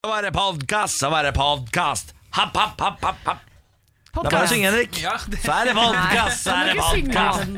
Så være det podkast, å være podkast. Happ, happ, happ, happ, happ. Det er bare å synge, Henrik. Ja, det- Så er det podkast, så er det podkast.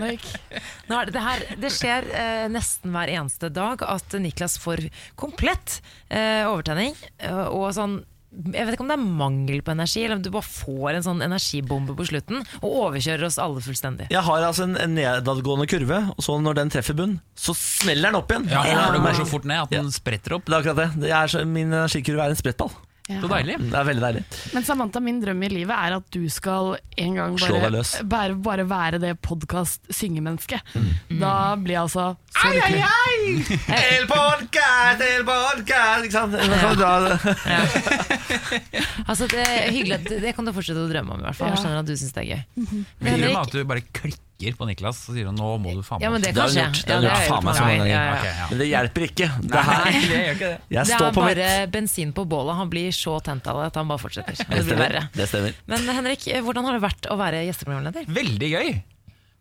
Nå er det, det, her, det skjer eh, nesten hver eneste dag at Niklas får komplett eh, overtenning. eh, og sånn jeg vet ikke om det er mangel på energi, eller om du bare får en sånn energibombe på slutten og overkjører oss alle fullstendig. Jeg har altså en, en nedadgående kurve, og så når den treffer bunn, så smeller den opp igjen. Ja, Ja. for det går så fort ned at den spretter opp. Det er akkurat det. det er så, min energikurve er en sprettball. Så deilig. Det er veldig deilig. Men Samantha, min drøm i livet er at du skal en gang Slå deg bare, løs. bare, bare være det podkast-syngemennesket. Mm. Da blir jeg altså så lykkelig. El podcast, el podcast Ikke sant? Ja. ja. Altså, det, er hyggelig, at- det kan du fortsette å drømme om, i hvert fall. Jeg skjønner at du syns det er gøy. Vil du at du bare klikker på Niklas og sier nå må du faen meg ja, men det Det har hun gjort. Det har hun gjort faen meg så mange ganger. Ja, ja. Ja. Men det hjelper ikke. Det Nei, her, det gjør ikke det. jeg Det er bare mitt. bensin på bålet. Han blir så tent av det at han bare fortsetter. Det Det blir stemmer. verre. Det stemmer. Men Henrik, hvordan har det vært å være gjesteprogramleder? Veldig gøy.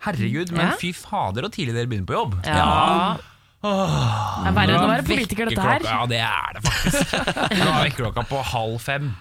Herregud, men Ja. fy fader og tidlig dere begynner på jobb. Ja. Åh, Det er verre enn å være politiker, dette her. Ja, det er det faktisk. Nå er vekkerklokka på halv fem.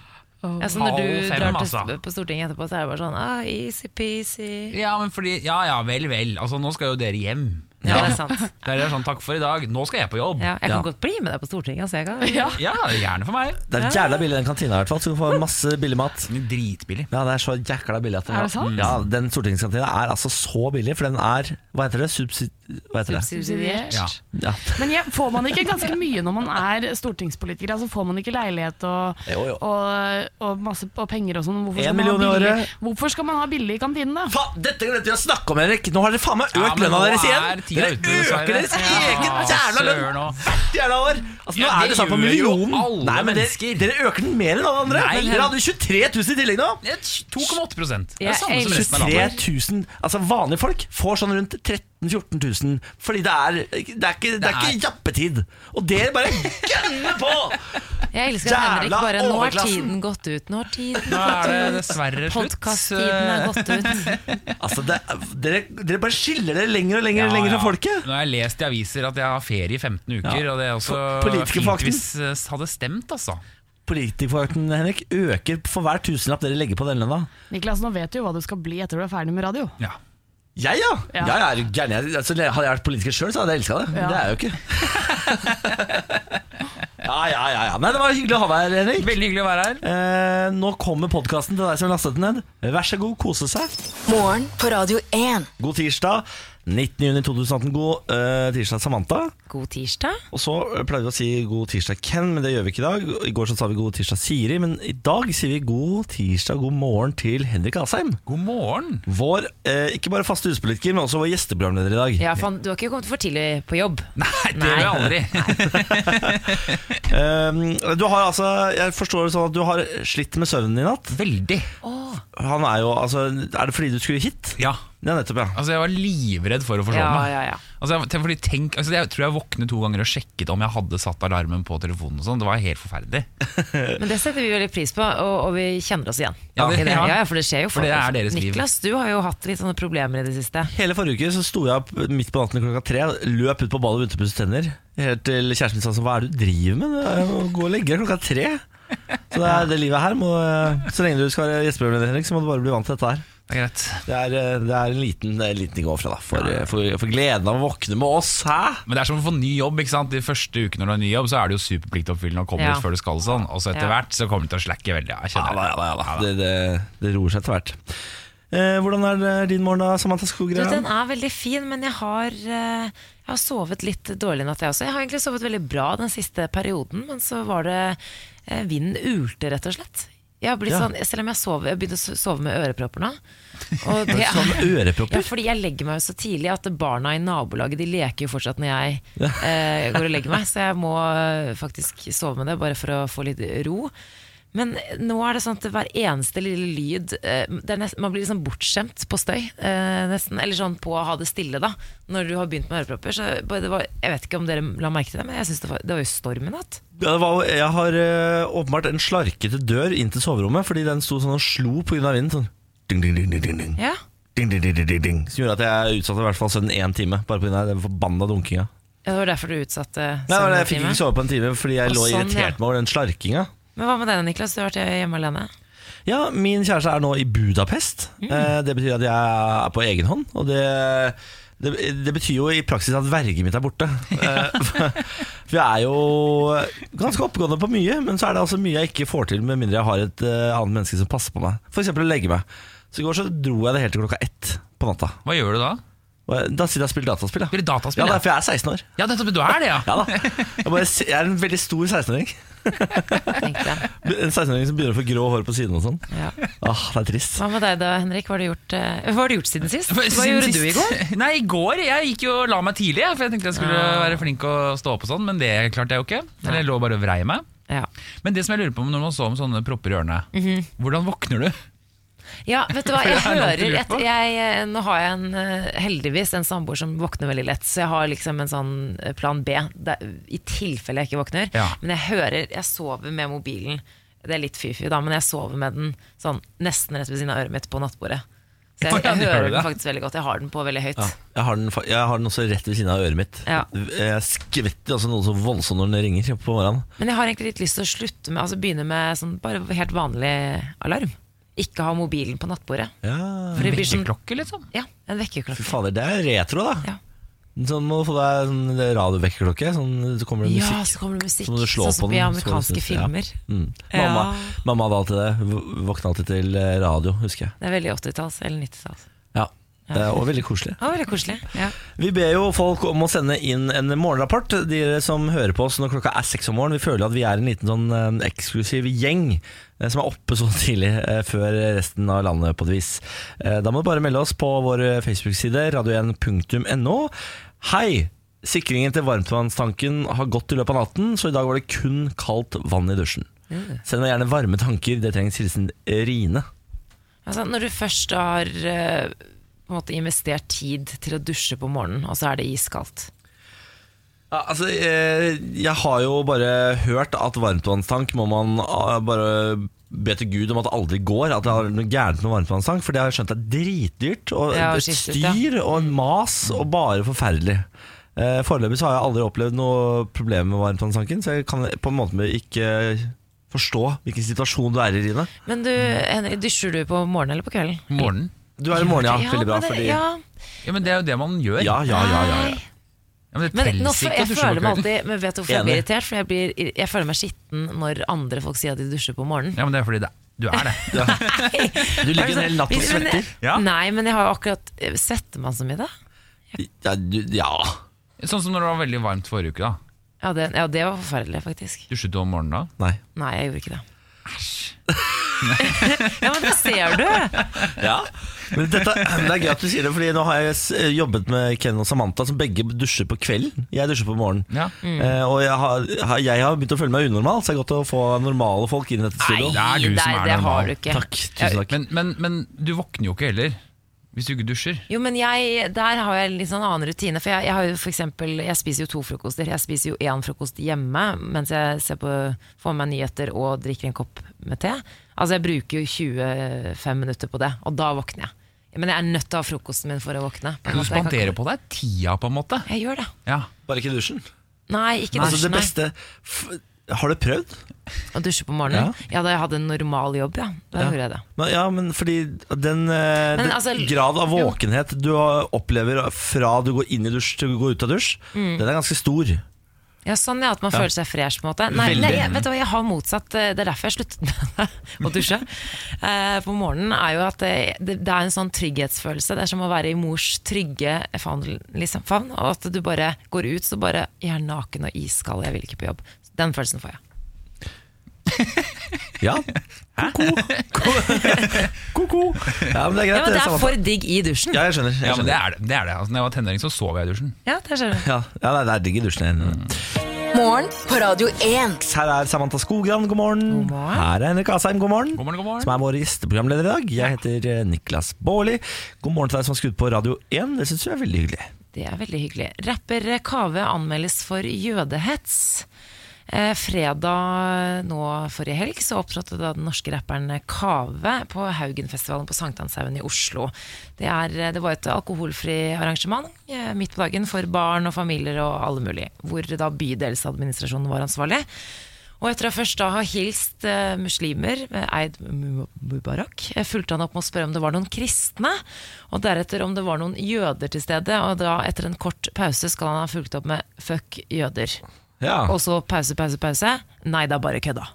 Ja, Altså når du fem, drar til, altså. på Stortinget etterpå, så er det bare sånn ah, easy-peasy. Ja, men fordi, ja ja, vel vel. Altså, nå skal jo dere hjem. Ja, det er sant. Dere er sånn, takk for i dag, nå skal jeg på jobb. Ja, jeg Ja. kan godt bli med deg på Stortinget. Altså, jeg kan, Ja. Ja, gjerne for meg. Det er jævla billig den kantina, i hvert fall. Så du får masse billig mat. Dritbillig. Ja, det er så jækla billig at Er det sant? Ja, Den stortingskantina er altså så billig, for den er Hva heter det? Subsid... Hva heter det? Subsidiert. Ja. Ja. Men ja, får man ikke ganske mye når man er stortingspolitiker? Altså Får man ikke leilighet og, Jo, jo. og, og masse og penger og sånn? Hvorfor, skal man ha billig- hvorfor skal man ha billig i kantinen, da? Fa, dette glemte vi å snakke om, Henrik! Nå har dere faen meg økt lønna deres er igjen! Dere øker deres egen Ja, jævla lønn hvert jævla år! Altså, nå Ja, er det det på millionen. Nei, men dere, dere øker den mer enn alle andre! Nei. dere hadde 23 000 i tillegg nå! Er 2,8 prosent. Det er samme som resten av 23 landet. 000 Altså Vanlige folk får sånn rundt 13 000-14 000 Fordi det er, det er ikke, det er ikke jappetid Og dere bare gønner på Jeg elsker at Henrik Jævla bare Nå har overklassen. tiden gått ut. Nå har tiden Nå er det gått ut. dessverre slutt. Podcast-tiden er gått ut. Altså det, dere, dere bare skiller dere lenger og lenger, Ja, lenger ja. fra folket Nå har jeg lest i aviser at jeg har ferie i 15 uker, Ja. og det er også politikerfakten. fint hvis eh, hadde stemt, altså. Politikerforakten, Henrik, øker for hver tusenlapp dere legger på den lønna Niklas, nå vet du jo hva du skal bli etter du er ferdig med radio. Ja. Jeg, ja! Ja. Jeg er gæren. Jeg- Altså, hadde jeg vært politiker sjøl, så hadde jeg elska det. Men Ja. det er jeg jo ikke. ja, ja, ja, ja. Nei, det var hyggelig å ha deg her, Henrik. Veldig hyggelig å være her. Eh, nå kommer podkasten til deg som har lastet den ned. Vær så god, kose seg. Morgen på Radio 1. God tirsdag. 19. juni 2018. God eh, tirsdag, Samantha. God tirsdag. Og så eh, pleier vi å si god tirsdag, Ken, men det gjør vi ikke i dag. I går så sa vi god tirsdag, Siri, men i dag sier vi god tirsdag, god morgen til Henrik Asheim. God morgen. Vår eh, ikke bare faste huspolitiker, men også vår gjesteprogramleder i dag. Ja, faen, du har ikke kommet for tidlig på jobb. Nei, det gjør jeg aldri. um, du har altså, jeg forstår det sånn at du har slitt med søvnen i natt. Veldig. Han er jo, altså, Er det fordi du skulle hit? Ja. Ja, nettopp, ja. Altså, jeg var livredd for å forsove Ja, meg. ja, ja. Altså, jeg, fordi tenk, altså, jeg tror jeg våknet to ganger og sjekket om jeg hadde satt alarmen på telefonen. og sånn Det var helt forferdelig. Men det setter vi veldig pris på, og, og vi kjenner oss igjen. Ja, det- det. ja. ja, ja, for det skjer jo For det er deres liv. Niklas, du har jo hatt litt sånne problemer i det siste. Hele forrige uke så sto jeg opp midt på natten klokka tre, løp ut på badet og begynte å pusse tenner. Helt til kjæresten min sa sånn Hva er det du driver med? Gå og legge deg klokka tre. Så det, er det livet her må, Så lenge du skal være gjesteprogramleder, Henrik, så må du bare bli vant til dette her. Det er greit. Det er, eh, det er en liten, det er en liten ting å gå fra, da. For, for, for gleden av å våkne med oss. Hæ? Men det er som å få ny jobb. ikke sant? De første ukene når du har ny jobb, så er det jo superpliktoppfyllende å komme Ja. ut før du skal. sånn Og så etter Ja. hvert så kommer du til å slacke veldig. Ja, jeg Ja da, det. ja da, ja da. Det, det, det roer seg etter hvert. Eh, hvordan er din morgen, da, Samantha Skogran? den er veldig fin, men jeg har, eh, jeg har sovet litt dårlig i natt, jeg også. Jeg har egentlig sovet veldig bra den siste perioden, men så var det eh, Vinden ulte, rett og slett. Jeg har blitt Ja. sånn, selv om jeg sover, jeg begynte å sove med ørepropper nå. Og det Sånn ørepropper? Ja, fordi jeg legger meg jo så tidlig at barna i nabolaget De leker jo fortsatt når jeg eh, går og legger meg, så jeg må eh, faktisk sove med det, bare for å få litt ro. Men nå er det sånn at hver eneste lille lyd eh, det er nest, Man blir liksom bortskjemt på støy, eh, nesten. Eller sånn på å ha det stille, da. Når du har begynt med ørepropper. Så var, jeg vet ikke om dere la merke til det, men jeg synes det, var, det var jo storm i natt. Ja, det var, jeg har åpenbart en slarkete dør inn til soverommet, fordi den sto sånn og slo pga. vinden. Sånn ding, ding, ding, ding, ding. Ja, Ding, ding, ding, ding, ding, ding. Som gjorde at jeg utsatte i hvert fall sønnen én time, bare pga. den forbanna dunkinga. Det var derfor du utsatte Nei, men jeg fikk ikke sove på en time fordi jeg Å, lå sånn, irritert ja. meg over den slarkinga. Men hva med deg, Niklas? Du har vært hjemme alene. Ja, min kjæreste er nå i Budapest. Mm. Eh, Det betyr at jeg er på egen hånd. Og det, det, det betyr jo i praksis at verget mitt er borte. Eh, For for jeg er jo ganske oppegående på mye, men så er det altså mye jeg ikke får til med mindre jeg har et eh, annet menneske som passer på meg. F.eks. å legge meg. Så i går så dro jeg det helt til klokka ett på natta. Hva gjør du da? Da sitter jeg og spiller dataspill. Spiller dataspill? ja Ja, er for jeg er 16 år. ja nettopp, du er det, ja. Ja da. Jeg, bare, jeg er en veldig stor 16-åring. En 16-åring som begynner å få grå hår på siden og sånn. Ja. Ah, det er trist. Hva med deg da, Henrik? Hva har du gjort, uh, hva har du gjort siden sist? Hva Siden gjorde sist- du i går? Nei, i går Jeg gikk jo og la meg tidlig, for jeg tenkte jeg skulle Ah. være flink og stå opp og sånn, men det klarte jeg jo ikke. Eller jeg lå bare og vrei meg. Ja. Men det som jeg lurer på når man så om sånne propper i ørene, Mhm. hvordan våkner du? Ja, vet du hva, jeg hører et, jeg, eh, Nå har jeg en, eh, heldigvis en samboer som våkner veldig lett, så jeg har liksom en sånn eh, plan B der, i tilfelle jeg ikke våkner. Ja. Men jeg hører Jeg sover med mobilen. Det er litt fy-fy, da, men jeg sover med den sånn nesten rett ved siden av øret mitt på nattbordet. Så jeg, jeg hører den faktisk veldig godt. Jeg har den på veldig høyt. Ja, jeg, har den, jeg har den også rett ved siden av øret mitt. Ja. Jeg skvetter altså noe så voldsomt når den ringer på morgenen. Men jeg har egentlig litt lyst til å slutte med Altså begynne med sånn bare helt vanlig alarm. Ikke ha mobilen på nattbordet. Ja. For det blir sånn Vekkerklokke, liksom? Ja, en Fy vekkerklokke. fader, det er retro, da. Ja. Sånn må du få deg sånn radiovekkerklokke. Sånn, så kommer det Ja, musikk. så kommer det musikk. Så må du slå sånn som på i den, så du amerikanske synes- ja. filmer. Mm. Ja. Mamma, mamma hadde alltid det. V- Våkna alltid til eh, radio, husker jeg. Det er veldig 80-talls eller 90-talls. Ja, det er også veldig koselig. Ja, veldig koselig. Ja. Vi ber jo folk om å sende inn en morgenrapport. Dere som hører på oss når klokka er seks om morgenen. Vi føler at vi er en liten sånn eh, eksklusiv gjeng som er oppe så tidlig eh, før resten av landet på et vis. Eh, Da må du bare melde oss på vår Facebook-side radio1.no. Hei! Sikringen til varmtvannstanken har gått i løpet av natten, så i dag var det kun kaldt vann i dusjen. Send meg gjerne varme tanker. Det trengs hilsen Rine. Altså, når du først har eh, investert tid til å dusje på morgenen, og så er det iskaldt. Ja, altså, eh, jeg har jo bare hørt at varmtvannstank må man ah, bare be til Gud om at det aldri går. At det er noe gærent med varmtvannstank. For det har jeg skjønt er dritdyrt. Og Ja, et ja. styr og en mas og bare forferdelig. Eh, Foreløpig så har jeg aldri opplevd noe problem med varmtvannstanken, så jeg kan på en måte ikke forstå hvilken situasjon du er i, Rine. Men du, Henrik, dusjer du på morgenen eller på kvelden? Morgenen? Du er i morgen, ja. Veldig bra. Fordi, ja. Ja, men det er jo det man gjør. ja, ja, ja, ja, ja. Ja, men det Men nå, ikke jeg føler meg alltid Men vet du hvorfor jeg blir irritert? For jeg, blir, jeg føler meg skitten når andre folk sier at de dusjer på morgenen. Ja, men det er fordi det, du er det. Du ligger en hel natt og svetter. Ja. Nei, men jeg har jo akkurat Svetter man så mye, da? Ja, du, ja. Sånn som når det var veldig varmt forrige uke. da Ja, det, ja, det var forferdelig, faktisk. Dusjet du om morgenen da? Nei. Nei, jeg gjorde ikke det. ja, men det ser du! Ja, men dette, Det er gøy at du sier det, Fordi nå har jeg jobbet med Ken og Samantha, som begge dusjer på kvelden. Jeg dusjer på morgenen. Ja. Eh, og jeg har, jeg har begynt å føle meg unormal, så det er godt å få normale folk inn i dette Nei, det er du som er det normal. har du ikke. Takk, tusen takk. Men, men, men du våkner jo ikke heller hvis du ikke dusjer. Jo, men jeg, der har jeg litt sånn annen rutine. For jeg, jeg, har jo for eksempel, jeg spiser jo to frokoster. Jeg spiser jo én frokost hjemme mens jeg ser på, får med meg nyheter og drikker en kopp med te. Altså Jeg bruker jo 25 minutter på det, og da våkner jeg. Men jeg er nødt til å ha frokosten min for å våkne. på en Du spanderer på deg tida, på en måte. Jeg gjør det. Ja. Bare ikke dusjen. Nei, ikke Altså, det nei. beste f Har du prøvd? Å dusje på morgenen? Ja, da jeg hadde en normal jobb, ja. Da Ja. gjorde jeg det. Men, ja, men fordi den, eh, Men den altså, grad av våkenhet du opplever fra du går inn i dusj til du går ut av dusj, Mm. den er ganske stor. Ja, sånn ja, at man føler seg fresh på en måte. Nei, nei jeg, vet du hva, jeg har motsatt. eh, Det er derfor jeg sluttet med å dusje eh, på morgenen. er jo at det, det, det er en sånn trygghetsfølelse. Det er som å være i mors trygge favn. Liksom, favn og at du bare går ut så bare Jeg er naken og iskald, jeg vil ikke på jobb. Den følelsen får jeg. Ja. Ko-ko. Ko-ko. Ja, men det er greit. Ja, men det er for digg i dusjen. Ja, jeg skjønner. Jeg ja, men det er det. det, er det. Altså, når jeg var tenåring, så sov jeg i dusjen. Ja, det skjønner jeg. Ja, ja, nei, det er digg i dusjen. jeg er enig. Morgen på Radio 1. Her er Samantha Skogran, god morgen. God morgen. Her er Henrik Asheim, god morgen. God morgen, god morgen. Som er vår gjesteprogramleder i dag. Jeg heter eh, Niklas Baarli. God morgen til deg som har skrudd på Radio 1. Det syns jeg er veldig hyggelig. Det er veldig hyggelig. Rapper Kave anmeldes for jødehets. Eh, fredag nå forrige helg så opptrådte da den norske rapperen Kave på Haugenfestivalen på Sankthanshaugen i Oslo. Det, er, det var et alkoholfri arrangement eh, midt på dagen for barn og familier og alle mulige, hvor da bydelsadministrasjonen var ansvarlig. Og etter å først da ha hilst eh, muslimer, eh, Eid Mubarak, eh, fulgte han opp med å spørre om det var noen kristne, og deretter om det var noen jøder til stede. Og da, etter en kort pause, skal han ha fulgt opp med 'fuck jøder'. Ja. Og så pause, pause, pause. Nei, det er bare kødda.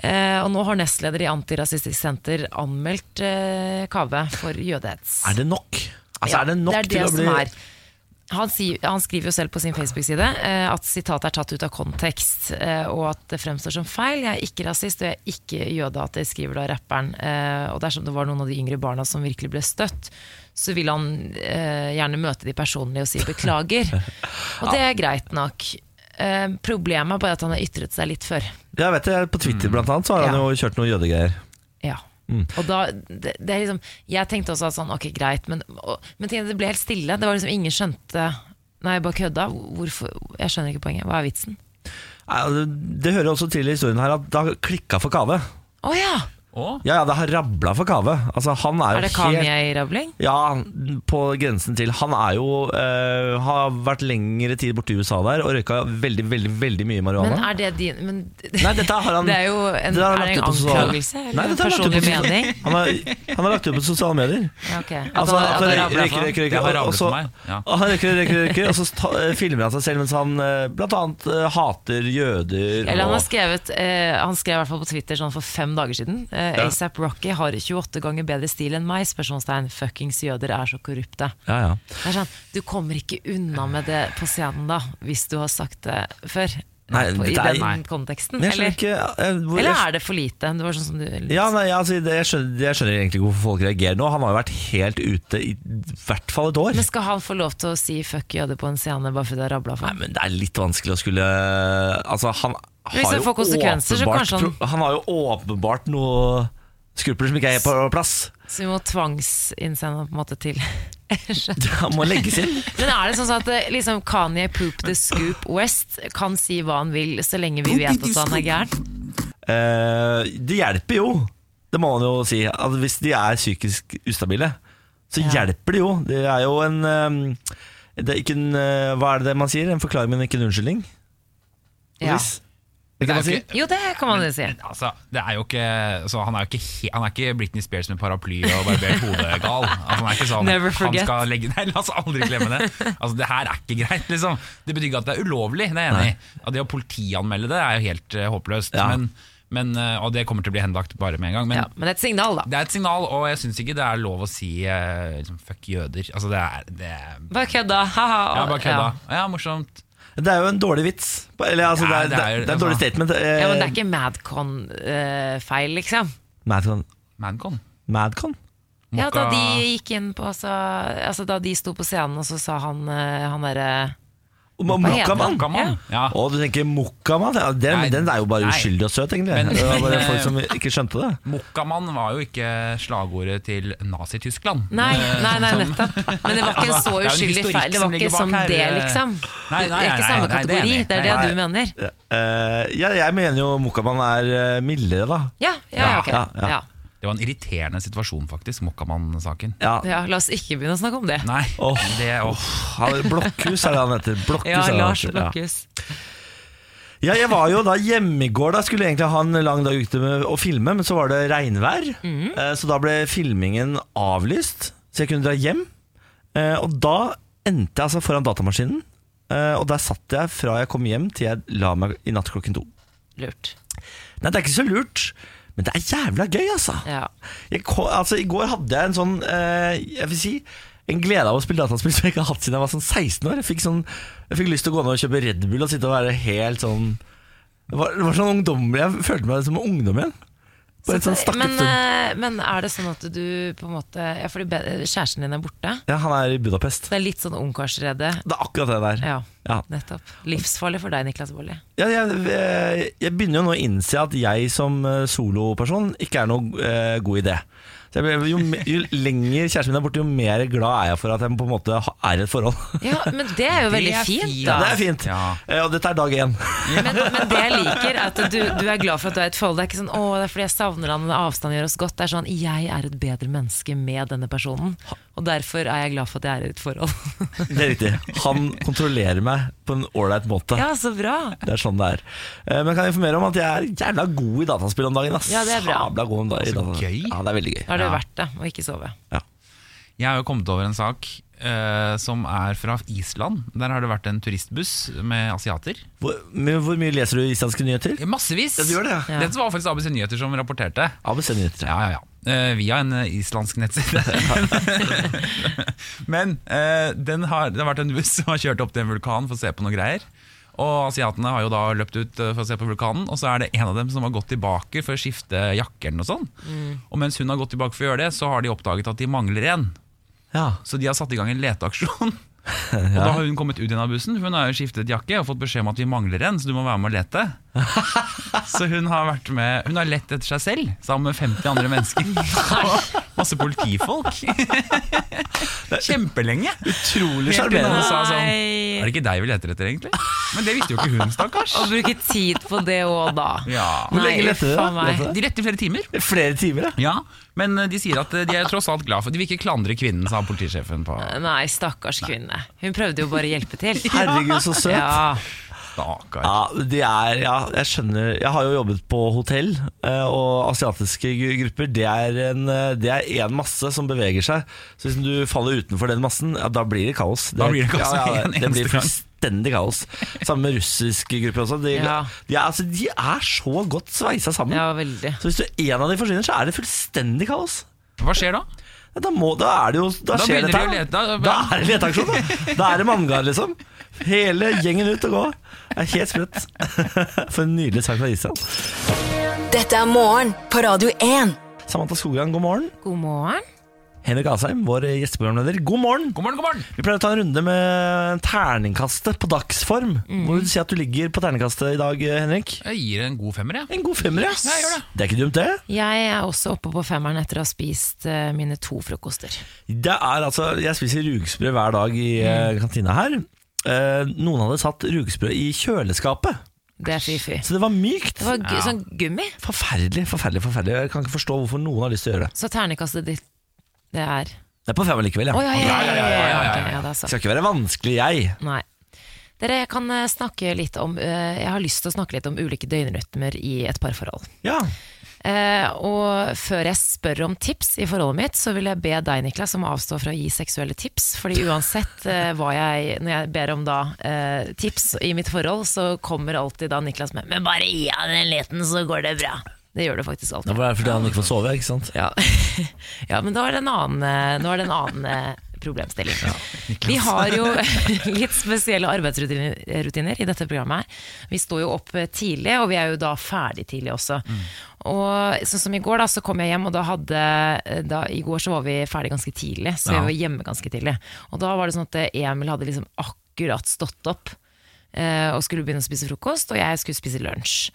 Eh, og nå har nestleder i Antirasistisk Senter anmeldt eh, Kaveh for jødehets. Er det nok? Altså, Ja, er det nok det er det til å bli er. Han, han skriver jo selv på sin Facebook-side eh, at sitatet er tatt ut av kontekst, eh, og at det fremstår som feil. Jeg er ikke rasist, og jeg er ikke jødehater, skriver da rapperen. Eh, og dersom det var noen av de yngre barna som virkelig ble støtt, så vil han eh, gjerne møte de personlig og si beklager. Og det er greit nok. Eh, problemet er bare at han har ytret seg litt før. Jeg vet det, På Twitter blant annet så har han jo kjørt noen jødegreier. Ja. Mm. Og da, det, det liksom, jeg tenkte også at sånn, ok greit, men, og, men tingene- det ble helt stille. Det var liksom Ingen skjønte Nei, jeg bare kødda. Hvorfor? Jeg skjønner ikke poenget. Hva er vitsen? Nei, Det, det hører også til i historien her at det har klikka for Kave. Oh, ja! Å, Ja, ja, det har rabla for Kave. Altså, er, Er det Kanye-rabling? Ja, på grensen til. Han er jo eh, Har vært lengre tid borte i USA der og røyka veldig, veldig veldig mye Men er det din men, Nei, dette har han Det er jo en, det er en anklagelse Nei, eller en lagt ut personlig mening? Han har, han har lagt ut på sosiale medier. Ja, okay. Altså, han- at at han han rabler røyker, røyker, røyker, og så- ja. Han røyker, røyker, røyker, og så ta, filmer han seg selv mens han eh, annet eh, hater jøder. Eller han har skrevet eh, Han skrev i hvert fall på Twitter sånn for fem dager siden. Eh, Ja. ASAP Rocky har 28 ganger bedre stil enn meg. Spørsmålstegn. Fuckings jøder er så korrupte. ja, ja. Det er sånn, Du kommer ikke unna med det på scenen da, hvis du har sagt det før. Nei, på, I er- den konteksten. Eller, ikke jeg, hvor, eller er det for lite? Det var sånn som du ja, nei, altså, det, jeg, skjønner, jeg skjønner egentlig ikke hvorfor folk reagerer nå. Han har jo vært helt ute i hvert fall et år. Men skal han få lov til å si 'fuck jøder' på en scene bare fordi det har rabla for Nei, men det er litt vanskelig å skulle Altså, han Hvis det får konsekvenser, så kanskje han- Han har jo åpenbart noe skrupler som ikke er på plass. Så vi må tvangsinnsende på en måte til Han må legges inn. Men er det sånn at eh, liksom, Kanye Poop the Scoop West kan si hva han vil, så lenge vi vet at han er gæren? Uh, det hjelper jo, det må man jo si. At hvis de er psykisk ustabile, så Ja. hjelper det jo. Det er jo en eh, det er ikke en, Hva er det man sier? En forklaring, men ikke en unnskyldning? Ja. vis. Det kan man si. Jo, det kan man si. Altså, det er jo ikke, så han, er jo ikke han er ikke Britney Spears med paraply og barbert hode gal. Altså, han er ikke sånn Never Han skal legge, nei, la oss aldri glemme det. Altså, det her er ikke greit. Liksom. Det betyr ikke at det er ulovlig, det er jeg enig i. Og Det å politianmelde det er jo helt uh, håpløst. Ja. Men, men, uh, og det kommer til å bli henlagt bare med en gang. Men Ja, men det er et signal, da. det er et signal, og jeg syns ikke det er lov å si uh, liksom, fuck jøder. Altså, det er, det er Bare kødda, ha-ha. Ja, bare kødda. Ja, morsomt. Det er jo en dårlig vits. Eller, altså, Ja, det, er, det er- det er en dårlig altså- statement. Ja, men det er ikke Madcon-feil, liksom. Madcon. Madcon. Madcon? Ja, da de gikk inn på så, Altså da de sto på scenen, og så sa han, eh, han derre Mokkamann? Mokkamann. Ja. Å, du tenker Mokkamann? Ja, den, Nei, den er jo bare nei. uskyldig og søt, egentlig. Men- det var bare folk som ikke skjønte det. Mokkamann var jo ikke slagordet til Nazi-Tyskland. Nei, Eh, nei, nei, som- nettopp. Men det var ikke en så det er jo en uskyldig historikk feil. Det som var ligger ikke som her. det, liksom. Nei, nei, Det er ikke nei, samme nei, det er kategori. enig. Det er det du mener. Eh, ja, jeg mener jo Mokkamann er uh, mildere, da. Ja, ja, ja, ok. Ja, ja. Det var en irriterende situasjon, faktisk, Mokkamann-saken. Ja. Ja, la oss ikke begynne å snakke om det. Nei, oh, det oh. Blokkhus er det han heter. Blokkhus Ja, Lars Blokkhus. Ja. Ja, jeg var jo da hjemme i går. Da skulle jeg egentlig ha en lang dag ute med å filme, men så var det regnvær. Eh, Så da ble filmingen avlyst, så jeg kunne dra hjem. Eh, Og da endte jeg altså foran datamaskinen, eh, og der satt jeg fra jeg kom hjem til jeg la meg i natt klokken to. Lurt. Nei, det er ikke så lurt, men det er jævla gøy, altså. Ja. Jeg, altså, I går hadde jeg en sånn eh, Jeg vil si en glede av å spille dataspill som jeg ikke har hatt siden jeg var sånn 16 år. Jeg fikk, sånn, jeg fikk lyst til å gå ned og kjøpe Red Bull og sitte og være helt sånn Det var, det var sånn ungdommelig Jeg følte meg som ungdom igjen. Så men, eh, men er det sånn at du på en måte Ja, fordi kjæresten din er borte? Ja, han er i Budapest. Det er litt sånn ungkarsrede. Det er akkurat det der. Ja, Ja. nettopp. Livsfarlig for deg, Niklas Baarli. Ja, jeg, jeg, jeg begynner jo nå å innse at jeg som eh, soloperson ikke er noe eh, god idé. Så jeg ble, jo, jo lenger kjæresten min er borte, jo mer glad er jeg for at jeg på en måte er i et forhold. Ja, men det er jo veldig er fint, fint. da. Det er fint. Ja. Eh, Og dette er dag én. Men, men det jeg liker, er at du, du er glad for at du er i et forhold. Det er ikke sånn 'Å, det er fordi jeg savner han, avstand gjør oss godt'. Det er sånn 'Jeg er et bedre menneske med denne personen', og derfor er jeg glad for at jeg er i et forhold. Det er riktig. Han kontrollerer meg på en ålreit måte. Ja, så bra. Det er sånn det er. Eh, Men kan jeg informere om at jeg er jævla god i dataspill om dagen. Ass. Ja, det er bra. Sabla god om dagen, Så gøy. Ja, det er veldig gøy. Da er det Ja. verdt det å ikke sove. Jeg har jo kommet over en sak uh, som er fra Island. Der har det vært en turistbuss med asiater. Hvor, hvor mye leser du islandske nyheter? Massevis! Ja, du gjør det, ja. Ja. Dette var faktisk ABC Nyheter som rapporterte. ABC-nyheter. Ja, ja, ja. uh, via en eh, islandsk nettside. Men uh, den har, det har vært en buss som har kjørt opp til en vulkan for å se på noen greier. Og asiatene har jo da løpt ut eh, for å se på vulkanen, og så er det en av dem som har gått tilbake for å skifte jakke Og sånn mm. Og mens hun har gått tilbake for å gjøre det, så har de oppdaget at de mangler en. Ja. Så de har satt i gang en leteaksjon. Og da har hun kommet ut igjen av bussen, hun har jo skiftet jakke og fått beskjed om at vi mangler en, så du må være med og lete. Så hun har vært med Hun har lett etter seg selv, sammen med 50 andre mennesker. Og masse politifolk. Kjempelenge. Utrolig sjarmerende. sånn Er det ikke deg vi leter etter, egentlig? Men det visste jo ikke hun, stakkars. Å bruke tid på det òg, da. Ja. Hvor lenge lette dere? De lette i flere timer. Flere timer, ja. Ja, Men eh, de sier at eh, de er tross alt glad for De vil ikke klandre kvinnen, sa politisjefen på Nei, stakkars kvinne. Hun prøvde jo bare å hjelpe til. Herregud, så søt. Ja. Stakkar. Ja, de er, ja, jeg skjønner Jeg har jo jobbet på hotell, eh, og asiatiske grupper det er, en, eh, det er en masse som beveger seg. Så hvis du faller utenfor den massen, ja, da blir det kaos. Da blir det kaos ja, ja, en det blir fullstendig kaos. Sammen med russiske grupper også. De, Ja. de, er, altså, de er så godt sveisa sammen. ja, veldig. Så hvis du, en av dem forsvinner, så er det fullstendig kaos. Hva skjer da? Da, må, da er det jo Da, Da skjer dette. lete, da- Da er det leteaksjon, da. Da er det manngard, liksom. Hele gjengen ut og gå. Det er helt sprøtt. For en nydelig sang fra Island. Dette er morgen på Radio 1. Samantha Skogran, god morgen. God morgen. Henrik Asheim, vår gjesteprogramleder, god morgen. God morgen, god morgen! Vi pleier å ta en runde med terningkastet på dagsform. Hvor vil du si at du ligger på terningkastet i dag, Henrik? Jeg gir en god femmer, jeg. En god femmer, ja. Ja, jeg gjør det. Det er ikke dumt, det. Jeg er også oppe på femmeren etter å ha spist eh, mine to frokoster. Det er altså, Jeg spiser rugsprø hver dag i mm. kantina her. Eh, noen hadde satt rugsprø i kjøleskapet, Det er fy-fy. så det var mykt. Det var gu Ja. sånn gummi. Forferdelig, forferdelig, forferdelig. Jeg kan ikke forstå hvorfor noen har lyst til å gjøre det. Så ternekastet ditt, det er Det er på fem likevel, ja. Å ja, ja, ja. ja, ja, ja, ja, ok, ja, det er. Skal ikke være vanskelig, jeg. Nei. Dere, jeg kan eh, snakke litt om eh, Jeg har lyst til å snakke litt om ulike døgnrytmer i et parforhold. Ja. Eh, og før jeg spør om tips i forholdet mitt, så vil jeg be deg, Niklas, om å avstå fra å gi seksuelle tips. Fordi uansett eh, hva jeg Når jeg ber om da eh, tips i mitt forhold, så kommer alltid da Niklas med 'Men bare gi han en liten, så går det bra'. Det gjør det faktisk Det alltid. fordi han ikke får sove, ikke sant? Ja, ja men da er det en annen, eh, nå er det en annen problemstilling. problemstilling. vi har jo litt spesielle arbeidsrutiner i dette programmet. Vi står jo opp eh, tidlig, og vi er jo da ferdig tidlig også. Og sånn som i går, da, så kom jeg hjem, og da hadde eh, da, I går så var vi ferdig ganske tidlig, så Ja. vi var hjemme ganske tidlig. Og da var det sånn at eh, Emil hadde liksom akkurat stått opp eh, og skulle begynne å spise frokost, og jeg skulle spise lunsj.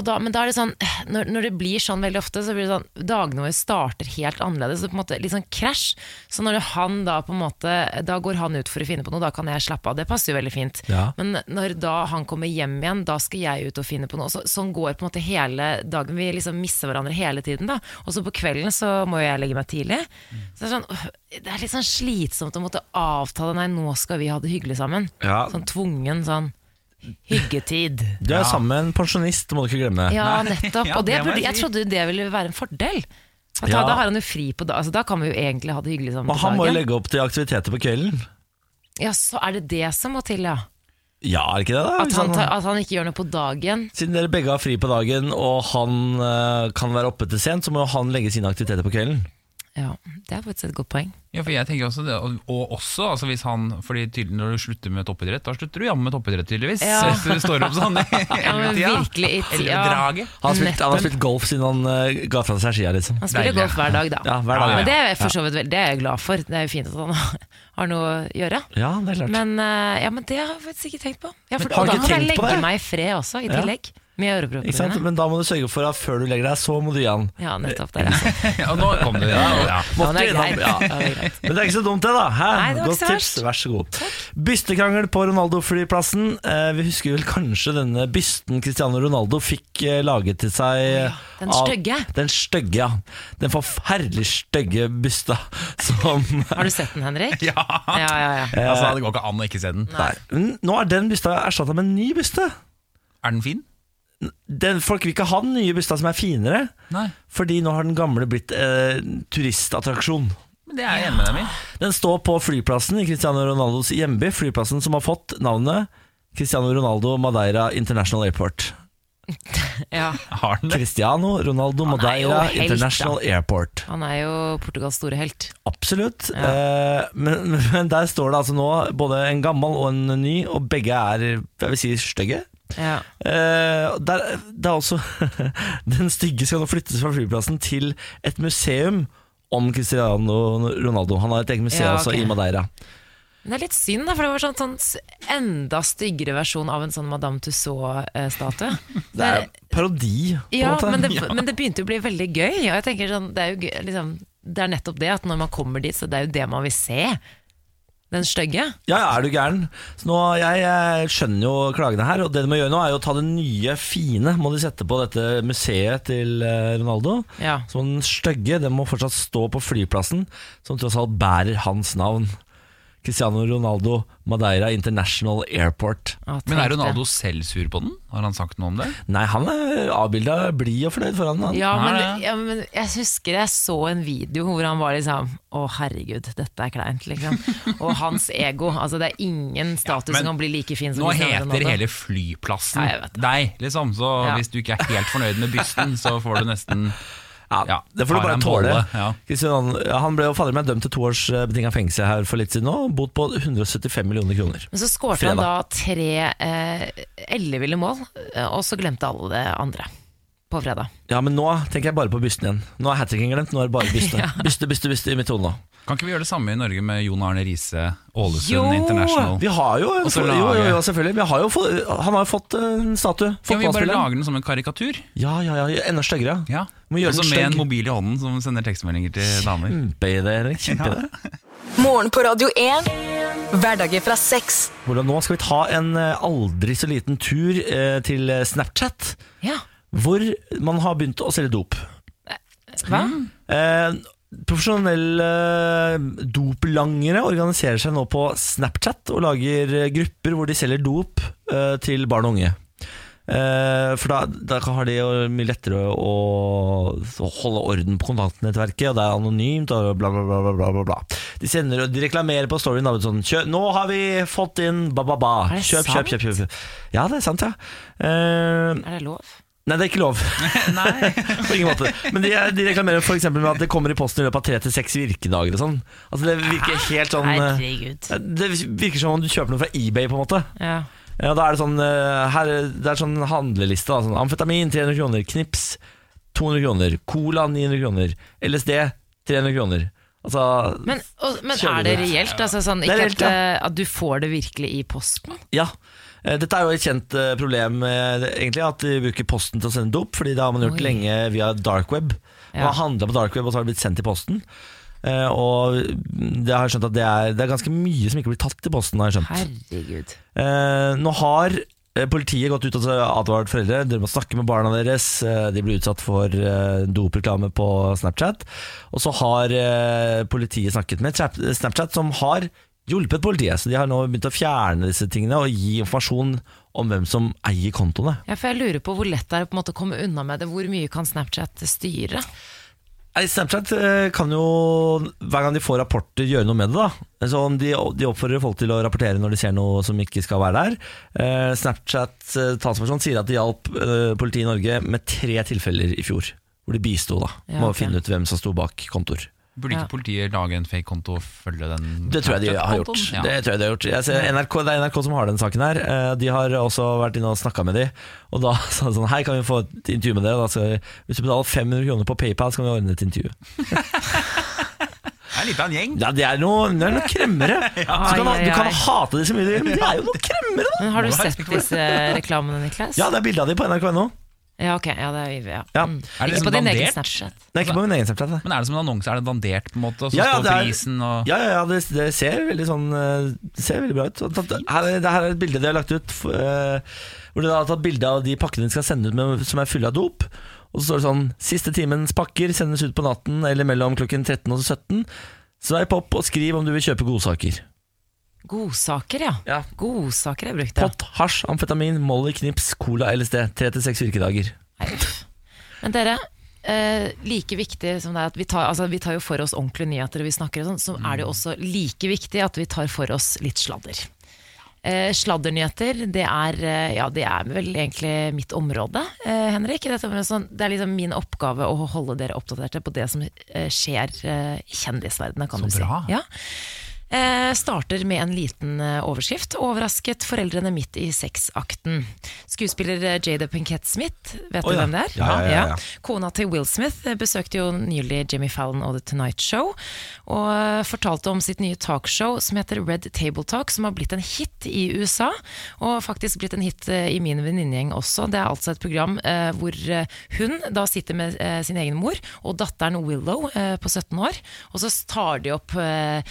Da, men da er det sånn når, når det blir sånn veldig ofte, så blir det sånn Dagene våre starter helt annerledes. Så på en måte Litt sånn krasj. Så når han da på en måte Da går han ut for å finne på noe, da kan jeg slappe av. Det passer jo veldig fint. Ja. Men når da han kommer hjem igjen, da skal jeg ut og finne på noe. Så, sånn går på en måte hele dagen. Vi liksom misser hverandre hele tiden. da Og så på kvelden så må jo jeg legge meg tidlig. Så det er sånn Det er litt sånn slitsomt å måtte avtale Nei, nå skal vi ha det hyggelig sammen. Ja. Sånn tvungen sånn hyggetid. Du er sammen med en pensjonist, må du ikke glemme. Ja, nettopp. Og det burde, jeg trodde det ville være en fordel. Da, Ja. da, har han jo fri på dag, altså, da kan vi jo egentlig ha det hyggelig sammen Og han må jo legge opp til aktiviteter på kvelden. Ja, så er det det som må til, ja. Ja, er det ikke det? da? At han, tar, at han ikke gjør noe på dagen. Siden dere begge har fri på dagen, og han eh, kan være oppe til sent, så må jo han legge sine aktiviteter på kvelden. Ja, Det er faktisk et godt poeng. Ja, for jeg tenker også det, og, og også altså hvis han Fordi tydelig når du slutter med toppidrett, da slutter du jammen med toppidrett, tydeligvis. Ja. Hvis du står opp sånn Ja, men virkelig i tida. Han har spilt, han har spilt golf siden han uh, ga fra seg skia, liksom. Han spiller Deilig. golf hver dag, da. Ja, hver dag, Ja, Men det er for så vidt det er jeg glad for. Det er jo fint at han har noe å gjøre. Ja, det er klart. Men, uh, ja, men det har jeg faktisk ikke tenkt på. Ja, for Men har da kan jeg legge meg i fred også, i Ja. tillegg. Med øreproppene Ikke sant? mine. Men da må du sørge for at før du legger deg, så må du gi han. Ja, nettopp. Det er. Ja, nå kom du. Ja, ja. Ja, men det innom, ja. Ja. Men det er ikke så dumt det, da. Hæ? Nei, det var Godt ikke så tips. verst. Vær så god. Bystekrangel på Ronaldo-flyplassen. Eh, vi husker vel kanskje denne bysten Cristiano Ronaldo fikk eh, laget til seg eh, Den stygge. Den stygge, ja. Den forferdelig stygge bysta som Har du sett den, Henrik? Ja. Ja, ja, ja. Altså, det går ikke an å ikke se den. Nei. Nå er den bysta erstatta med en ny byste. Er den fin? Den, folk vil ikke ha den nye bussen som er finere, Nei. fordi nå har den gamle blitt eh, turistattraksjon. Men det er jeg enig med deg i. Den står på flyplassen i Cristiano Ronaldos hjemby, flyplassen som har fått navnet Cristiano Ronaldo Madeira International Airport. ja. Har den det? Cristiano Ronaldo Han er jo Madeira helt, International Airport. Han er jo Portugals store helt. Absolutt. Ja. Eh, men, men der står det altså nå både en gammel og en ny, og begge er jeg vil si stygge. Ja. Eh, der, det er også Den stygge skal nå flyttes fra flyplassen til et museum om Cristiano Ronaldo. Han har et eget museum Ja, også ok. i Madeira. Men det er litt synd, da, for det var sånn, sånn enda styggere versjon av en sånn Madame Tussauds-statue. Det er parodi, på en måte. men det, men det begynte å bli veldig gøy. Og jeg tenker sånn, det er jo gøy, liksom, det er nettopp det at når man kommer dit, så det er jo det man vil se. Den stygge. Ja, ja, er du gæren? Så nå, jeg, jeg skjønner jo klagene her, og det de må gjøre nå, er jo å ta det nye, fine må de sette på dette museet til eh, Ronaldo. Ja. Så den stygge, den må fortsatt stå på flyplassen, som tross alt bærer hans navn. Cristiano Ronaldo Madeira International Airport. Ah, Men er Ronaldo selv sur på den? Har han sagt noe om det? Nei, han er avbilda blid og fornøyd foran han. Ja men, ja, men jeg husker jeg så en video hvor han var liksom Å herregud, dette er kleint, liksom. Og hans ego. Altså det er ingen status men som kan bli like fin som Nå heter Ronaldo. hele flyplassen Ja, deg, liksom. Så Ja. hvis du ikke er helt fornøyd med bysten, så får du nesten Ja, Ja, det får du bare tåle. ja. Han ble jo fader meg dømt til to års betinga betinget fengsel her for litt siden nå. Bot på 175 millioner kroner. Men så skårte han da tre eh, elleville mål, eh, og så glemte alle det andre på fredag. Ja, men nå tenker jeg bare på bysten igjen. Nå er hat tricken glemt, nå er det bare byste. Ja. Byste, byste, byste i mitt hode nå. Kan ikke vi gjøre det samme i Norge med Jon Arne Riise, Ålesund Jo! International? Vi har jo, så jo, jo, jo, selvfølgelig. Vi har jo fått, han har jo fått eh, en statue. Ja, vi bare lager den som en karikatur? Ja, ja, ja, enda styggere. Ja. Også med en mobil i hånden som sender tekstmeldinger til damer. Kjempeidé, Erik. Kjempeidé. Morgen på Radio 1. Hverdager fra sex. Hvordan nå skal vi ta en eh, aldri så liten tur eh, til Snapchat, Ja, hvor man har begynt å selge dop. hva? Eh, profesjonelle doplangere organiserer seg nå på Snapchat og lager grupper hvor de selger dop eh, til barn og unge. Eh, for da, da har de mye lettere å, å holde orden på kontaktnettverket, og det er anonymt og bla, bla, bla. bla, bla. De, sender, de reklamerer på storyen da, sånn Kjø, 'Nå har vi fått inn ba-ba-ba'. Er Kjøp, kjøp, kjøp, kjøp. Ja, det er sant, ja. Eh, Er det lov? Nei, det er ikke lov. På ingen måte. Men de, de reklamerer eksempel med at det kommer i posten i løpet av tre til seks virkedager. Og sånn. Altså Det virker helt sånn eh, Herregud. Det virker som om du kjøper noe fra eBay. på en måte Ja. ja, Da er det sånn eh, her, Det er sånn handleliste. Da, sånn, amfetamin 300 kroner, knips 200 kroner, cola 900 kroner, LSD 300 kroner. Altså Men, og, men er det reelt? Altså, sånn, ikke reelt, ja. at, at du får det virkelig i posten? Ja. Eh, Dette er jo et kjent eh, problem, eh, egentlig at de bruker posten til å sende dop. Fordi det har man gjort Oi. lenge via dark web. Man har handla på dark web, og så har det blitt sendt i posten. Og det har jeg skjønt at det er, det er ganske mye som ikke blir tatt i posten. har jeg skjønt Herregud. Nå har politiet gått ut og advart foreldre. Dere må snakke med barna deres. De blir utsatt for dopreklame på Snapchat. Og så har politiet snakket med Snapchat, som har hjulpet politiet. Så de har nå begynt å fjerne disse tingene og gi informasjon om hvem som eier kontoene. Ja, for jeg lurer på hvor lett det er å på en måte komme unna med det. Hvor mye kan Snapchat styre? Nei, Snapchat eh, kan jo, hver gang de får rapporter, gjøre noe med det. da Så om de, de oppfordrer folk til å rapportere når de ser noe som ikke skal være der. Eh, Snapchat eh, talsperson sier at de hjalp politiet i Norge med tre tilfeller i fjor. Hvor de bisto da Ja, med å finne ut hvem som sto bak kontoer. Burde ikke politiet lage en fake konto og følge den? Det tror jeg de har gjort. Ja. Det tror jeg de har gjort jeg ser NRK, Det er NRK som har den saken her. Eh, De har også vært inne og snakka med de Og da sa de sånn Hei, kan vi få et intervju med dere? Da skal, vi- hvis du betaler 500 kroner på PayPal, så kan vi ordne et intervju. Det er litt av en gjeng. Ja, det er noe, er noe kremmere. Så kan, Ai, ai, du kan hate de så mye du vil, men de er jo noen kremmere! da! Men har du sett disse reklamene, Niklas? Ja, det er bilde av de på nrk.no. Ja, ok. Ja, det er, ja. Ja. Mm. Er det Ikke liksom på din egen? Snapchat. Nei, ikke på min egen Snapchat. det. Men er det som en annonse? Er det dandert, på en måte? Og så Ja, ja, står det prisen og Ja, ja, ja det, det ser veldig sånn eh, Det ser veldig bra ut. Her, er- det her er et bilde de har lagt ut eh, hvor de har tatt bilde av de pakkene de skal sende ut med, som er fulle av dop. Og så står det sånn 'Siste timens pakker sendes ut på natten eller mellom klokken 13 og 17'. Sveip opp og skriv om du vil kjøpe godsaker. Godsaker, ja. Ja. Godsaker jeg brukte. Pott, hasj, amfetamin, Molly, knips, cola, LSD. Tre til seks virkedager. Men dere, eh, like viktig som det er at vi tar, altså, vi tar jo for oss ordentlige nyheter, og vi snakker og sånn, så er det jo også like viktig at vi tar for oss litt sladder. Eh, sladdernyheter, det er, eh, ja, det er vel egentlig mitt område, eh, Henrik. Sånn, det er liksom min oppgave å holde dere oppdaterte på det som eh, skjer eh, i kjendisverdenen, kan Så du bra. si. Ja. Eh, starter med en liten eh, overskrift. Overrasket foreldrene midt i sexakten. Skuespiller eh, Jada Pinkett Smith, vet oh, du ja. hvem det er? Ja, ja. Kona til Will Smith besøkte jo nylig Jimmy Fallon og The Tonight Show, og fortalte om sitt nye talkshow som heter Red Table Talk, som har blitt en hit i USA, og faktisk blitt en hit i min venninnegjeng også. Det er altså et program eh, hvor hun da sitter med eh, sin egen mor og datteren Willow på 17 år, og så tar de opp eh,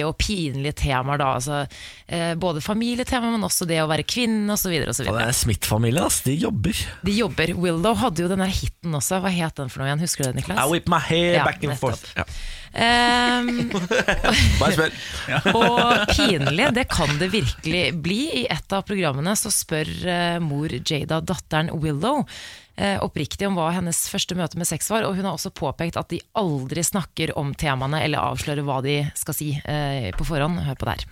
viktige og pinlige temaer da, altså eh, både familietema, men også det å være kvinne osv. Ja, det er Smith-familien, ass. De jobber. De jobber. Willow hadde jo den der hiten også. Hva het den for noe igjen? Husker du det, Niklas? I whip my hair Ja, back and nettopp. forth. Ja. Ehm, Bare spør. og pinlig, det kan det virkelig bli. I et av programmene så spør eh, mor Jada datteren Willow eh, oppriktig om hva hennes første møte med sex var, og hun har også påpekt at de aldri snakker om temaene eller avslører hva de skal si eh, på forhånd. Hør på der.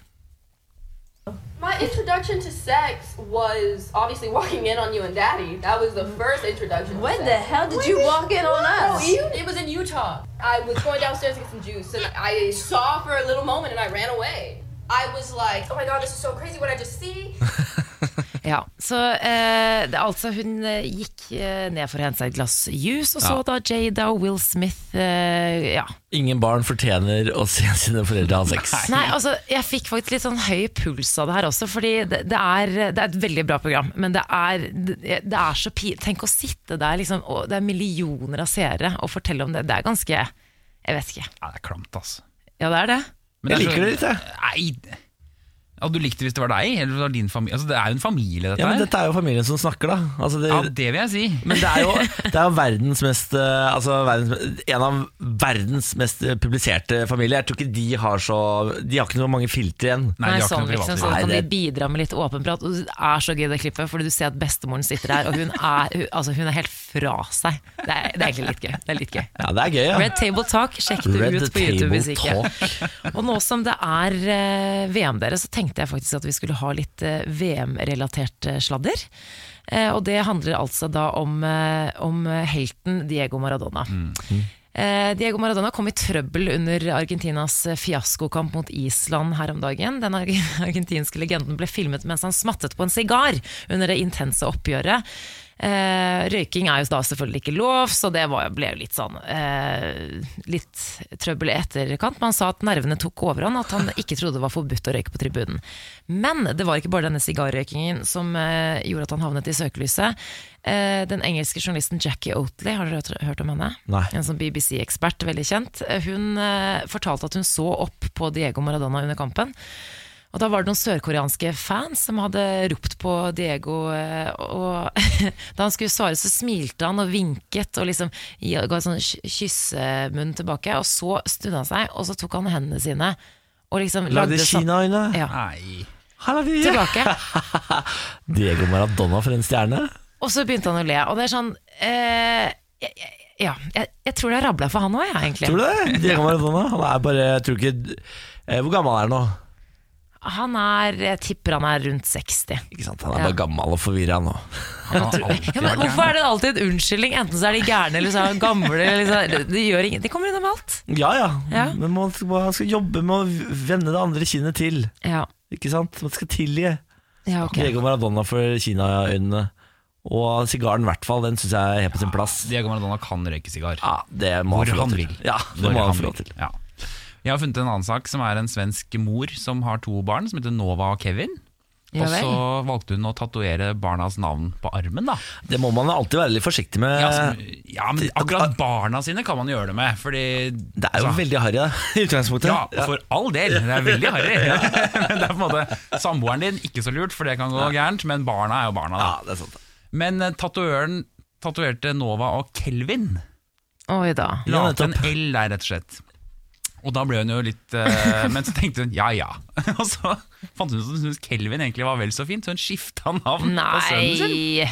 My introduction to sex was obviously walking in on you and Daddy. That was the first introduction. to When the hell did you walk in on No, us? you- it was in Utah. I was going downstairs to get some juice, and I saw for a little moment, and I ran away. I was like, "Oh my god, this is so crazy! What I just see." Ja, så eh, det, altså Hun eh, gikk eh, ned for å hente seg et glass juice, og så Ja. da Jada og Will Smith eh, Ja. Ingen barn fortjener å se sine foreldre ha sex. Nei, altså Jeg fikk faktisk litt sånn høy puls av det her også, fordi det, det, er, det er et veldig bra program. Men det er, det, det er så pinlig Tenk å sitte der, liksom, og det er millioner av seere, og fortelle om det. Det er ganske Jeg vet ikke. Ja, det er klamt, altså. Ja, det er det. Men Jeg er liker det litt, jeg. Nei Hadde du likt det hvis det var deg? Eller det var din familie? Altså, det er jo en familie, dette Ja, men her. dette er jo familien som snakker, da. Altså, det, Ja, det vil jeg si. Men det er jo, det er jo verdens mest eh, altså verdens, En av verdens mest eh, publiserte familier. Jeg tror ikke de har så De har ikke så mange filtre igjen. Nei, de har ikke sånn, noe liksom, privatliv. så Nei, kan det- de bidra med litt åpenprat. Og det er så gøy det klippet, fordi du ser at bestemoren sitter der, og hun er, hun, altså, hun er helt fra seg. Det er, det er egentlig litt gøy. Det er litt gøy. Ja, det er gøy, ja. Red Table Talk, sjekk det Red ut på YouTube hvis Table ikke. Og nå som det er eh, VM dere, så tenkte jeg faktisk at vi skulle ha litt eh, VM-relatert eh, sladder. Eh, og det handler altså da om, om helten Diego Maradona. Eh, Diego Maradona kom i trøbbel under Argentinas fiaskokamp mot Island her om dagen. Den argentinske legenden ble filmet mens han smattet på en sigar under det intense oppgjøret. Eh, røyking er jo da selvfølgelig ikke lov, så det var, ble jo litt sånn eh, Litt trøbbel i etterkant. Men han sa at nervene tok overhånd, at han ikke trodde det var forbudt å røyke på tribunen. Men det var ikke bare denne sigarrøykingen som eh, gjorde at han havnet i søkelyset. Eh, den engelske journalisten Jackie Oatley, har dere hørt, hørt om henne? Nei. En sånn BBC-ekspert, veldig kjent. Eh, Hun eh, fortalte at hun så opp på Diego Maradona under kampen. Og da var det noen sørkoreanske fans som hadde ropt på Diego, eh, og da han skulle svare, så smilte han og vinket og liksom ga en sånn kyssemunn tilbake. Og så snudde han seg, og så tok han hendene sine og liksom Lagde Kina-øyne. ja, Nei. Tilbake. Diego Maradona for en stjerne. Og så begynte han å le, og det er sånn eh, jeg- jeg- Ja, jeg, jeg tror det har rabla for han òg, jeg, egentlig. Tror du det? Diego Maradona? Han er bare jeg tror ikke, eh, Hvor gammel er han nå? Han er, jeg tipper han er rundt 60. Ikke sant? Han er Ja. bare gammel og forvirra nå. Ja, men hvorfor er det alltid en unnskyldning? Enten så er de gærne eller så er de gamle. Eller så, de, gjør ingen, de kommer unna med alt. Ja ja, Ja. men man skal, man skal jobbe med å vende det andre kinnet til. Ja, Ikke sant? Man skal tilgi ja okay. Diego Maradona for Kina-øynene. Og sigaren, i hvert fall. Den syns jeg er helt på sin plass. Diego Maradona kan røyke sigar. Ja, det må Hvor han få lov han til. vil. Ja, det Hvor må han han få vil. lov til. Ja. Jeg har funnet en annen sak som er en svensk mor som har to barn, som heter Nova og Kevin. Ja og så valgte hun å tatovere barnas navn på armen. da Det må man alltid være litt forsiktig med. ja, som, ja, men Akkurat barna sine kan man gjøre det med. Fordi det er jo så, veldig harry da, i utgangspunktet. Ja, for all del. Det er veldig harry. Ja. Men det er på en måte samboeren din ikke så lurt, for det kan gå gærent. Men barna er jo barna. da. Ja, det er sant. Men eh, tatovøren tatoverte Nova og Kelvin. Oi da. Ja, La til en. L der, rett og slett. Og da ble hun jo litt eh, Men så tenkte hun ja ja. Og så fant hun ut at hun syntes Kelvin egentlig var vel så fint, så hun skifta navn på sønnen sin Nei.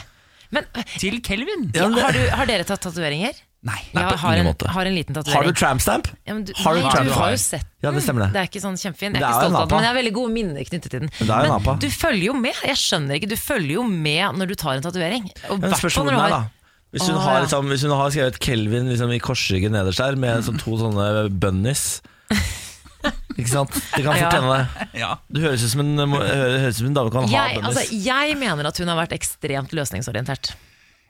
Men til Kelvin. ja, har, du, har dere tatt tatoveringer? Nei. Nei, Jeg på har ingen en, måte. har en liten Har du tatovering. tramp stamp? Ja, men du, Har du nei, tramp du har jo sett den. Ja, det stemmer det. Det er ikke sånn kjempefin. Jeg Det er er ikke jo en stolt av den, det, men jeg har veldig gode minner knyttet til den. Men det er jo en du følger jo med. Jeg skjønner ikke, du følger jo med når du tar en tatovering. Og Men hvert fall spørsmålet når du er har- da hvis hun, Å, har, ja. liksom, hvis hun har skrevet Kelvin liksom, i korsryggen nederst der Med sånn to sånne bunnies Ikke sant? Det kan Ja. fort hende det Ja. Du høres ut som en, må- hø- høres ut som en dame kan ha jeg, bunnies altså, jeg mener at hun har vært ekstremt løsningsorientert.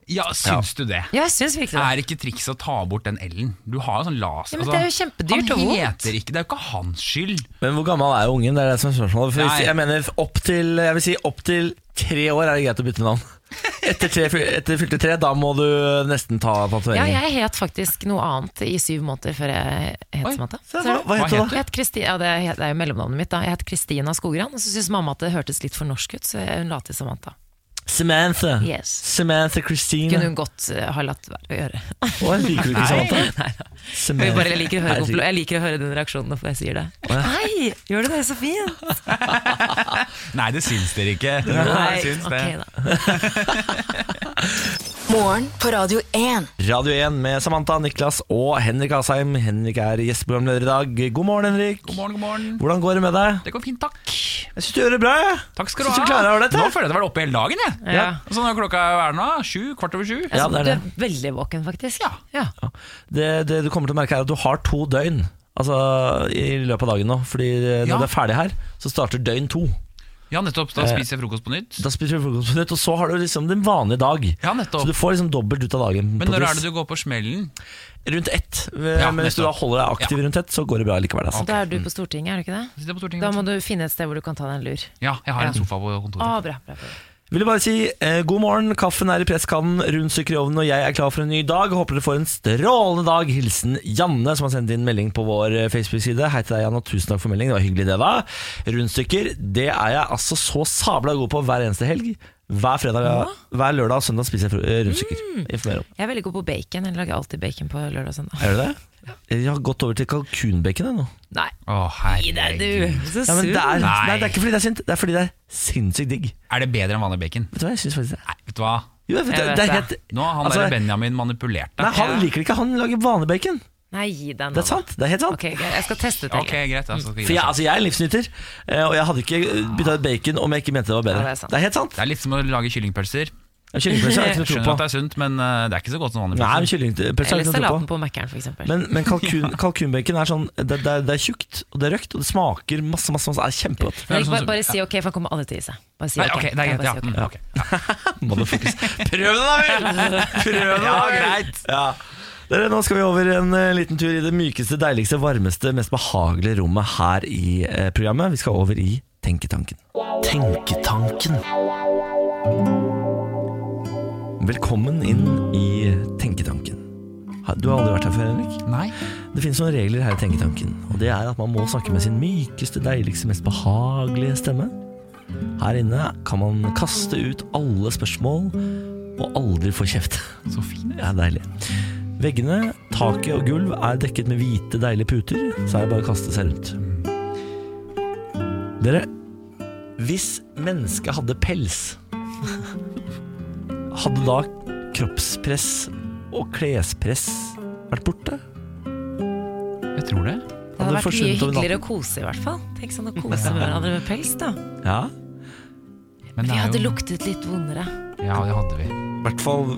ja, syns du det? Ja, jeg syns virkelig det. Er ikke trikset å ta bort den L-en? Du har jo sånn laser Ja, men det er jo kjempedyrt og Han vondt. heter ikke Det er jo ikke hans skyld. Men hvor gammel er ungen? Det er det som er spørsmålet For hvis, Nei. Jeg mener opp til, jeg vil si opp til tre år er det greit å bytte navn Etter, tre, etter fylte tre, da må du nesten ta Ja, jeg het faktisk noe annet i syv måneder før jeg het Samantha. Hva, hva heter du da? Jeg het ja, det, er, det er jo mellomnavnet mitt. da Jeg het Kristina Skogran, og så syntes mamma at det hørtes litt for norsk ut, så hun la til Samantha. Samantha Yes. Samantha Christine Kunne hun godt uh, ha latt være å gjøre. Å, liker du ikke Samantha? Nei. Jeg, jeg, liker å høre, jeg liker å høre den reaksjonen når jeg sier det. Nei, gjør du det så fint? Nei, det syns dere ikke. Nei, jeg syns det. ok da. Morgen på Radio 1. Radio 1 med Samantha, Niklas og Henrik Asheim. Henrik er gjesteprogramleder i dag. God morgen, Henrik. God morgen, god morgen. Hvordan går det med deg? Det går fint, takk. Jeg syns du gjør det bra. Jeg. Takk skal du Synes ha. du dette? Nå føler jeg at jeg har vært oppe hele dagen. Jeg. Ja. Så nå er klokka er nå, sju, kvart over sju. Ja, det er Du det. er veldig våken, faktisk. Ja. Ja. det. Det du kommer til å merke, er at du har to døgn Altså i løpet av dagen nå. Fordi når Ja. du er ferdig her, så starter døgn to. Ja, nettopp. Da Eh, spiser jeg frokost på nytt. Da spiser du frokost på nytt, og så har du liksom den vanlige dag. Ja, nettopp Så du får liksom dobbelt ut av dagen. Men når er det du går på smellen? Rundt ett. Ja, Men hvis du da holder deg aktiv rundt ett, så går det bra likevel. Altså. Da er du på Stortinget, er du ikke det? Sitter på Stortinget. Da må du finne et sted hvor du kan ta deg en lur. Ja, jeg har en sofa på kontoret. Ah, bra, bra, bra. Vil bare si eh, god morgen, kaffen er i presskannen, rundstykker i ovnen, og jeg er klar for en ny dag. Håper dere får en strålende dag. Hilsen Janne, som har sendt inn melding på vår eh, Facebook-side. Hei til deg, Janne, og tusen takk for melding. Det var hyggelig, det, da. Rundstykker, det er jeg altså så sabla god på hver eneste helg. Hver, fredag, hver lørdag og søndag spiser jeg eh, rundstykker. Mm. Jeg er veldig god på bacon. Jeg lager alltid bacon på lørdag og søndag. Er du det? Jeg har gått over til kalkunbacon jeg, nå. Nei, oh, gi deg, du! Så Ja, det, er. Nei. nei, det er ikke fordi det er sint, det er fordi det er sinnssykt digg. Er det bedre enn vanlig bacon? Vet du hva, jeg synes faktisk det. Nei, vet du hva? Jo, vet, Jeg det, vet det er helt Nå har han Altså, der Benjamin manipulert deg. Nei, han liker det ikke. Han lager vanlig bacon. Nei, gi deg nå. Det er sant. Det er helt sant. Ok, greit. Jeg skal teste det. Ok, greit. Altså, For jeg, altså, jeg er livsnyter, eh, og jeg hadde ikke bytta ut bacon om jeg ikke mente det var bedre. Ja, det er sant. det er helt sant. Det er litt som å lage kyllingpølser. Ja, Kyllingpølse har jeg ikke noe tro Skjønner på. at det er sunt, men eh, det er ikke så godt som vanlig Nei, men pølse. kyllingpølse har Eller jeg ikke noe salaten tro på. på Mækkern, f.eks. Men, men kalkun, kalkunbacon er sånn det, det, er, det er tjukt, og det er røkt, og det smaker masse, masse, masse. Det er kjempegodt. Sånn bare, bare si ok, for han kommer aldri til å gi seg. Bare si Nei, ok. det er greit. bare Ja, si ok. mm, ok. Motherfuckers. Prøv det, da vel! Prøv det, da vel! greit. Ja. Dere, nå skal vi over en eh, liten tur i det mykeste, deiligste, varmeste, mest behagelige rommet her i eh, programmet. Vi skal over i Tenketanken. Tenketanken. Velkommen inn i Tenketanken. Du har aldri vært her før, Henrik? Nei. Det finnes noen regler her i Tenketanken, og det er at man må snakke med sin mykeste, deiligste, mest behagelige stemme. Her inne kan man kaste ut alle spørsmål og aldri få kjeft. Så fint. Ja, deilig. Veggene, taket og gulv er dekket med hvite, deilige puter, så er det bare å kaste seg rundt. Dere, hvis mennesket hadde pels, hadde da kroppspress og klespress vært borte? Jeg tror det. Det hadde vært mye hyggeligere å kose, i hvert fall. Tenk sånn å kose med hverandre med pels, da. Ja, Men Vi det er hadde jo luktet litt vondere. Ja, det hadde vi. I hvert fall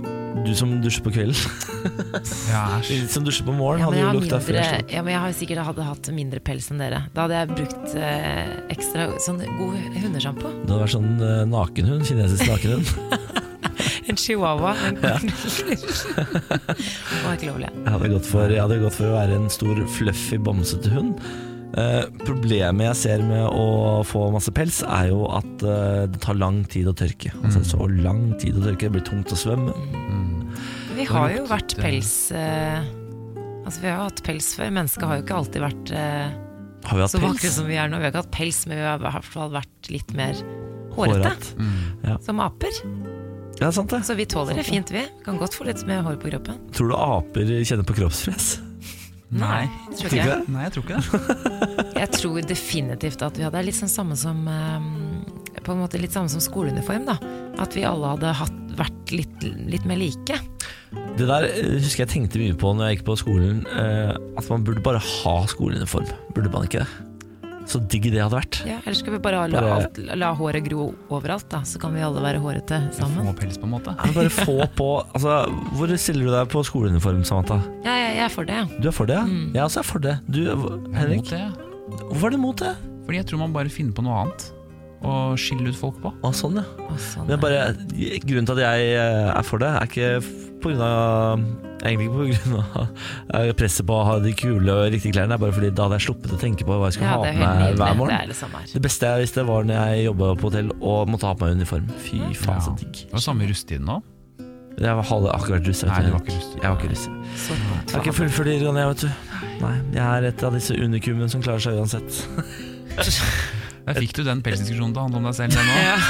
du som dusjer på kvelden. Ja, De som dusjer på morgenen, Ja, hadde jo lukta før. ja, men jeg har sikkert hadde hatt mindre pels enn dere. Da hadde jeg brukt eh, ekstra sånn god hundesjampo. Det hadde vært sånn eh, nakenhund, kinesisk nakenhund. En chihuahua. En var ikke lovlig. Jeg hadde gått for, jeg hadde gått for å være en stor, fluffy, bamsete hund. Eh, problemet jeg ser med å få masse pels, er jo at eh, det tar lang tid å tørke. Altså Så lang tid å tørke, det blir tungt å svømme. Vi har jo vært pels eh, Altså Vi har jo hatt pels før. Mennesket har jo ikke alltid vært Har vi hatt så vakre som vi er nå. Vi har ikke hatt pels, men vi har i hvert fall vært litt mer hårete. Hårete. Som aper. Ja, sant det. Så vi tåler det fint, vi. Kan godt få litt mer hår på kroppen. Tror du aper kjenner på kroppspress? Nei. Tror Tror ikke det? Nei, jeg tror ikke det. Jeg tror definitivt at vi hadde litt sånn samme som eh, På en måte litt samme som skoleuniform, da. At vi alle hadde hatt, vært litt, litt mer like. Det der eh, husker jeg tenkte mye på når jeg gikk på skolen. eh, At man burde bare ha skoleuniform. Burde man ikke det? Så digg det hadde vært. Ja, Eller skal vi bare la, Bare- alt, la håret gro overalt, da? Så kan vi alle være hårete sammen. Få pels, på en måte. Ja, bare få på altså, Hvor stiller du deg på skoleuniform, Samantha? Ja, jeg, jeg er for det. Du er for det, ja? Mm. Jeg også er for det. Du, er mot Henrik, det. hvorfor er du mot det? Fordi jeg tror man bare finner på noe annet. Og skille ut folk på. Å, sånn, ja. Å, sånn, Men bare, grunnen til at jeg eh, er for det, er ikke på grunn av Egentlig ikke av eh, presset på å ha de kule og riktige klærne, det er bare fordi da hadde jeg sluppet å tenke på hva jeg skulle ja, ha det på meg hver Det morgen. er det samme her. Det beste jeg visste var når jeg jobba på hotell og måtte ha på meg uniform. Fy faen, så Ja. digg. Det var samme rusttiden nå. Jeg hadde akkurat russ. Nei, du var ikke russ. Jeg var ikke russ. Jeg har ikke fullført videregående, jeg, vet du. Nei, jeg er et av disse unikumene som klarer seg uansett. Der fikk du den pelsdiskusjonen til å handle om deg selv, det nå. Ja.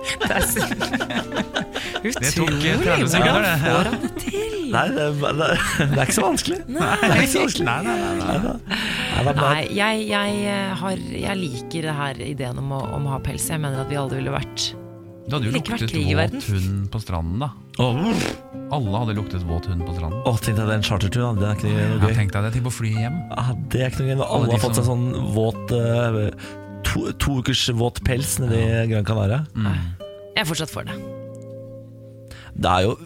Det er så tok, utrolig. eh, 30 sekunder, det. Hvordan får han det til? Nei, det, er- det, er- det er ikke så vanskelig. Det er ikke så vanskelig. Nei, nei, nei, nei. Nei. Nei, Nei, jeg, jeg, eh, har, jeg liker det her ideen om å, om å ha pels. Jeg mener at vi alle ville vært Du hadde jo luktet våt hund på stranden, da. Alle hadde luktet våt hund på stranden. Å, tenk deg den charterturen, da. det er ikke noe Ja, gøy. tenk deg det til på flyet hjem. Ah, det er ikke noe gøy når Alle alle har fått seg sånn våt eh, to, to ukers våt pels nede i Gran Canaria. Jeg er fortsatt for det. Det er jo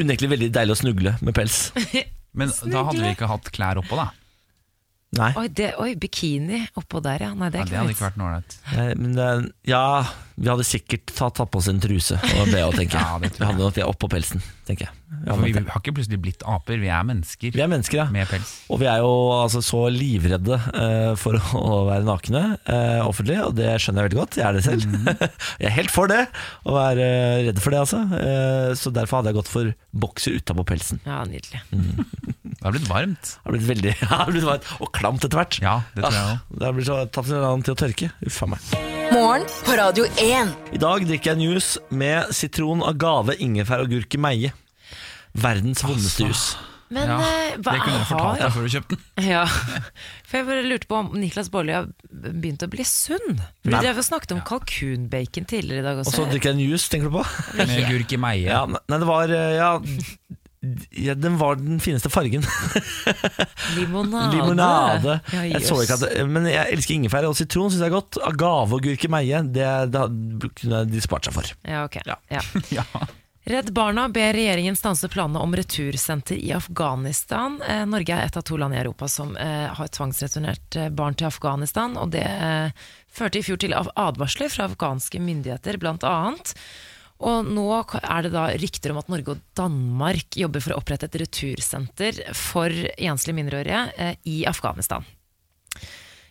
unektelig veldig deilig å snugle med pels. Men da hadde vi ikke hatt klær oppå, da. Nei, Oi, det, oi bikini oppå der, ja. Nei, det Ja, er det hadde ikke ikke vært noe ålreit. Nei, men det, ja Vi hadde sikkert tatt, tatt på oss en truse og be tenker jeg. Ja, det tror vi hadde nok det oppå pelsen, tenker jeg. Vi, For vi har ikke plutselig blitt aper, vi er mennesker vi er mennesker, ja. med pels. Og vi er jo altså så livredde uh, for å være nakne uh, offentlig, og det skjønner jeg veldig godt. Jeg er det selv. jeg er helt for det, å være uh, redd for det, altså. Eh, så derfor hadde jeg gått for bokser utapå pelsen. Ja, nydelig. Det har blitt varmt. Det har blitt veldig ja, det har blitt varmt og klamt etter hvert. Ja, det tror jeg også. òg. det har blitt så tatt en annen til å tørke. Uff a meg. Morgen på Radio 1. I dag drikker jeg en juice med sitron, agave, ingefær og gurk i meie. Verdens vondeste jus. Men Ja, eh, hva Det kunne jeg fortalt deg før du kjøpte den. Ja, for jeg bare lurte på om Niklas Baarli har begynt å bli sunn. For. Vi drev og snakket om kalkunbacon tidligere i dag Og så drikker jeg en juice, tenker du på? Med gurk i meie. Ja, nei, det var eh, Ja, ja den var den fineste fargen. Limonade. Limonade. Ja, Jeg så ikke at det, Men jeg elsker ingefær, og sitron syns jeg er godt. Agave og gurke meie, det, det kunne de spart seg for. Ja, ok. Ja. Ja. Ja. Redd Barna ber regjeringen stanse planene om retursenter i Afghanistan. Eh, Norge er et av to land i Europa som eh, har tvangsreturnert eh, barn til Afghanistan. Og det eh, førte i fjor til advarsler fra afghanske myndigheter, blant annet. Og nå er det da rykter om at Norge og Danmark jobber for å opprette et retursenter for enslige mindreårige eh, i Afghanistan.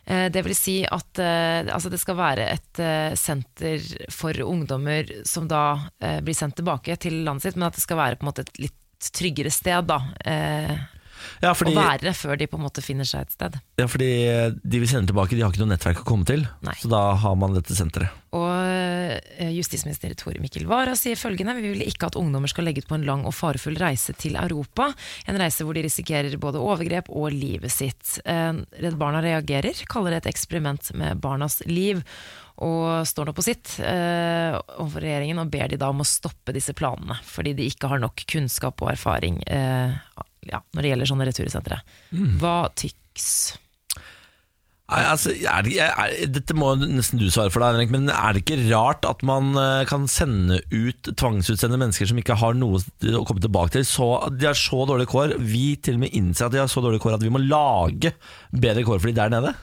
Eh, Det vil si at eh, altså det skal være et senter for ungdommer som da blir sendt tilbake til landet sitt, men at det skal være på en måte et litt tryggere sted da, Ja, fordi, og være før de på en måte finner seg et sted. ja, fordi de vi sender tilbake, de har ikke noe nettverk å komme til. Nei. Så da har man dette senteret. Og eh, justisminister Tore Mikkel Wara sier følgende Vi vil ikke at ungdommer skal legge ut på en lang og farefull reise til Europa. En reise hvor de risikerer både overgrep og livet sitt. Eh, Redd Barna reagerer, kaller det et eksperiment med barnas liv. Og står nå på sitt eh, overfor regjeringen og ber de da om å stoppe disse planene. Fordi de ikke har nok kunnskap og erfaring eh, ja, når det gjelder sånne retursentre. Hva tyks? Nei, altså, er det, er, dette må nesten du svare for, deg, Henrik, men er det ikke rart at man eh, kan sende ut tvangsutsendte mennesker som ikke har noe å komme tilbake til? Så, de har så dårlige kår. Vi til og med innser at de har så dårlige kår at vi må lage bedre kår for de der nede.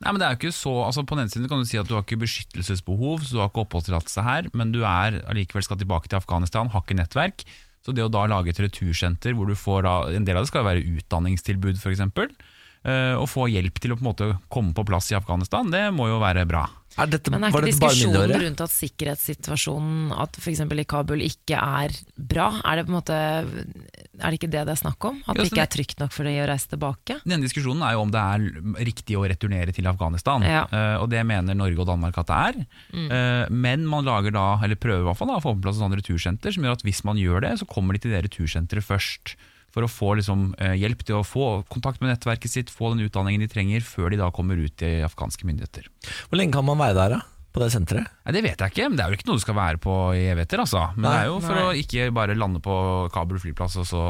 Nei, men det er jo ikke så, altså På den ene siden kan du si at du har ikke beskyttelsesbehov, så du har ikke oppholdstillatelse her, men du er allikevel skal tilbake til Afghanistan, har ikke nettverk. Så det å da lage et retursenter hvor du får da, En del av det skal være utdanningstilbud, f.eks. og Å få hjelp til å på en måte komme på plass i Afghanistan, det må jo være bra. Er dette, Men er ikke diskusjonen rundt at sikkerhetssituasjonen at f.eks. i Kabul ikke er bra, er det på en måte Er det ikke det det er snakk om? At det ikke er trygt nok for deg å reise tilbake? Denne diskusjonen er jo om det er riktig å returnere til Afghanistan, Ja. Eh, og det mener Norge og Danmark at det er. Mm. men man lager da, eller prøver i hvert fall da, å få på plass et sånt retursenter som gjør at hvis man gjør det, så kommer de til det retursenteret først. For å få liksom, eh, hjelp til å få kontakt med nettverket sitt, få den utdanningen de trenger, før de da kommer ut til afghanske myndigheter. Hvor lenge kan man være der, da? På det senteret? Nei, Det vet jeg ikke, men det er jo ikke noe du skal være på i evigheter. Altså. Men Nei. det er jo for å ikke bare lande på Kabul flyplass og så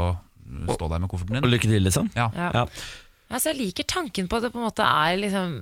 stå der med kofferten din. Og lykke til, liksom? Ja. Ja. Altså, jeg liker tanken på at det på en måte er liksom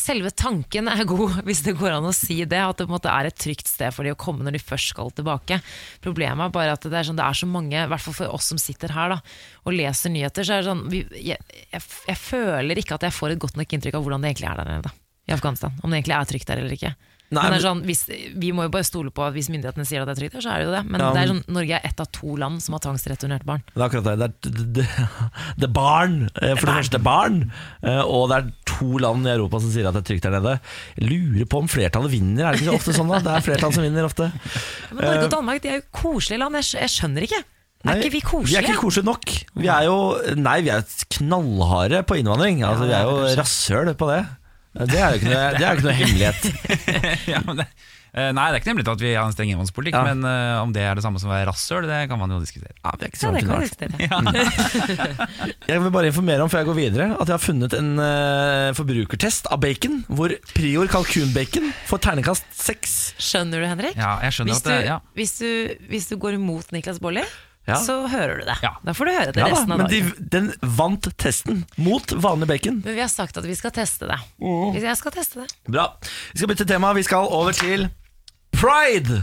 Selve tanken er god, hvis det går an å si det. At det på en måte er et trygt sted for de å komme når de først skal tilbake. Problemet er bare at det er, sånn, det er så mange, i hvert fall for oss som sitter her da, og leser nyheter, så er det sånn vi, jeg, jeg, jeg føler ikke at jeg får et godt nok inntrykk av hvordan det egentlig er der nede. I Afghanistan. Om det egentlig er trygt der eller ikke. Nei, men det er sånn, hvis, vi må jo bare stole på at hvis myndighetene sier at det er trygt så er det jo det. Men Ja, det er sånn, Norge er ett av to land som har tvangsreturnert barn. Det er akkurat det. Det er, det, det, det er barn, eh, for det første barn, eh, og det er to land i Europa som sier at det er trygt der nede. Jeg lurer på om flertallet vinner, er det ikke så ofte sånn da? Det er flertallet som vinner ofte. Men Norge og Danmark de er jo koselige land, jeg, jeg skjønner ikke. Er ikke vi Vi er ikke koselige nok. Vi er jo Nei, vi er knallharde på innvandring. Altså, vi er jo rasshøl på det. Det er jo ikke noe, det er jo ikke noe hemmelighet. ja, men det, eh, nei, det er ikke nemlig at vi har en streng innvandringspolitikk, Ja. men eh, om det er det samme som å være rasshøl, det kan man jo diskutere. Ja, det er ikke så Ja, det kan vi diskutere. Jeg vil bare informere om før jeg går videre at jeg har funnet en eh, forbrukertest av bacon, hvor Prior kalkunbacon får terningkast seks. Skjønner du, Henrik? Ja, jeg skjønner Hvis at du, det, ja. hvis, du, hvis du går imot Niklas Baarli, Ja. så hører du det. Ja. Da får du høre det Ja resten av men de, den vant testen mot vanlig bacon. Men vi har sagt at vi skal teste det. Mm. Jeg skal teste det. Bra. Vi skal bytte tema. Vi skal over til Pride!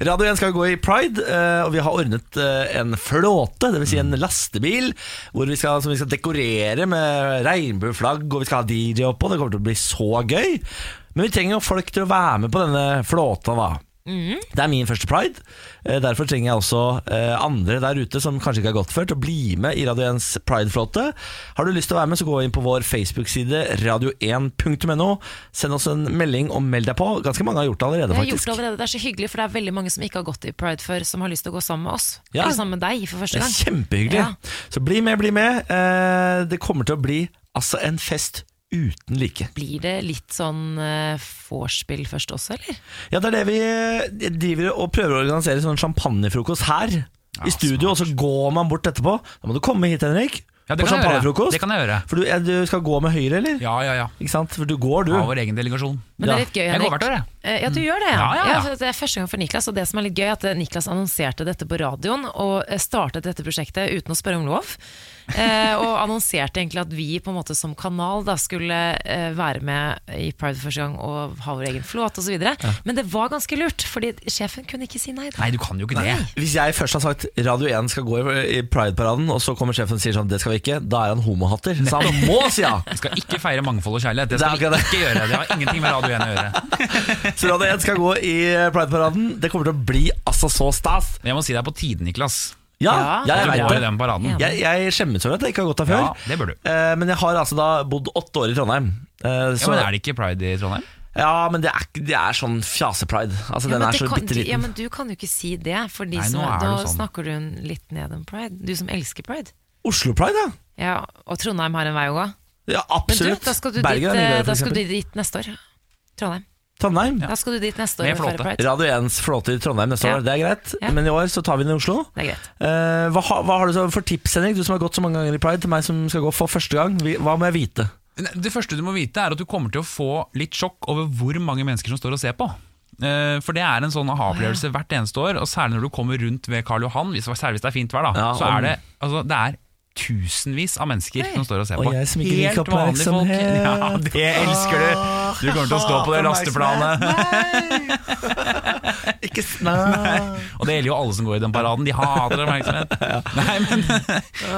Radio 1 skal gå i Pride, eh, og vi har ordnet eh, en flåte, dvs. Si en lastebil, hvor vi skal, som vi skal dekorere med regnbueflagg, og vi skal ha DJ oppå. Det kommer til å bli så gøy. Men vi trenger jo folk til å være med på denne flåta, da. Det er min første pride. Eh, Derfor trenger jeg også eh, andre der ute som kanskje ikke har gått før, til å bli med i Radio 1s Pride-flåte. Har du lyst til å være med, så gå inn på vår Facebook-side radio1.no. Send oss en melding og meld deg på. Ganske mange har gjort det allerede, Jeg har gjort faktisk. det allerede. Det er så hyggelig, for det er veldig mange som ikke har gått i Pride før, som har lyst til å gå sammen med oss. Ja. Eller sammen med deg for første gang. Det er kjempehyggelig. Ja. Så bli med, bli med. Eh, Det kommer til å bli altså en fest uten like. Blir det litt sånn uh, først også, eller? Ja, det er det vi eh, driver og prøver å organisere sånn champagnefrokost her. I studio, og så går man bort etterpå. Da må du komme hit, Henrik. Ja, det på kan jeg gjøre. Det kan jeg gjøre. For du, eh, du skal gå med høyre, eller? Ja, ja, ja. Ikke sant? For du går, du. Av vår egen delegasjon. Men det er litt gøy, Henrik. Jeg går hvert år, jeg. Eh, Ja, du gjør det, ja. Ja, ja, ja. Det er første gang for Niklas, og det som er litt gøy, er at eh, Niklas annonserte dette på radioen, og eh, startet dette prosjektet uten å spørre om lov. Eh, og annonserte egentlig at vi på en måte som kanal da skulle eh, være med i Pride første gang og ha vår egen flåte osv. videre Men det var ganske lurt, fordi sjefen kunne ikke si nei. Da. Nei, du kan jo ikke det. Hvis jeg først har sagt Radio 1 skal gå i Pride-paraden, og så kommer sjefen og sier sånn det skal vi ikke, da er han homohatter. Så han må si ja! Vi skal ikke feire mangfold og kjærlighet. Det Det skal vi akkurat det. ikke gjøre. Det har ingenting med Radio 1 å gjøre. Så Radio 1 skal gå i Pride-paraden. Det kommer til å bli altså så stas. Men jeg må si det er på tide, Niklas. Ja, Ja. jeg vet det. den paraden. Jeg, jeg skjemmes over at jeg ikke har gått der før. Ja, det bør du. Eh, Men jeg har altså da bodd åtte år i Trondheim. Eh, Ja, men Er det ikke pride i Trondheim? ja, men det er, det er sånn fjasepride. Altså, Ja, den er så kan, bitte du, ja, men du kan jo ikke si det, for de Nei, som, da sånn. snakker du litt ned om pride. Du som elsker pride. Oslo-pride, ja. Ja, og Trondheim har en vei å gå. Ja, Men du, absolutt. da skal du, Bergen dit, eh, da skal du dit neste år. Trondheim. Trondheim. Da skal du dit neste år Med flåte. pride. Radio 1s flåte i Trondheim neste Ja. år, det er greit. Ja. Men i år så tar vi den i Oslo. Det er greit. Eh, hva, har- hva har du så for tips, Henrik? Du som har gått så mange ganger i pride, til meg som skal gå for første gang. Hva må jeg vite? Det første du må vite, er at du kommer til å få litt sjokk over hvor mange mennesker som står og ser på. Eh, For det er en sånn aha-opplevelse hvert eneste år, og særlig når du kommer rundt ved Karl Johan, særlig hvis det er fint vær, da, Ja, så er det, altså, det er tusenvis av mennesker Oi. som står og ser Og på. jeg som ikke liker Helt vanlige folk. oppmerksomhet. Ja, det elsker du! Du kommer til å stå på det lasteplanet. Ikke snart. Og det gjelder jo alle som går i den paraden. De hater oppmerksomhet. Nei, men,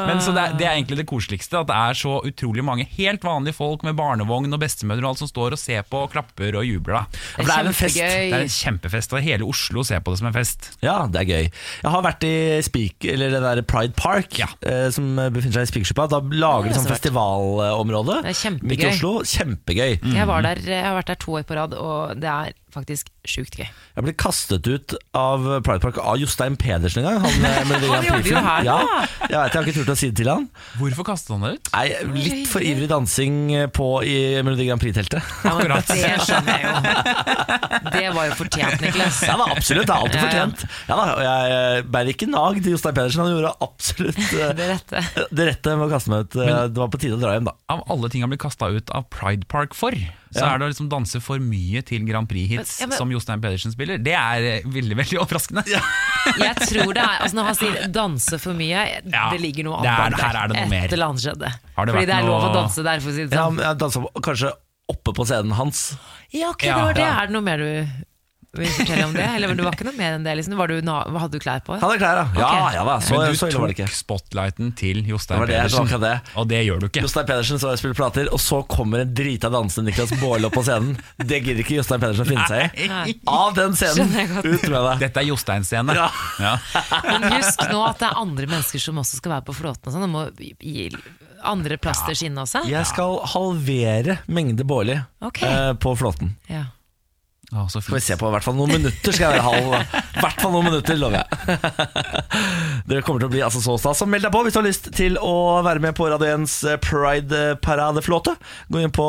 men så det er, det er egentlig det koseligste. At det er så utrolig mange helt vanlige folk med barnevogn og bestemødre og alt som står og ser på og klapper og jubler. Da. Det er en fest. Det er en kjempefest, og hele Oslo ser på det som en fest. Ja, det er gøy. Jeg har vært i Speak, eller det der Pride Park, Ja. eh, som befinner seg i Spikersuppa. Da lager de sånn festivalområde midt i Oslo. Kjempegøy. Jeg, var der, jeg har vært der to år på rad, og det er faktisk sjukt gøy. Jeg ble kastet ut av Pride Park av Jostein Pedersen en gang. Han, med Melodi Grand Han jobber jo her. Ja, jeg vet, jeg har ikke turt å si det til han. Hvorfor kastet han deg ut? Nei, litt for ivrig dansing på i Melodi Grand Prix-teltet. Ja, men det skjønner jeg jo. Det var jo fortjent, Niklas. Ja da, absolutt. Det er alltid fortjent. Ja da, og Jeg bærer ikke nag til Jostein Pedersen. Han gjorde absolutt eh, Det rette. det rette med å kaste meg ut. Men, Det var på tide å dra hjem, da. Av alle ting han blir kasta ut av Pride Park for, så Ja. er det å liksom danse for mye til Grand Prix-hits ja, som Jostein Pedersen spiller. Det er eh, veldig veldig overraskende. Jeg tror det er altså Når han sier 'danse for mye', Ja, det ligger noe det er- annet der. er det noe Et mer. eller annet skjedde. Har det Fordi vært det er lov å danse der, for å si det sånn. Ja, jeg dansa kanskje oppe på scenen hans. Ja, ok, Ja, det var det. ja. Er det noe mer du vil fortelle om det? Eller det var ikke noe mer enn det? Liksom. Var du na hadde du klær på? Hadde klær, ja. Ja, Ok. ja da, så, Men du så det tok spotlighten til Jostein Det det, det Pedersen, det. og det gjør du ikke. Jostein Pedersen så jeg spille plater, og så kommer en drita dansende Niklas Baarli opp på scenen. Det gidder ikke Jostein Pedersen å finne seg i. Av den scenen! Ut med deg. Dette er Jostein-scene. Ja. Ja. Men husk nå at det er andre mennesker som også skal være på flåten. Og sånn. Det må gi andre plass til skinnet også. Jeg skal halvere mengde Baarli okay. eh, på flåten. Ja. Å, så Får vi se på i hvert fall noen minutter. Skal jeg være halv I hvert fall noen minutter, lover jeg. Dere kommer til å bli altså så stas. Så meld deg på hvis du har lyst til å være med på Radio 1s Pride-paradeflåte. Gå inn på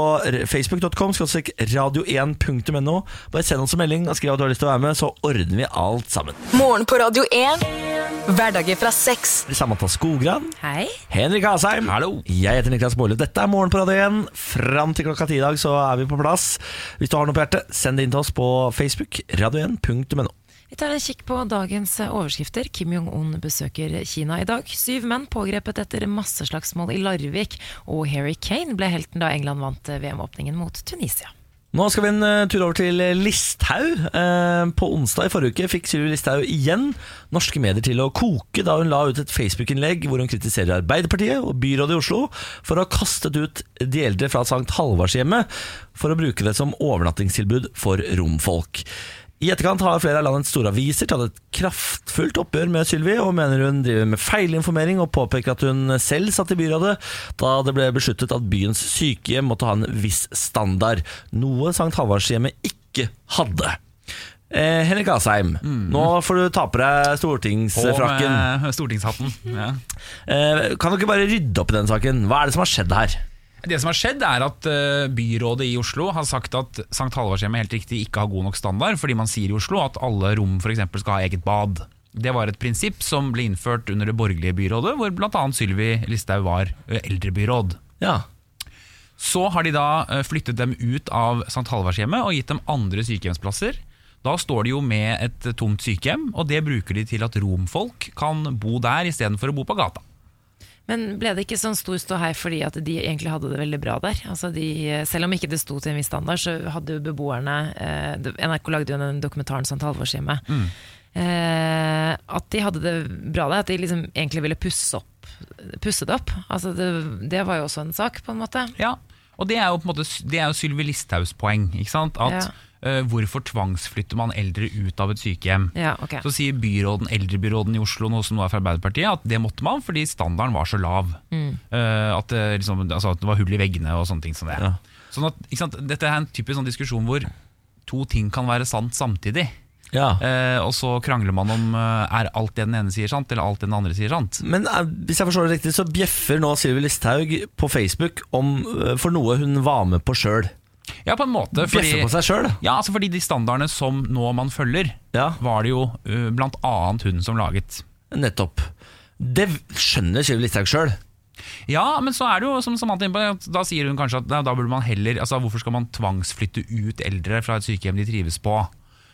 facebook.com radio1.no. Bare send oss en melding og skriv at du har lyst til å være med, så ordner vi alt sammen. Morgen på Radio 1. Hverdager fra sex. Samantha Skogran, Hei. Henrik Asheim. Hallo. Jeg heter Niklas Baarli. Dette er Morgen på Radio 1. Fram til klokka ti i dag så er vi på plass. Hvis du har noe på hjertet, send det inn til oss på Facebook. Radio1.no. Vi tar en kikk på dagens overskrifter. Kim Jong-un besøker Kina i dag. Syv menn pågrepet etter masseslagsmål i Larvik. Og Harry Kane ble helten da England vant VM-åpningen mot Tunisia. Nå skal vi en eh, tur over til Listhaug. Eh, på onsdag i forrige uke fikk Sylvi Listhaug igjen norske medier til å koke da hun la ut et Facebook-innlegg hvor hun kritiserer Arbeiderpartiet og byrådet i Oslo for å ha kastet ut de eldre fra Sankt Halvardshjemmet for å bruke det som overnattingstilbud for romfolk. I etterkant har flere av landets store aviser tatt et kraftfullt oppgjør med Sylvi, og mener hun driver med feilinformering, og påpeker at hun selv satt i byrådet da det ble besluttet at byens sykehjem måtte ha en viss standard, noe Sankt Halvardshjemmet ikke hadde. Eh, Henrik Asheim, nå får du ta på deg stortingsfrakken. med stortingshatten. Ja. Eh, kan du ikke bare rydde opp i den saken? Hva er det som har skjedd her? Det som har skjedd er at eh, byrådet i Oslo har sagt at St. Halvardshjemmet helt riktig ikke har god nok standard, fordi man sier i Oslo at alle rom for eksempel skal ha eget bad. Det var et prinsipp som ble innført under det borgerlige byrådet, hvor bl.a. Sylvi Listhaug var eh, eldrebyråd. Ja, Så har de da eh, flyttet dem ut av St. Halvardshjemmet og gitt dem andre sykehjemsplasser. Da står de jo med et tomt sykehjem, og det bruker de til at romfolk kan bo der istedenfor å bo på gata. Men ble det ikke sånn stor ståhei fordi at de egentlig hadde det veldig bra der? Altså de, selv om ikke det sto til en viss standard, så hadde jo beboerne eh, NRK lagde jo den dokumentaren St. Mm. Eh, at de hadde det bra der, at de liksom egentlig ville pusse, opp, pusse det opp. Altså det, det var jo også en sak, på en måte. Ja, og det er jo på en måte Det er jo Sylvi Listhaugs poeng. At Ja. Eh, Hvorfor tvangsflytter man eldre ut av et sykehjem? Ja, okay. Så sier byråden, eldrebyråden i Oslo, noe som nå er fra Arbeiderpartiet, at det måtte man fordi standarden var så lav. Mm. Eh, at, det, liksom, altså, at det var hull i veggene og sånne ting som det. Ja. Sånn at, ikke sant? Dette er en typisk sånn diskusjon hvor to ting kan være sant samtidig. ja. Eh, og så krangler man om eh, er alt det den ene sier sant, eller alt det den andre sier sant. Men eh, hvis jeg forstår det riktig, så bjeffer nå Sylvi Listhaug på Facebook om, eh, for noe hun var med på sjøl. Ja, på en måte. Bjeffer på seg sjøl? Ja, altså fordi de standardene som nå man følger, Ja, var det jo uh, blant annet hun som laget. nettopp. Det skjønner Sylvi Listhaug sjøl. Ja, men så er det jo som Samantha inne på, at da sier hun kanskje at da, da burde man heller Altså hvorfor skal man tvangsflytte ut eldre fra et sykehjem de trives på?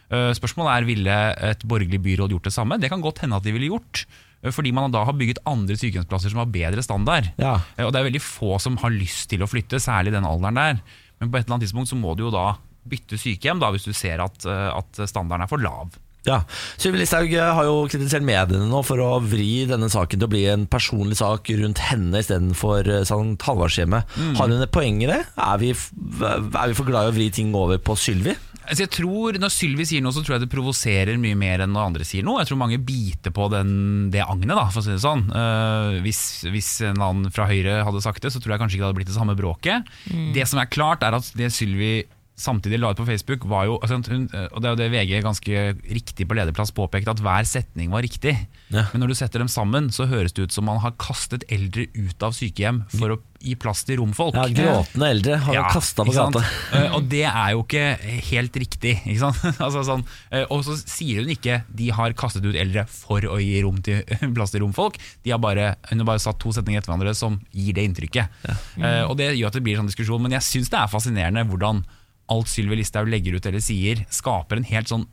Uh, spørsmålet er ville et borgerlig byråd gjort det samme? Det kan godt hende at de ville gjort. uh, Fordi man da har bygget andre sykehjemsplasser som har bedre standard. Ja. Uh, Og det er veldig få som har lyst til å flytte, særlig den alderen der. Men på et eller annet tidspunkt så må du jo da bytte sykehjem da, hvis du ser at, uh, at standarden er for lav. Ja, Sylvi Listhaug eh, har jo kritisert mediene nå for å vri denne saken til å bli en personlig sak rundt henne istedenfor uh, St. Halvardshjemmet. Har hun et poeng i det? Er vi, er vi for glad i å vri ting over på Sylvi? Altså jeg tror, Når Sylvi sier noe, så tror jeg det provoserer mye mer enn når andre sier noe. Jeg tror mange biter på den, det agnet, da, for å si det sånn. Uh, hvis, hvis en annen fra Høyre hadde sagt det, så tror jeg kanskje ikke det hadde blitt det samme bråket. Det som er klart, er at det Sylvi samtidig la ut på Facebook, var jo altså, hun, Og det er jo det VG ganske riktig på lederplass påpekte, at hver setning var riktig. Ja. Men når du setter dem sammen, så høres det ut som man har kastet eldre ut av sykehjem for å gi plass til romfolk. Ja, Gråtende eldre har Ja, ja, kasta på gata. Eh, og det er jo ikke helt riktig. Ikke sant? altså, sånn, eh, og så sier hun ikke de har kastet ut eldre for å gi rom til, plass til romfolk. De har bare, hun har bare satt to setninger etter hverandre som gir det inntrykket. Eh, og det gjør at det blir sånn diskusjon. Men jeg syns det er fascinerende hvordan alt Sylvi Listhaug legger ut eller sier, skaper en helt sånn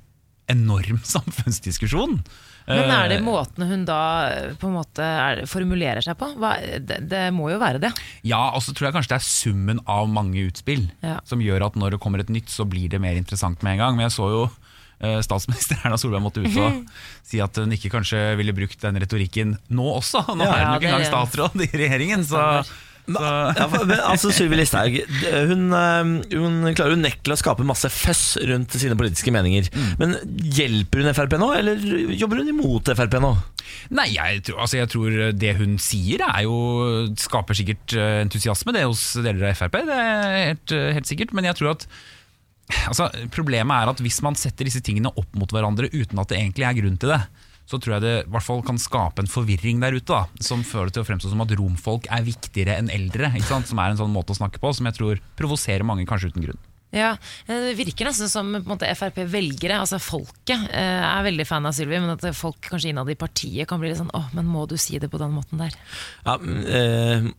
enorm samfunnsdiskusjon. Men er det Eh, måten hun da eh, på en måte er, formulerer seg på? Hva, det, det må jo være det. Ja, og så tror jeg kanskje det er summen av mange utspill Ja. som gjør at når det kommer et nytt, så blir det mer interessant med en gang. Men jeg så jo eh, statsminister Erna Solberg måtte ut og si at hun ikke kanskje ville brukt den retorikken nå også. Nå Ja, er hun jo ikke engang statsråd i regjeringen, så Ja, for- men, altså Sylvi Listhaug hun, eh, hun klarer unektelig å skape masse føss rundt sine politiske meninger. Mm. Men hjelper hun Frp nå, eller jobber hun imot Frp nå? Nei, jeg tror, altså jeg tror det hun sier er jo skaper sikkert eh, entusiasme det hos deler av Frp, det er helt, eh, helt sikkert. Men jeg tror at altså, problemet er at hvis man setter disse tingene opp mot hverandre uten at det egentlig er grunn til det, så tror jeg det i hvert fall kan skape en forvirring der ute, da, som fører til å fremstå som at romfolk er viktigere enn eldre. Ikke sant? Som er en sånn måte å snakke på som jeg tror provoserer mange, kanskje uten grunn. Ja, eh, Det virker nesten som på en måte, Frp-velgere, altså folket, eh, er veldig fan av Sylvi, men at folk kanskje innad i partiet kan bli litt sånn åh, men må du si det på den måten der? Ja, mm.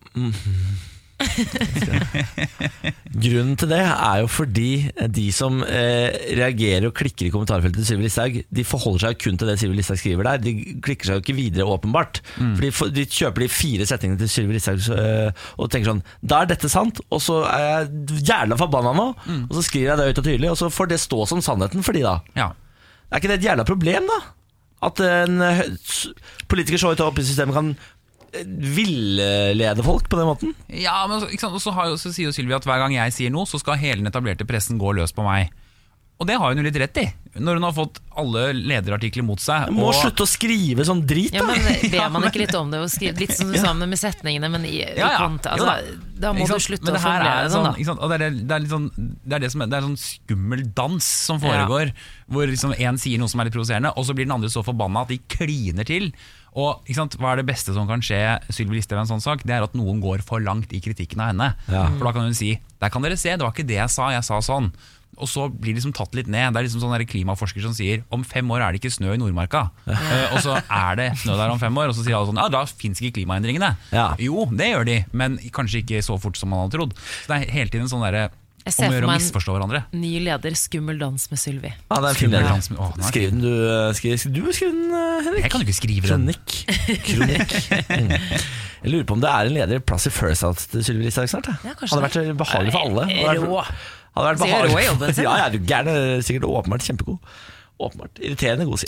Grunnen til det er jo fordi de som eh, reagerer og klikker i kommentarfeltet til Sylvi Listhaug, de forholder seg kun til det Sylvi Listhaug skriver der. De klikker seg jo ikke videre, åpenbart. Mm. de, for, de kjøper de fire setningene til Sylvi Listhaug eh, og tenker sånn Da er dette sant, og så er jeg jævla forbanna nå, og så skriver jeg det høyt og tydelig, og så får det stå som sannheten for de da. Ja. Er ikke det et jævla problem, da? At en eh, politiker så høyt oppe i systemet kan villede folk på den måten? Ja, men så- ikke sant? Og så, har så sier jo Sylvi at hver gang jeg sier noe, så skal hele den etablerte pressen gå løs på meg. Og det har hun jo litt rett i, når hun har fått alle lederartikler mot seg. Jeg må og, slutte å skrive sånn drit, da! Ja, men Ber man ikke litt om det og skrive litt som du sa med setningene, men i, Ja, ja. altså, da. da må du slutte å det formulere er det sånn, sånn, da. ikke sant? Og det, er, det, er litt sånn, det er det som er, det er sånn skummel dans som foregår, hvor liksom en sier noe som er litt provoserende, og så blir den andre så forbanna at de kliner til. Og sant? Hva er det beste som kan skje Sylvi Listhaug i en sånn sak? Det er at noen går for langt i kritikken av henne. Ja. For da kan hun si Der kan dere se, det var ikke det jeg sa, jeg sa sånn. Og så blir det liksom tatt litt ned. Det er liksom sånn klimaforsker som sier om fem år er det ikke snø i Nordmarka. Uh, og så er det snø der om fem år, og så sier alle sånn ja, da fins ikke klimaendringene. Ja. Jo, det gjør de, men kanskje ikke så fort som man hadde trodd. Så det er hele tiden sånn derre Jeg om ser å for gjøre å meg en- misforstå hverandre. Ny leder, skummel dans med Sylvi. Ja, det er en fin Skummel leder. dans med- nei. Skriv den, du. eh, Skriv, skriv, du skriv den, eh, Henrik. Jeg kan jo ikke skrive den. Kronikk. Kronikk. Mm. Jeg lurer på om det er en leder plass i First Out til Sylvi Listhaug snart. jeg. Ja, kanskje hadde vært behagelig for alle. Hadde vært, Rå. hadde vært Sier rå i behagelig. jobben sin. Ja, ja, du er gæren. Sikkert åpenbart kjempegod. Åpenbart. Irriterende god, si.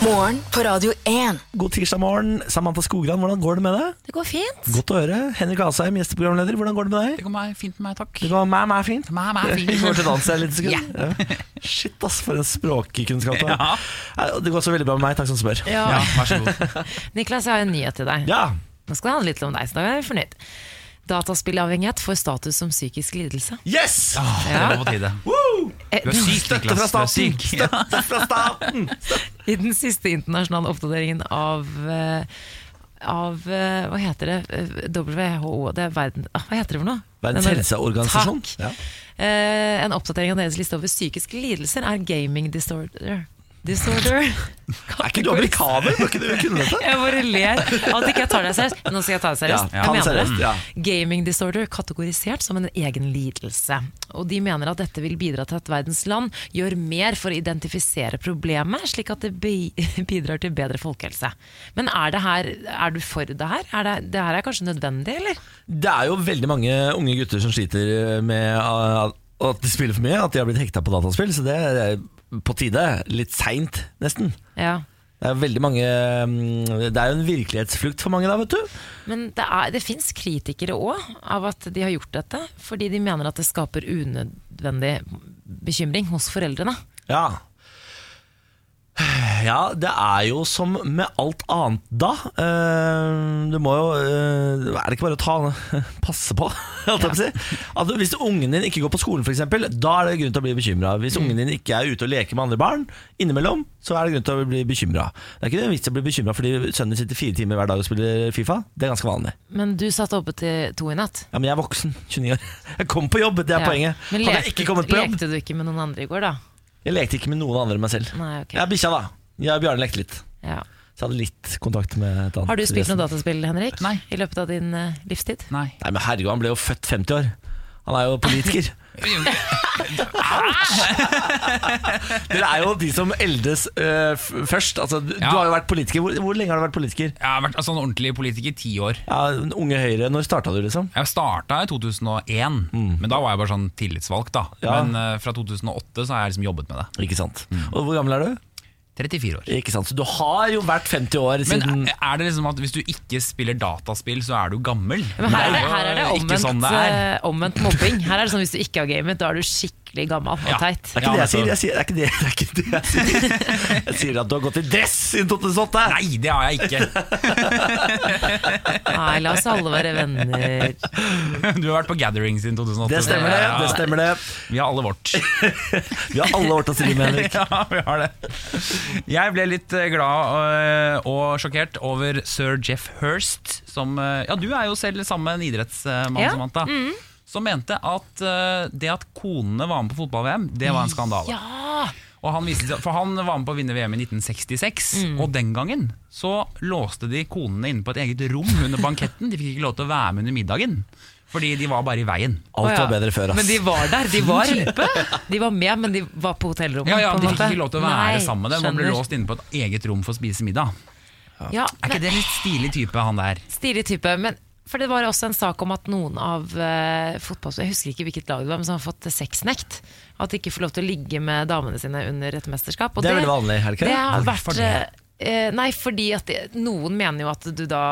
Morgen på Radio 1. God tirsdag morgen. Samantha Skogran, hvordan går det med deg? Det går fint. Godt å høre. Henrik Asheim, gjesteprogramleder, hvordan går det med deg? Det går meg fint med meg, takk. Det går meg, meg fint. Meg, meg fint. Vi går til dans her litt sekund. Ja. Shit, ass, for en språkkunnskap. du har. Ja. Det går så veldig bra med meg, takk som spør. Ja. Ja, vær så god. Niklas, jeg har en nyhet til deg. Ja, Nå skal det handle litt om deg, så da er jeg fornøyd. Dataspillavhengighet får status som psykisk lidelse. yes! Det var på tide. Du er syk, Støtte fra staten! syk. Støtte fra staten! I den siste internasjonale oppdateringen av eh, av eh, Hva heter det? WHO, det er verden... ah, Hva heter det for noe? Verdens er- helseorganisasjon. Ja. Eh, en oppdatering av deres liste over psykiske lidelser er gaming disorder. Disorder. Er ikke du amerikaner? Bør ikke du kunne dette? Jeg bare ler at ikke jeg tar deg seriøst. Nå skal jeg ta det seriøst. Ja, jeg seriøst, ja. Gaming disorder kategorisert som en egen lidelse. Og de mener at dette vil bidra til at verdens land gjør mer for å identifisere problemet, slik at det bidrar til bedre folkehelse. Men er, det her, er du for det her? Er det, det her er kanskje nødvendig, eller? Det er jo veldig mange unge gutter som sliter med Og at de spiller for mye, at de har blitt hekta på dataspill. Så det er på tide. Litt seint, nesten. Ja. Det er veldig mange mm, Det er jo en virkelighetsflukt for mange, da, vet du. Men det, er, det fins kritikere òg av at de har gjort dette, fordi de mener at det skaper unødvendig bekymring hos foreldrene. Ja. Ja, det er jo som med alt annet da. Eh, Du må jo eh, Er det ikke bare å ta passe på? si? Altså, hvis ungen din ikke går på skolen, f.eks., da er det grunn til å bli bekymra. Hvis ungen din ikke er ute og leker med andre barn innimellom, så er det grunn til å bli bekymra. Det er ikke noen vits å bli bekymra fordi sønnen din sitter fire timer hver dag og spiller Fifa. Det er ganske vanlig. Men du satt oppe til to i natt. Ja, Men jeg er voksen. 29 år. Jeg kom på jobb, det er Ja. poenget. Men Hadde jeg ikke kommet på jobb lekte du ikke med noen andre i går, da? Jeg lekte ikke med noen andre enn meg selv. Nei, ok. Jeg er bikkja, da. Jeg og Bjarne lekte litt. Ja. Så jeg hadde litt kontakt med et annet Har du spilt vesen. noe dataspill, Henrik? Nei. I løpet av din eh, livstid? Nei. Nei, men herregud, han ble jo født 50 år. Han er jo politiker. Dere er jo de som eldes øh, først. Altså, du, Ja. har jo vært politiker. Hvor, hvor lenge har du vært politiker? Jeg har vært altså, en ordentlig politiker i ti år. Ja, Unge Høyre, når starta du, liksom? Jeg starta i 2001, men da var jeg bare sånn tillitsvalgt. da Ja. Men eh, fra 2008 så har jeg liksom jobbet med det. Ikke sant. Og hvor gammel er du? 34 år. Ikke sant, Så du har jo vært 50 år Men siden er er det liksom at hvis du ikke spiller dataspill, så er du gammel? Men her er det, her er det omvendt, sånn det er. eh, omvendt mobbing. Her er det sånn Hvis du ikke har gamet, da er du skikkelig gammel og Ja. Det er ikke Ja, det jeg sier. Jeg sier, det er ikke det, det er ikke det jeg sier. Jeg sier at du har gått i dress siden 2008. Nei, det har jeg ikke. Nei, la oss alle være venner. Du har vært på gathering siden 2008. Det stemmer det. Det stemmer det Vi har alle vårt. Vi har alle vårt å stri med, Henrik. Ja, vi har det. Jeg ble litt eh, glad øh, og sjokkert over sir Jeff Hurst, som øh, Ja, du er jo selv sammen med en idrettsmann, Ja, Samantha. Som mente at det at konene var med på fotball-VM, det var en skandale. Ja! Han viste, for han var med på å vinne VM i 1966, og den gangen så låste de konene inne på et eget rom under banketten. De fikk ikke lov til å være med under middagen, fordi de var bare i veien. Alt var bedre før, ass. Men de var der. De var, de var med, men de var på hotellrommet. Ja, ja, De fikk ikke lov til å være Nei, sammen med dem. Man ble skjønner. låst inne på et eget rom for å spise middag. Ja, Er ikke men, det en litt stilig type, han der? Stilig type. Men for det var også en sak om at noen av uh, fotballspillerne jeg husker ikke hvilket lag det var, men som har fått sexnekt. At de ikke får lov til å ligge med damene sine under et mesterskap. Og Det er veldig vanlig, er det ikke Det det? har Hvorfor vært det? eh, Nei, fordi at noen mener jo at du da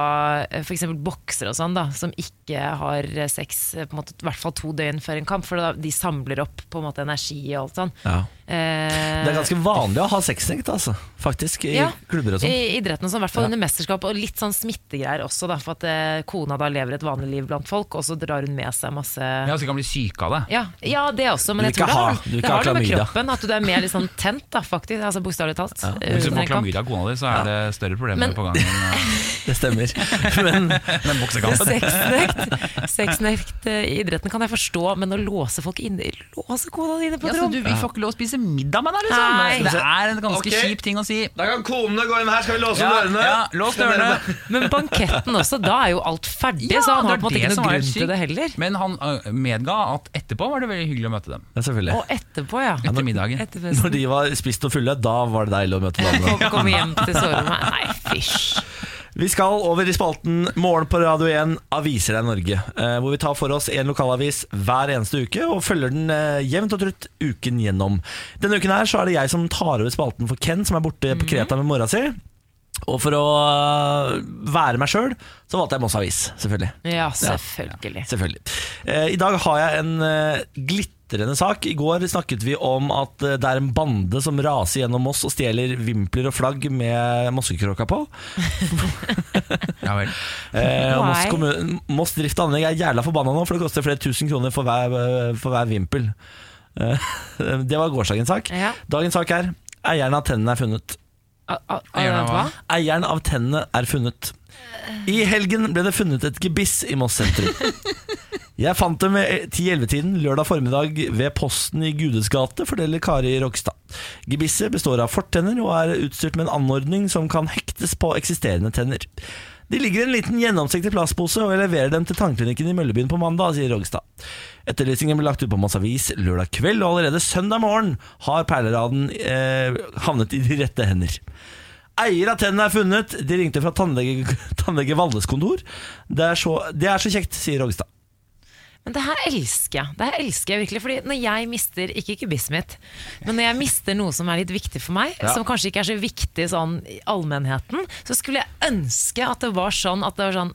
f.eks. For eksempel boksere og sånn da Som ikke har eh, sex eh, på en måte, I hvert fall to døgn før en kamp For da, de samler opp på en måte energi og alt sånn Ja. Eh, Det er ganske vanlig å ha sexnekt, altså. Faktisk, i ja, klubber og sånn. I idretten og sånn, i hvert fall Ja. under mesterskap Og litt sånn smittegreier også da For at eh, kona da lever et vanlig liv blant folk Og så drar hun med seg masse Ja, Så de kan bli syke av det. ja, ja, det også, men jeg tror ha- det, det har noe med kroppen At du er mer litt sånn tent da, faktisk Altså bokstavlig talt Ja. eh, Hvis du får klamydia av kona di, så er det større problemer Men- på gangen. eh, Det stemmer. Men men boksekampen. Sexnekt, sexnekt i idretten kan jeg forstå, men å låse folk inne Låse kona dine på Ja, et så rom du vi får ikke lov å spise middag med deg, liksom? Nei. Det er en ganske Ok. kjip ting å si. da kan konene gå inn her, skal vi låse Ja, dørene? ja, lås dørene. Men banketten også, da er jo alt ferdig, Ja, så han det har er på en måte det ikke som noen er grunn sykt. til det heller. Men han medga at etterpå var det veldig hyggelig å møte dem. Ja, selvfølgelig. Og etterpå, ja. Etter middagen. Etter Når festen. de var spist og fulle, da var det deilig å møte damene. Kom- Komme hjem til soverommet. Nei, fysj. Vi skal over i spalten Morgen på Radio 1 Aviser deg Norge, eh, hvor vi tar for oss en lokalavis hver eneste uke og følger den eh, jevnt og trutt uken gjennom. Denne uken her så er det jeg som tar over spalten for Ken, som er borte på Kreta med mora si. Og for å eh, være meg sjøl, så valgte jeg Moss Avis, selvfølgelig. Ja, selvfølgelig. Selvfølgelig. Eh, I dag har jeg en eh, glitrende sak. I går snakket vi om at eh, det er en bande som raser gjennom Moss og stjeler vimpler og flagg med mossekråka på. Ja vel. Eh, Moss, kommune, Moss Drift og Anlegg er jævla forbanna nå, for det koster flere tusen kroner for hver, for hver vimpel. Eh, det var gårsdagens sak. Ja. Dagens sak er eieren av tennene er funnet. A- a- A? Eieren av tennene er funnet. I helgen ble det funnet et gebiss i Moss sentrum. Jeg fant dem ved 10-11-tiden lørdag formiddag ved Posten i Gudes gate, forteller Kari Rogstad. Gebisset består av fortenner og er utstyrt med en anordning som kan hektes på eksisterende tenner. De ligger i en liten gjennomsiktig plastpose, og jeg leverer dem til tannklinikken i Møllebyen på mandag, sier Rogstad. Etterlysningen ble lagt ut på Moss Avis lørdag kveld, og allerede søndag morgen har perleraden eh, havnet i de rette hender. Eier av tennene er funnet. De ringte fra tannlege, tannlege Valles kontor. Det er, så, det er så kjekt, sier Rogstad. Men det her elsker jeg. Det her elsker jeg virkelig Fordi når jeg mister, ikke kubismet mitt, men når jeg mister noe som er litt viktig for meg, Ja. som kanskje ikke er så viktig sånn i allmennheten, så skulle jeg ønske at det var sånn at det var sånn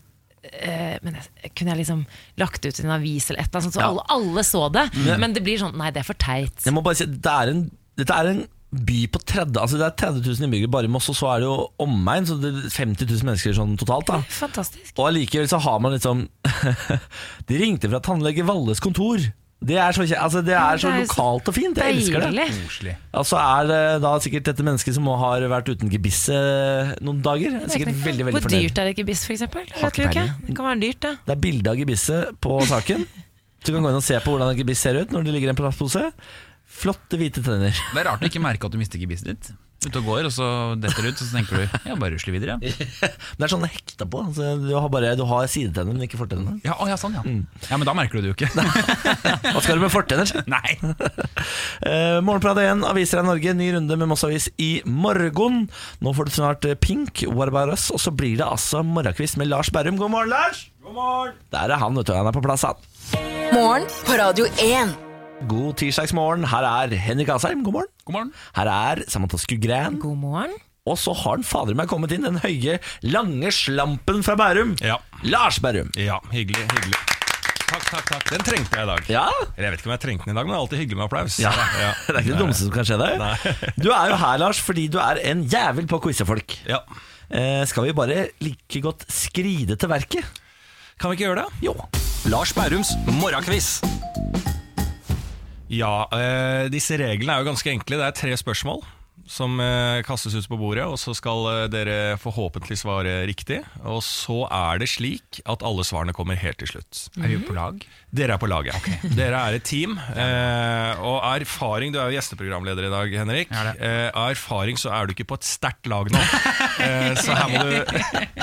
eh, men jeg, kunne jeg liksom lagt ut i en avis eller et eller annet sånt, så Ja. alle, alle så det. Men det blir sånn Nei, det er for teit. Jeg må bare si, det er en, Dette er en by på 30 Altså det er 30 000 innbyggere bare i Moss, og så er det jo omegn, så det er 50 000 mennesker sånn totalt. da Fantastisk. Og allikevel så har man liksom De ringte fra tannlege Valles kontor. Det er så, altså det er så Det er så lokalt og fint. Jeg elsker det. Koselig. Altså er det da sikkert dette mennesket som har vært uten gebisset noen dager. Sikkert veldig veldig Hvor dyrt er det gebiss, f.eks.? Det kan være dyrt, det. Det er bilde av gebisset på saken. Du kan gå inn og se på hvordan et gebiss ser ut når det ligger i en plastpose. Flotte, hvite tenner. Det er rart å ikke merke at du mister gebisset ditt. Ute og går, og så detter det ut, og så tenker du ja, bare rusler videre. Det er sånn hekta på. Altså, du har bare du har sidetennene, men ikke fortennene. Ja, å, ja, sånn, ja. ja, Men da merker du det jo ikke. Hva skal du med fortenner? Nei. Uh, Morgenprat 1, Aviser av Norge, ny runde med Moss Avis i morgen. Nå får du snart eh, Pink, What About Us, og så blir det altså morgenkvist med Lars Berrum. God morgen, Lars! God morgen! Der er han, vet du. Han er på plass, han. Morgen på Radio 1. God tirsdagsmorgen. Her er Henrik Asheim, god morgen. God morgen. Her er Samantha Skugran. God morgen. Og så har den fader meg kommet inn, den høye, lange slampen fra Bærum. Ja. Lars Bærum. Ja, hyggelig, hyggelig. Takk, takk, takk. Den trengte jeg i dag. Ja? Eller Jeg vet ikke om jeg trengte den i dag, men det er alltid hyggelig med applaus. Ja, Det er ikke det dummeste som kan skje deg. Du er jo her, Lars, fordi du er en jævel på quizefolk. Ja. Eh, skal vi bare like godt skride til verket? Kan vi ikke gjøre det? Jo. Lars Bærums morgenquiz. Ja, eh, disse reglene er jo ganske enkle. Det er tre spørsmål som eh, kastes ut på bordet, og så skal eh, dere forhåpentlig svare riktig. Og så er det slik at alle svarene kommer helt til slutt. Er vi på lag? Dere er på lag, ja. Okay. Dere er et team. Eh, og av erfaring Du er jo gjesteprogramleder i dag, Henrik. Av er. Eh, erfaring så er du ikke på et sterkt lag nå. Eh, så her må du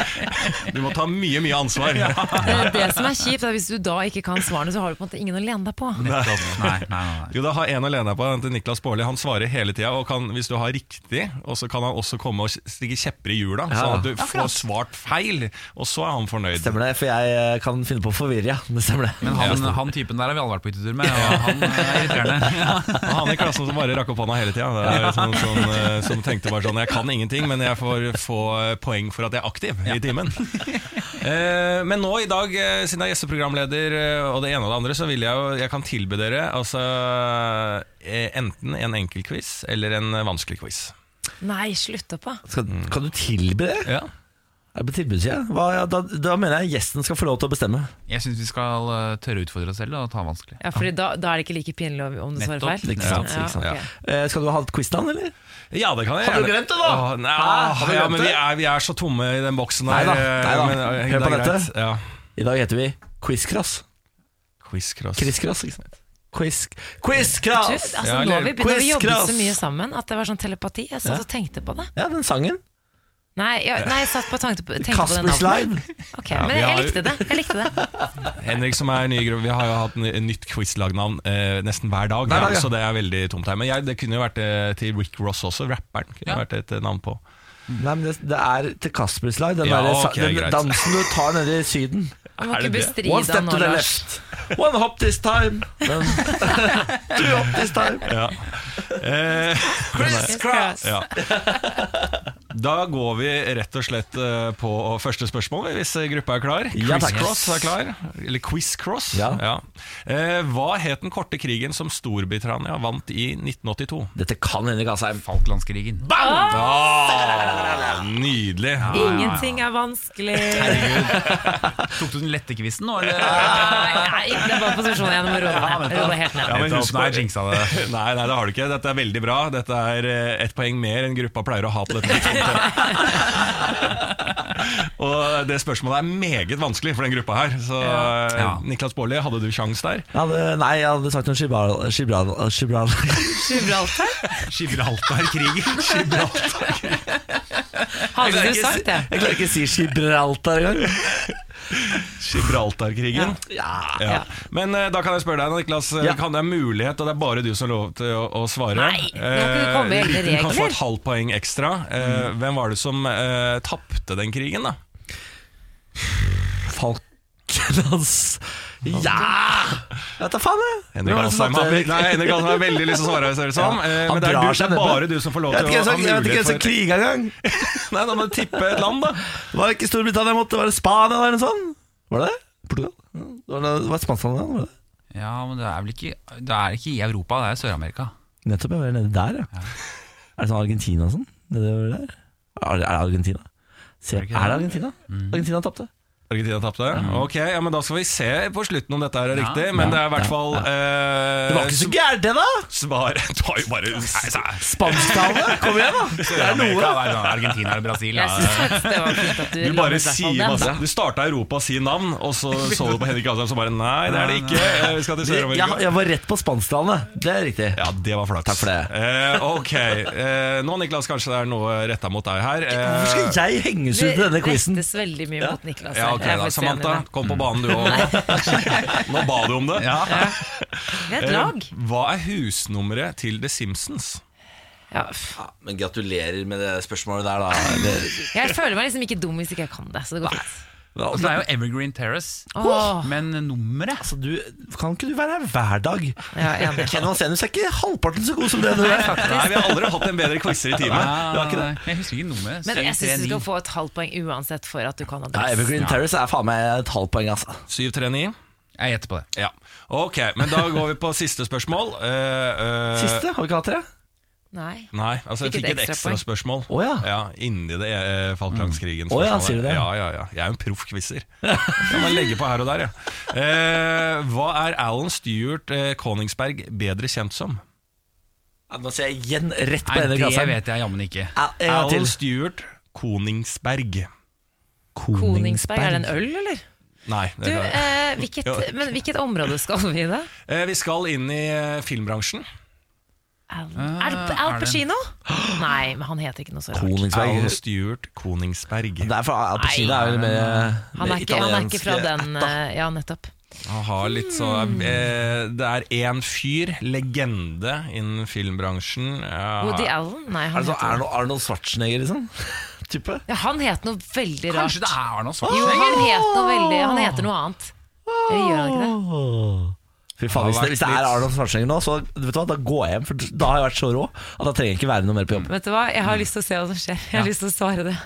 Du må ta mye, mye ansvar. Det, er det som er kjipt, er hvis du da ikke kan svarene, så har du på en måte ingen å lene deg på. Nei, nei, nei, nei. Jo, da har en å lene deg på, Niklas Baarli. Han svarer hele tida, og kan, hvis du har riktig, og så kan han også komme og stikke kjepper i hjula, Ja. sånn at du får svart feil, og så er han fornøyd. Stemmer det, for jeg eh, kan finne på å forvirre, ja. Det stemmer det. Men han, han typen der har vi alle vært på hyttetur med, og han er irriterende. Ja. han i klassen som bare rakk opp hånda hele tida. Sånn, sånn, eh, som tenkte bare sånn Jeg kan ingenting, men jeg får få eh, poeng for at jeg er aktiv i timen. Eh, men nå i dag, eh, siden jeg er gjesteprogramleder eh, og det ene og det andre, så vil jeg jo Jeg kan tilby dere altså eh, enten en enkel quiz eller en vanskelig vanskelig quiz. Nei, slutt opp, da. Skal, kan du tilby det? Ja. Er det på tilbudssida? Hva- ja, Da, da mener jeg gjesten skal få lov til å bestemme. Jeg syns vi skal uh, tørre å utfordre oss selv og ta vanskelig. Ja, fordi da, da er det ikke like pinlig om du svarer feil. Ikke sant, Ja, ikke sant. Ja, okay. uh, skal du ha et quiznavn, eller? Ja, det kan jeg Har du glemt det, da? Åh, nei, ah, ja, men vi er, vi er så tomme i den boksen Nei her. da, eh, nei da. men, eh, Hør på dette. Ja. I dag heter vi Quizcross. Quizcross. Quizcross, ikke sant? Quiz, Du, Quizcross! altså, Ja, nå har vi begynt å jobbe så mye sammen at det var sånn telepati. Jeg satt Ja. og tenkte på det. Ja, den sangen. Nei, jeg, nei, jeg satt på tanke på, tenkte på det navnet. Slide. Okay, Ja, men jeg, har jo- likte det. Jeg likte det. Henrik som er ny i Vi har jo hatt en, en nytt quizlagnavn eh, nesten hver dag, Hver dag, ja, ja. så det er veldig tomt her. Men jeg, det kunne jo vært eh, til Rick Ross også, rapperen. Kunne Ja. vært et eh, navn på. Nei, men det, det er til Kasper Slide. Den, Ja, der, sa- den dansen du tar nede i Syden. Må ikke bestride One step to the Lars. left. One hop this time. Two hop this time. Ja. Eh, Crisscross. ja. Da går vi rett og slett eh, på første spørsmål, hvis gruppa er klar. Ja. Criss-cross er klar. Eller quiz-cross. Ja. Eh, hva het den korte krigen som Storbritannia vant i 1982? Dette kan hende Asheim. Falklandskrigen. Ah, nydelig. Ingenting er vanskelig. Herregud. Tok du den lette quizen nå, eller? Nei, nei, det var posisjonen igjen. Jeg må roe helt ned. Ja, men husk Nei, på-. Nei, nei, det har du ikke. Dette er veldig bra. Dette er eh, ett poeng mer enn gruppa pleier å ha på dette tidspunktet. Og det spørsmålet er meget vanskelig for den gruppa her. Så eh, Ja. Niklas Baarli, hadde du sjans der? Jeg hadde, nei, jeg hadde sagt noe Gibral... Gibral... Gibral. Gibraltar? Gibraltar-krigen. Gibraltar. Hadde du sagt det? Jeg klarer ikke å si Gibraltar engang. Gibraltar-krigen. Ja. Ja. Men eh, da kan jeg spørre deg, Niklas. eh, Ja. Kan det er mulighet, og det er bare du som har lov til å, å svare. Nei, nå kan du komme med egne Eh, Du kan få regler. et halvt poeng ekstra. Eh, Hvem var det som uh, tapte den krigen, da? Falklands Ja! Jeg vet da faen, jeg. Henrik var det Asheim har, veldig lyst til å svare, ser det som. Ja, Eh, Men det er, du, det er bare du som får lov til å ha hvem som- jeg vet ikke hvem som for kriga engang. Nei, da må du tippe et land, da. Det var ikke Storbritannia måtte, var det Spania eller noe sånt? Var det det? Portugal? Ja, Det var, det var et spansk var det? Ja, men det er vel ikke Det er ikke i Europa, det er Sør-Amerika. Nettopp, jeg var nede der, ja. Er det sånn Argentina og sånn? Er det, Argentina? Se, er det det, det? Argentina? Argentina tapte. Argentina tapte. Ok, ja, men Da skal vi se på slutten om dette her er Ja. riktig. Men Ja, det er i hvert ja, fall ja. eh, Det var ikke så gærent, det, da! Svar Det jo bare Spansktale! Kom igjen, da! Det er noe. det sånn Argentina eller Brasil. Jeg synes det var fint at du, Du bare sier masse Du starta Europa sier navn, og så så du på Henrik Asheim som bare Nei, det er det ikke. Eh, Vi skal til Sør-Amerika. jeg var rett på spansktalene. Det er riktig. Ja, det var flaks. Takk for det. Eh, ok. Eh, nå, Niklas, kanskje det er noe retta mot deg her. Eh, Hvorfor skal jeg henges ut i denne Det quizen? rettes veldig mye Ja. mot Niklas. ja. Ok da. Samantha, kom på banen du òg nå. Nå ba du om det. Ja. Vi er et Eh, lag. hva er husnummeret til The Simpsons? Ja, Ja, men gratulerer med det spørsmålet der, da. jeg føler meg liksom ikke dum hvis ikke jeg kan det. Så det går fint. Og så er jo Evergreen Terrace. oh. Men nummeret Altså, du, kan ikke du være her hver dag? Ja. Ken Vasenius er ikke halvparten så god som det du er. Nei, Vi har aldri hatt en bedre quizer i timen. Det. Jeg husker ikke nummeret. Men jeg syns du skal få et halvt poeng uansett for at du kan Ja, Evergreen Evergreen Terrace er faen meg et halvt poeng, altså. 739. Jeg gjetter på det. Ja. Ok, men da går vi på siste spørsmål. Uh, uh, Siste? Har vi ikke hatt det? Nei. Nei, altså jeg Fikk et ekstraspørsmål ekstra oh. Ja. Ja, Inni det eh, Falklandskrigen. Oh, ja, sier du det? Ja, ja, ja. Jeg er jo en proff quizer. Kan man legge på her og der, ja. Eh, hva er Alan Stewart eh, Koningsberg bedre kjent som? Ja, Nå ser jeg igjen rett på denne kassa. det vet jeg jammen ikke. Ja, Alan. Stewart Koningsberg. Koningsberg, er det en øl, eller? Nei. Du, eh, hvilket, men hvilket område skal vi i da? eh, vi skal inn i eh, filmbransjen. Al, Al, Al er? Pacino? Nei, men han heter ikke noe så rart. Koningsberg. Al Stuart Koningsberg. Det er fra Al Pacino er jo med, Han er med ikke, han er ikke fra den eh, Ja, nettopp. Så eh, Det er én fyr, legende innen filmbransjen. Ja, Woody Allen? Nei, han sånn heter Arnold, Arnold Schwarzenegger, liksom? Type? ja, Han het noe veldig rart. Kanskje det er Arnold Jo, Schwarzenegger? han het noe veldig Han heter noe annet. Eller gjør han ikke det? Fy faen, hvis, det, hvis det er Arnold Schwarzenegger nå, så vet du hva, da går jeg hjem. For da har jeg vært så rå at da trenger jeg ikke være noe mer på jobb. Vet du hva, jeg har lyst til å se hva som skjer. Jeg har lyst til å svare det.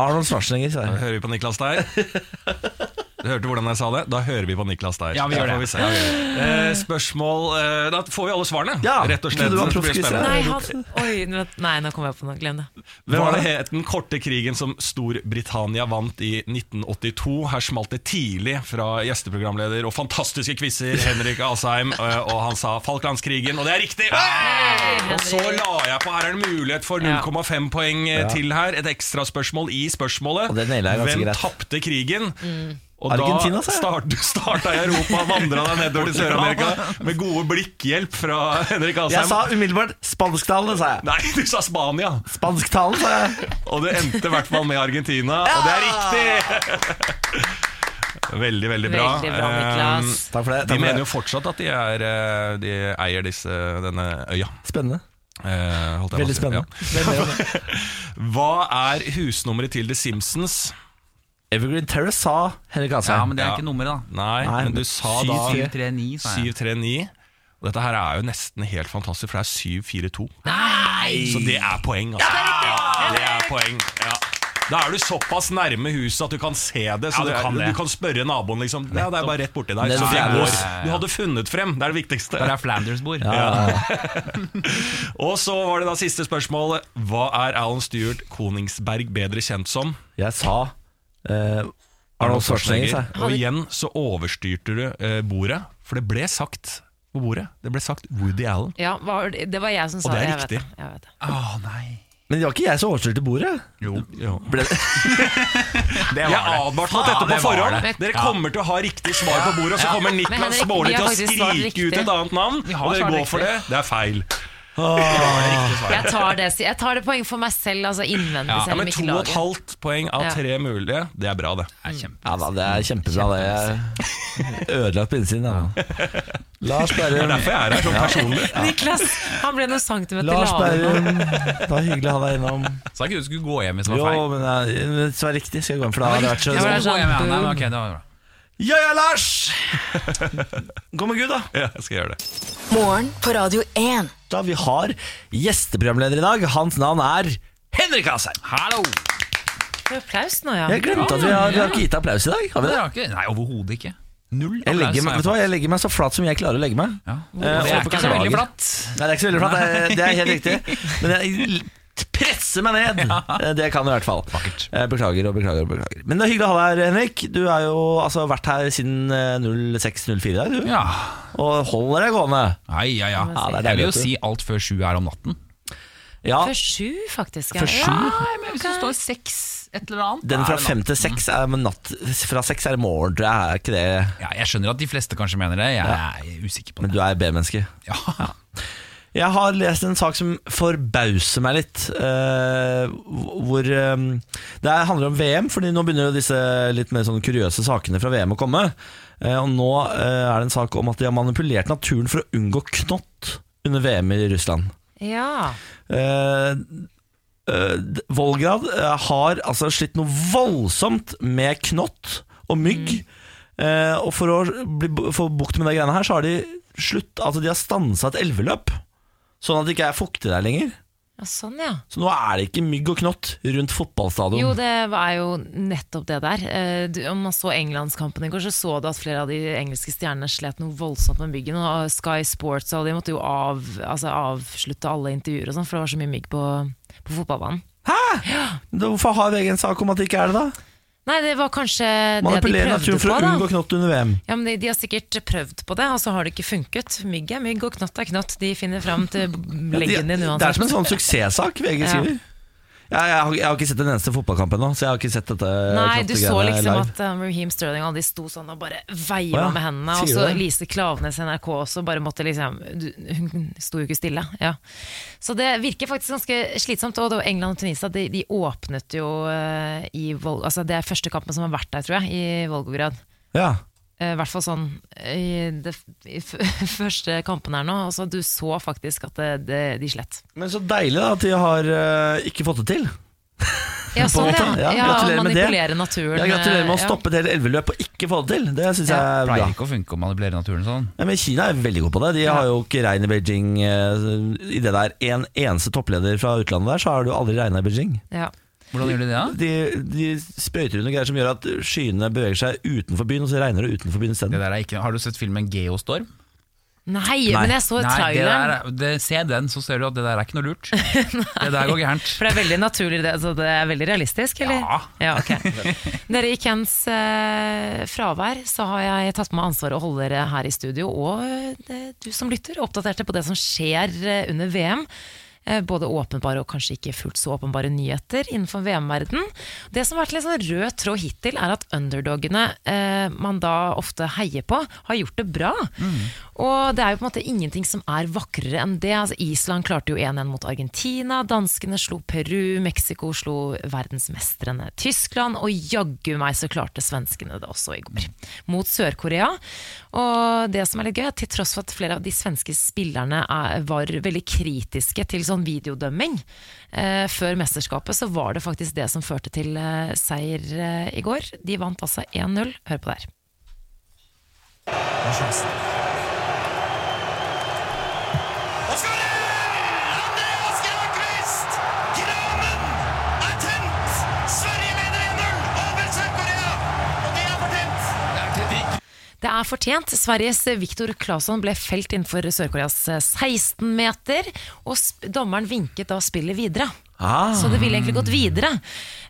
Arnold Schwarzenegger, sa Da jeg. hører vi på Niklas der. Du hørte hvordan jeg sa det? Da hører vi på Niklas der. Ja, vi gjør får det. se. Eh, spørsmål eh, Da får vi alle svarene, Ja, rett og slett. du var Det blir spennende. Nei, han, oi, nå- nei, nå kom jeg på noe. Glem det. Hvem var det het den korte krigen som Storbritannia vant i 1982? Her smalt det tidlig fra gjesteprogramleder og fantastiske quizer Henrik Asheim, eh, og han sa Falklandskrigen, og det er riktig! Og så la jeg på, her er det mulighet for 0,5 poeng eh, til her. Et ekstraspørsmål i spørsmålet. Og det nailer jeg ganske Hvem greit. tapte krigen? Og Argentina, da start, starta jeg Europa, vandra deg nedover til Sør-Amerika med gode blikkhjelp fra Henrik Asheim. Jeg sa umiddelbart spansktalende, sa jeg. Nei, du sa Spania! Spansktalen, sa jeg. Og det endte i hvert fall med Argentina, og det er riktig! Veldig, veldig bra. Veldig bra, Niklas. Eh, Takk for det. De Takk for mener det. jo fortsatt at de, er, eh, de eier disse, denne øya. Spennende. Eh, holdt jeg Veldig spennende. Ja. Hva er husnummeret til The Simpsons? Evergreen Terrace sa Henrik Ja, men det er Ja. ikke nummeret, da. Nei, Nei, men du sa da 739, sa jeg. 739. Og dette her er jo nesten helt fantastisk, for det er 742. Nei! Så det er poeng, altså. Ja, det er poeng, ja. Da er du såpass nærme huset at du kan se det. Så Ja, du kan det. du kan spørre naboen, liksom. Ja, det er bare rett borti der. Så det er går. Du hadde funnet frem, det er det viktigste. Der er Flanders bord. Og så var det da siste spørsmålet. Hva er Alan Stewart Koningsberg bedre kjent som? Jeg sa eh, Arnold Schwarzenegger. Og igjen så overstyrte du eh, bordet, for det ble sagt på bordet. Det ble sagt Woody Allen. Ja, var, det var jeg som sa Og det er Jeg vet riktig. det, jeg vet det. Oh, nei. Men det var ikke jeg som overstyrte bordet. Jo, jo. Ble, Det Jeg advarte mot dette på det forhånd. Dere kommer til å ha riktig svar på bordet, og så kommer Niklas Baarli til å skrike ut et annet navn, og dere går for det. Det er feil. Jeg tar det, jeg tar det poeng for meg selv, altså innvendig, Ja, Ja, selv men to og et halvt poeng av Ja. tre mulige, det er bra, det. Det er kjempe. ja da, det er kjempebra. Det ødelagt på innsiden. Da. Lars Det er derfor jeg er her sånn personlig. Niklas, han ble noen centimeter Lars lavere. Lars Berrum. Det var hyggelig å ha deg innom. Sa ikke du skulle gå hjem hvis det var feil? Jo, men det var riktig, skal jeg gå hjem, for da hadde det vært så Ja, ja. sånn. Ja ja, Lars! Gå med Gud, da. Ja, jeg skal gjøre det. Morgen på Radio 1. da. Vi har gjesteprogramleder i dag. Hans navn er Henrik Asheim. Hallo! Applaus nå, ja. Jeg glemte at vi har, vi har ikke gitt applaus i dag. Har vi Det det? har ikke, nei, overhodet ikke. Null Jeg legger, meg, vet du hva? jeg legger meg så flat som jeg klarer å legge meg. Ja. Eh, Det er ikke så veldig flatt. Nei, det er ikke så veldig flatt, det er, det er helt riktig. Men jeg presser meg ned. Ja. Det kan jeg i hvert fall. Vakkert. Eh, Beklager og beklager og beklager. Men det er hyggelig å ha deg her, Henrik. Du har jo altså, vært her siden eh, 06.04 i dag, du. Ja. Og holder deg gående. Nei, ja, ja. Ja, det er Jeg vil jo si alt før sju er om natten. Ja, Før sju, faktisk. Ja. For sju? Ja, men hvis det står seks et eller annet Den fra fem til seks er natt Fra seks er det morgen, tror jeg. Er ikke det Ja, jeg skjønner at de fleste kanskje mener det. Jeg er usikker på det. Men du er B-menneske. Ja. Jeg har lest en sak som forbauser meg litt. Uh, hvor eh, Det er- handler om VM, Fordi nå begynner jo disse litt mer sånn kuriøse sakene fra VM å komme. Uh, og nå uh, er det en sak om at de har manipulert naturen for å unngå knott under VM i Russland. Ja. Volgrad har altså slitt noe voldsomt med knott og mygg. Eh, og for å bli, få bukt med de greiene her, så har de slutt Altså de har stansa et elveløp. Sånn at det ikke er fuktig der lenger. ja, sånn ja. Så nå er det ikke mygg og knott rundt fotballstadion. Jo, det er jo nettopp det der. Eh, du, om man så Englandskampen i går, så så du at flere av de engelske stjernene slet noe voldsomt med myggen. Og Sky Sports og de måtte jo av, altså avslutte alle intervjuer og sånn, for det var så mye mygg på, på fotballbanen. Da- Hvorfor har VG en sak om at det ikke er det, da? Nei, det var kanskje det de prøvde på, da. unngå knott under VM. Ja, men de, de har sikkert prøvd på det, og så har det ikke funket. Mygg er mygg, og knott er knott. De finner fram til leggen din det er som en sånn suksesssak VG skriver. Ja, jeg, har, jeg har ikke sett en eneste fotballkamp ennå, så jeg har ikke sett dette Nei, du så liksom live. at um, Raheem Sterling og de sto sånn og bare veiva ja, med hendene. Og så? Lise Klavenes i NRK også bare måtte liksom Hun sto jo ikke stille. Ja. Så det virker faktisk ganske slitsomt. Og England og Tunisia de, de åpnet jo uh, i Vol altså Det er første kampen som har vært der, tror jeg, i Volgograd. Ja. Eh, I hvert fall sånn i, de i første kampen her nå. Altså, du så faktisk at det, det, de slett. Men så deilig da at de har uh, ikke fått det til. Ja, sånn, ja. Ja, ja gratulerer med det. naturen. Ja, gratulerer med å eh, ja. stoppe et helt elveløp og ikke få det til. Det syns Ja. jeg er bra. Pleier ikke å funke å manipulere naturen sånn. Ja, men Kina er veldig god på det. De har jo ikke regn i Beijing. I det der en eneste toppleder fra utlandet der, så har du aldri regna i Beijing. Ja. Hvordan gjør de det? da? De, de sprøyter under greier som gjør at skyene beveger seg utenfor byen, og så regner det utenfor byen Det isteden. der er ikke, har du sett filmen Geostorm? Nei, men jeg så Nei, det traileren. der, er- det, se den, så ser du at det der er ikke noe lurt. det der går gærent. For det er veldig naturlig, det, så det er veldig realistisk, eller? Ja. ok. Dere, I Kens eh, fravær så har jeg tatt på meg ansvaret å holde dere her i studio, og eh, du som lytter, oppdaterte på det som skjer eh, under VM. Eh, Både åpenbare og kanskje ikke fullt så åpenbare nyheter innenfor VM-verden. Det som har vært litt sånn rød tråd hittil, er at underdogene eh, man da ofte heier på, har gjort det bra. Og det er jo på en måte ingenting som er vakrere enn det. Altså, Island klarte jo 1-1 mot Argentina, danskene slo Peru, Mexico slo verdensmestrene Tyskland, og jaggu meg så klarte svenskene det også i går. Mot Sør-Korea. Og det som er litt gøy, er til tross for at flere av de svenske spillerne er, var veldig kritiske til sånn videodømming eh, før mesterskapet, så var det faktisk det som førte til eh, seier eh, i går. De vant altså 1-0. Hør på det her. Det er fortjent. Sveriges Viktor Claesson ble felt innenfor Sør-Koreas 16 meter, og dommeren vinket da spillet videre. Ah. Så det ville egentlig gått videre.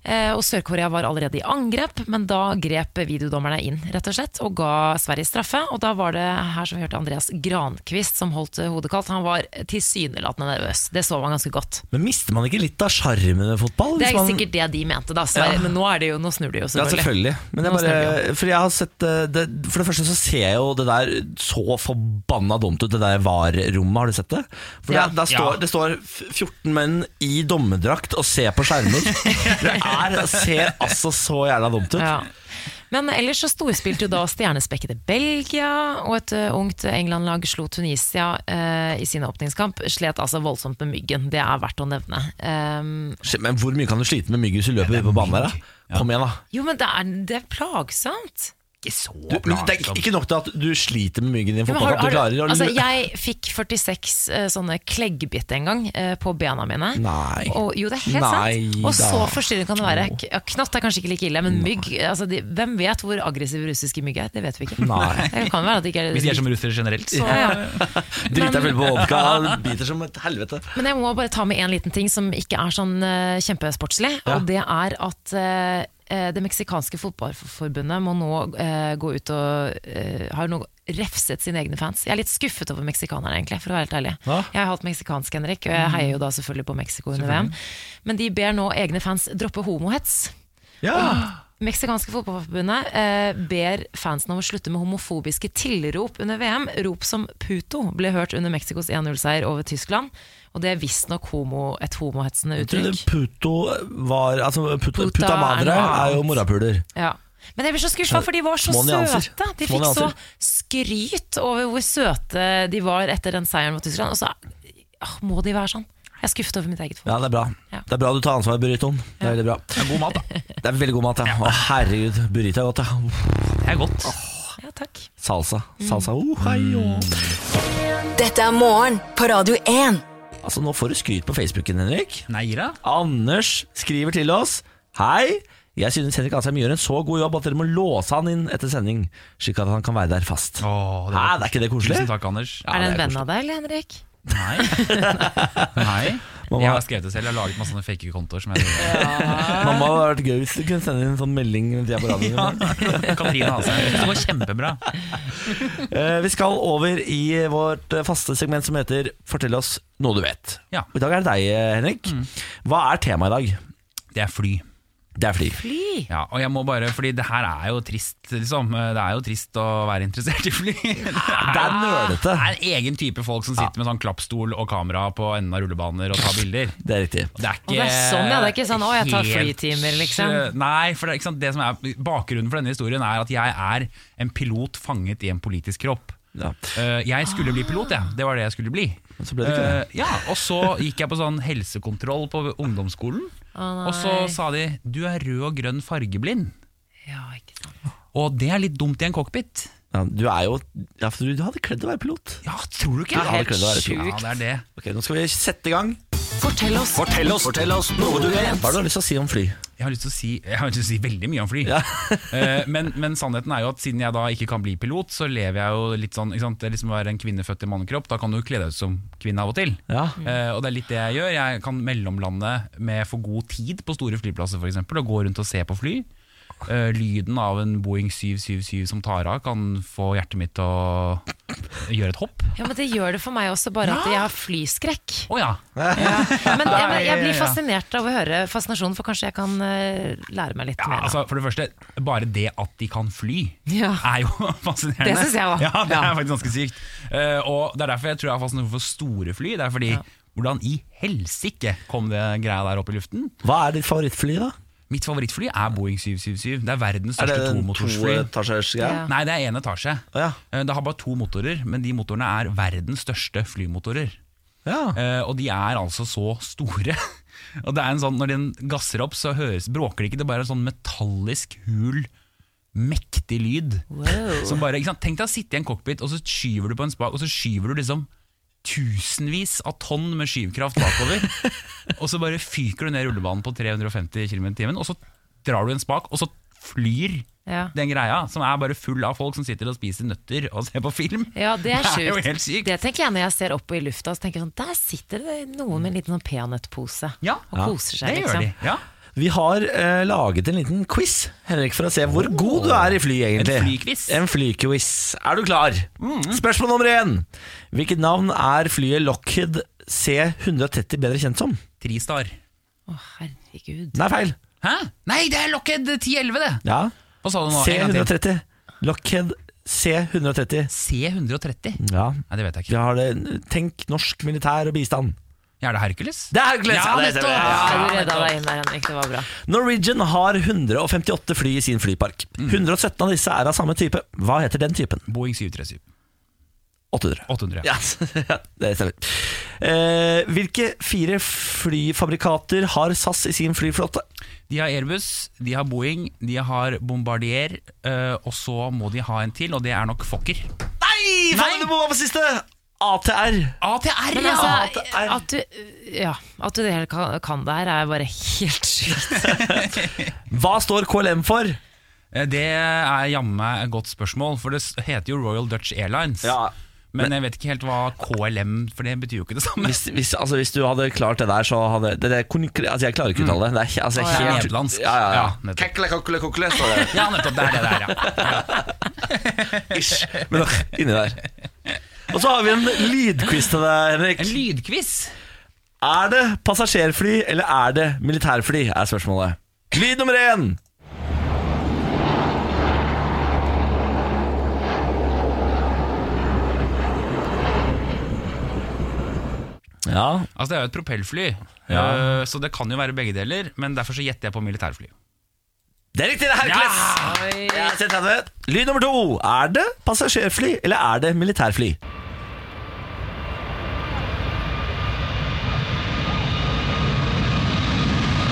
Eh, og Sør-Korea var allerede i angrep, men da grep videodommerne inn rett og slett, og ga Sverige straffe. Og da var det her som vi hørte Andreas Grankvist som holdt hodet kaldt. Han var tilsynelatende nervøs. Det så man ganske godt. Men mister man ikke litt av sjarmen med fotball? Det er man- sikkert det de mente, da. Sverige. Ja. Men nå, er det jo, nå snur de jo, selvfølgelig. Ja, selvfølgelig. jeg bare, for jeg har sett eh, det, For det første så ser jeg jo det der så forbanna dumt ut, det der VAR-rommet. Har du sett det? For Ja. det, der står, Ja. det står 14 menn i dommerdrakt og ser på skjermer. Det er, ser altså så jævla dumt ut. Ja. Men ellers så storspilte jo da stjernespekkede Belgia, og et ungt England-lag slo Tunisia eh, i sin åpningskamp. Slet altså voldsomt med myggen, det er verdt å nevne. Um, Men hvor mye kan du slite med mygg hvis du løper på banen der? da? Kom igjen, da. jo, men det er, det er plagsomt. Ikke så Du, det er plagsomt. ikke nok til at du sliter med myggen i en Ja, har- fotballkamp. Har- klarer altså, jeg fikk 46 uh, sånne kleggbitt en gang uh, på bena mine. Nei. Og, jo, det er helt Nei sant. Og så forstyrrende kan det være. K- Ja, knott er kanskje ikke like ille, men mygg altså, de, Hvem vet hvor aggressive russiske mygg er? Det vet vi ikke. Nei. Det kan være at de ikke er Hvis de er som russere generelt, så Ja, ja. Driter full på vodka, biter som et helvete. Men jeg må bare ta med en liten ting som ikke er sånn uh, kjempesportslig. Ja. Og det er at eh, eh, det meksikanske fotballforbundet må nå eh, gå ut og eh, har nå refset sine egne fans. Jeg er litt skuffet over meksikanerne, egentlig, for å være helt ærlig. Hva? Jeg har hatt meksikansk, Henrik, og jeg heier jo da selvfølgelig på Mexico under VM. Men de ber nå egne fans droppe homohets. Ja. Meksikanske fotballforbundet eh, ber fansen om å slutte med homofobiske tilrop under VM. Rop som 'puto' ble hørt under Mexicos 1-0-seier over Tyskland. Og det er visstnok homo, et homohetsende uttrykk. puto var Altså, puto, Puta puta madre er jo morapuler. Ja. Men jeg blir så skuffa, for de var så søte. De fikk så skryt over hvor søte de var etter den seieren mot Tyskland. Og så ah, må de være sånn. Jeg er skuffet over mitt eget folk. Ja, det er bra. Ja. Det er bra du tar ansvar, burritoen. Det er veldig bra. det er god mat, da. Det er veldig god mat, ja. Å, herregud, burrito er godt, ja. Det er godt. Ja, takk. Salsa. Salsa. Mm. Oh, hei, oh. Dette er morgen på Radio 1. Altså, nå får du skryt på Facebooken, Henrik. Nei da. Anders skriver til oss Hei, jeg synes Henrik Asheim gjør en så god jobb at dere må låse han inn etter sending, slik at han kan være der fast. Åh, Hæ, det er ikke det koselig? Tusen takk, Anders. Ja, er det en det er venn av deg, eller Henrik? Nei. Nei. Mamma- Jeg har skrevet det selv. Jeg har laget masse sånne fake kontoer. Som jeg Mamma, det hadde vært gøy hvis du kunne sende inn en sånn melding mens jeg på radioen. Katrine Asheim. Det går kjempebra. Eh, Vi skal over i vårt eh, faste segment som heter Fortell oss noe du vet. Ja. I dag er det deg, Henrik. Henrik. Hva er temaet i dag? Det er fly. Det er fly. Fly! Ja, og jeg må bare, fordi det her er jo trist, liksom. Det er jo trist å være interessert i fly. Det Det er nerdete. Det er en egen type folk som sitter med sånn klappstol og kamera på enden av rullebaner og tar bilder. Det er riktig. Det er ikke Og det er sånn, ja, det er ikke sånn, «Å, jeg tar flytimer», liksom. Nei, for det, det som er bakgrunnen for denne historien er at jeg er en pilot fanget i en politisk kropp. Ja. Eh, jeg skulle bli pilot, jeg. Det var det jeg skulle bli. Så ble det ikke det. Eh, ja, og så gikk jeg på sånn helsekontroll på ungdomsskolen. Å, nei. og så sa de 'du er rød og grønn fargeblind'. Ja, ikke sant. Og det er litt dumt i en cockpit. Ja, du er jo ja, for Du hadde kledd å være pilot. Ja, tror du ikke? Ja, det hadde Helt pilot. Ja, det er det. Ok, Nå skal vi sette i gang. Fortell oss. Fortell oss, fortell oss noe du vet. Hva har du lyst til å si om fly? Jeg har lyst til å si, jeg har lyst til å si veldig mye om fly. Ja. Eh, men, men sannheten er jo at siden jeg da ikke kan bli pilot, så lever jeg jo litt sånn ikke sant? Det er liksom å være en kvinne født i mannekropp. Da kan du kle deg ut som kvinne av og til. Ja. Uh, og det er litt det jeg gjør. Jeg kan mellomlande med for god tid på store flyplasser f.eks. Og gå rundt og se på fly. Eh, lyden av en Boeing 777 som tar av, kan få hjertet mitt til å gjøre et hopp. Ja, men Det gjør det for meg også, bare at jeg har flyskrekk. Å ja. Men jeg, jeg blir fascinert av å høre fascinasjonen, for kanskje jeg kan uh, lære meg litt ja mer. altså, for det første, bare det at de kan fly, Ja. er jo fascinerende. Det synes jeg også. Ja, det er Ja. faktisk ganske sykt. Uh, og Det er derfor jeg tror jeg er fascinert for store fly. Det er fordi Hvordan i helsike kom det greia der opp i luften? Hva er ditt favorittfly, da? Mitt favorittfly er Boeing 777. Det er verdens største Er det en tomotorsfly. toetasjers? Ja. Nei, det er én etasje. Ja. Eh, Det har bare to motorer, men de motorene er verdens største flymotorer. Ja. Eh, og de er altså så store. og det er en sånn, Når den gasser opp, så høres, bråker det ikke. Det er bare en sånn metallisk, hul, mektig lyd. Wow. Som bare, ikke sant? Tenk deg å sitte i en cockpit, og så skyver du på en spak, og så skyver du liksom tusenvis av tonn med skyvkraft bakover. og så bare fyker du ned rullebanen på 350 km i timen, og så drar du en spak, og så flyr Ja. den greia, som er bare full av folk som sitter og spiser nøtter og ser på film. Ja, det er Det er jo helt sykt. Det tenker jeg når jeg ser opp i lufta, så tenker jeg sånn, der sitter det noen med en liten sånn peanøttpose Ja, og koser seg, det liksom. gjør de. Ja. Vi har eh, laget en liten quiz, Henrik, for å se hvor god du er i fly, egentlig. En flyquiz. En flyquiz. Er du klar? Spørsmål nummer én. Hvilket navn er flyet Lockheed C130 bedre kjent som? Tristar. Å, herregud. Nei, feil. Hæ? Nei, det er Lockheed 1011, det! Ja. Hva sa du nå? En gang til. C130. Lockheed C130. C130? Ja. Nei, det vet jeg Vi ikke. har det. Tenk norsk militær og bistand. Ja, er det Hercules? Det er Hercules! Ja, det nettopp! stemmer. Ja, du redda deg inn der, Henrik. Det var bra. Norwegian har 158 fly i sin flypark. Mm. 117 av disse er av samme type. Hva heter den typen? Boeing 737. 800. 800. Ja, ja. det stemmer. Eh, hvilke fire flyfabrikater har SAS i sin flyflåte? De har Airbus, de har Boeing, de har Bombardier, eh, og så må de ha en til, og det er nok Fokker. Nei! Faen, du må være på siste! ATR. ATR, Men altså, at du, ja, at du det hele kan, kan det her, er bare helt sykt. Hva står KLM for? Eh, Det er jammen meg et godt spørsmål, for det heter jo Royal Dutch Airlines. Ja, men, jeg vet ikke helt hva KLM For det betyr jo ikke det samme. hvis, hvis, altså, hvis du hadde klart det der, så hadde det, det, altså, Jeg klarer ikke å uttale det. Det er, altså, helt, ja. helt, Nederlandsk. Ja, ja, ja. Ja. Kekle, kokle, kokle, står det. Ja, nettopp. Det er det der, ja. Ish. Men inni der. Og så har vi en lydquiz til deg, Henrik. En lydquiz. Er det passasjerfly eller er det militærfly, er spørsmålet. Lyd nummer én! Ja, Altså, det er jo et propellfly, Ja. eh, så det kan jo være begge deler, men derfor så gjetter jeg på militærfly. det er riktig! det er Hercules! Ja. Lyd nummer to. Er det passasjerfly eller er det militærfly?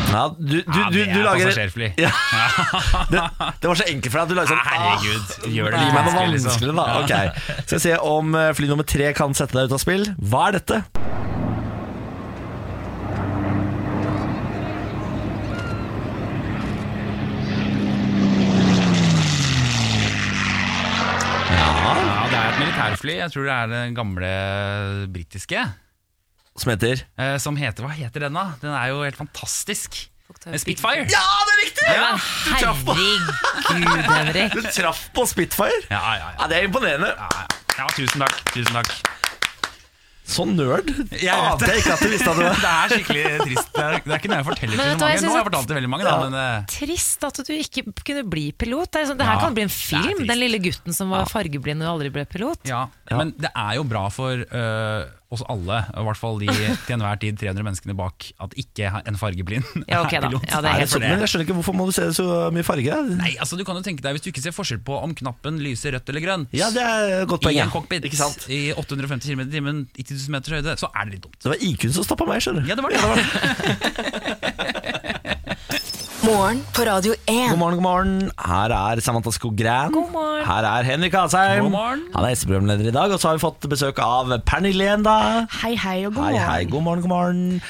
Ja, du, du, Ja, du, det du er lager passasjerfly. Ja. Det, det var så enkelt for deg at du lagde sånn Herregud, gjør det litt meg noe vanskelig, liksom. da. Ok. Skal vi se om eh, fly nummer tre kan sette deg ut av spill. Hva er dette? Ja, det er et militærfly. Jeg tror det er det gamle britiske. Som heter eh, Som heter Hva heter den, da? Den er jo helt fantastisk. Spitfire. Ja, det er riktig! Ja, Du traff på, herregud, Henrik. du traff på Spitfire. Ja, ja, ja. Ja, Det er imponerende. ja, ja. ja tusen takk. Tusen takk. Så nerd. Jeg Ante vet jeg ikke at du visste at du var Det er skikkelig trist. Det er, det er ikke noe jeg forteller til så mange. Nå har jeg fortalt til veldig mange, da, men eh, Trist at du ikke kunne bli pilot. Det, er sånn, det her Ja, kan bli en film. Den lille gutten som var fargeblind og aldri ble pilot. ja. Men det er jo bra for eh, oss alle, i hvert fall de til enhver tid 300 menneskene bak, at ikke en fargeblind Ja, okay, da. pilot. Ja, det er Er det helt sånn, men jeg skjønner ikke Hvorfor må du se så mye farge? Nei, altså du kan jo tenke deg Hvis du ikke ser forskjell på om knappen lyser rødt eller grønt Ja, det er godt poeng. i ja. en cockpit Ikke sant? i 850 km i timen i 10 000 meters høyde, så er det litt dumt. Det var IQ-en som stoppa meg, skjønner du. Ja, det var det. Morgen på Radio 1. God morgen, god morgen. Her er Samantha Skogran. God morgen. Her er Henrik Asheim. God morgen. Han er gjesteprogramleder i dag. Og så har vi fått besøk av Pernille igjen, da. Hei, hei og god Hei, morgen. hei. God morgen, god morgen.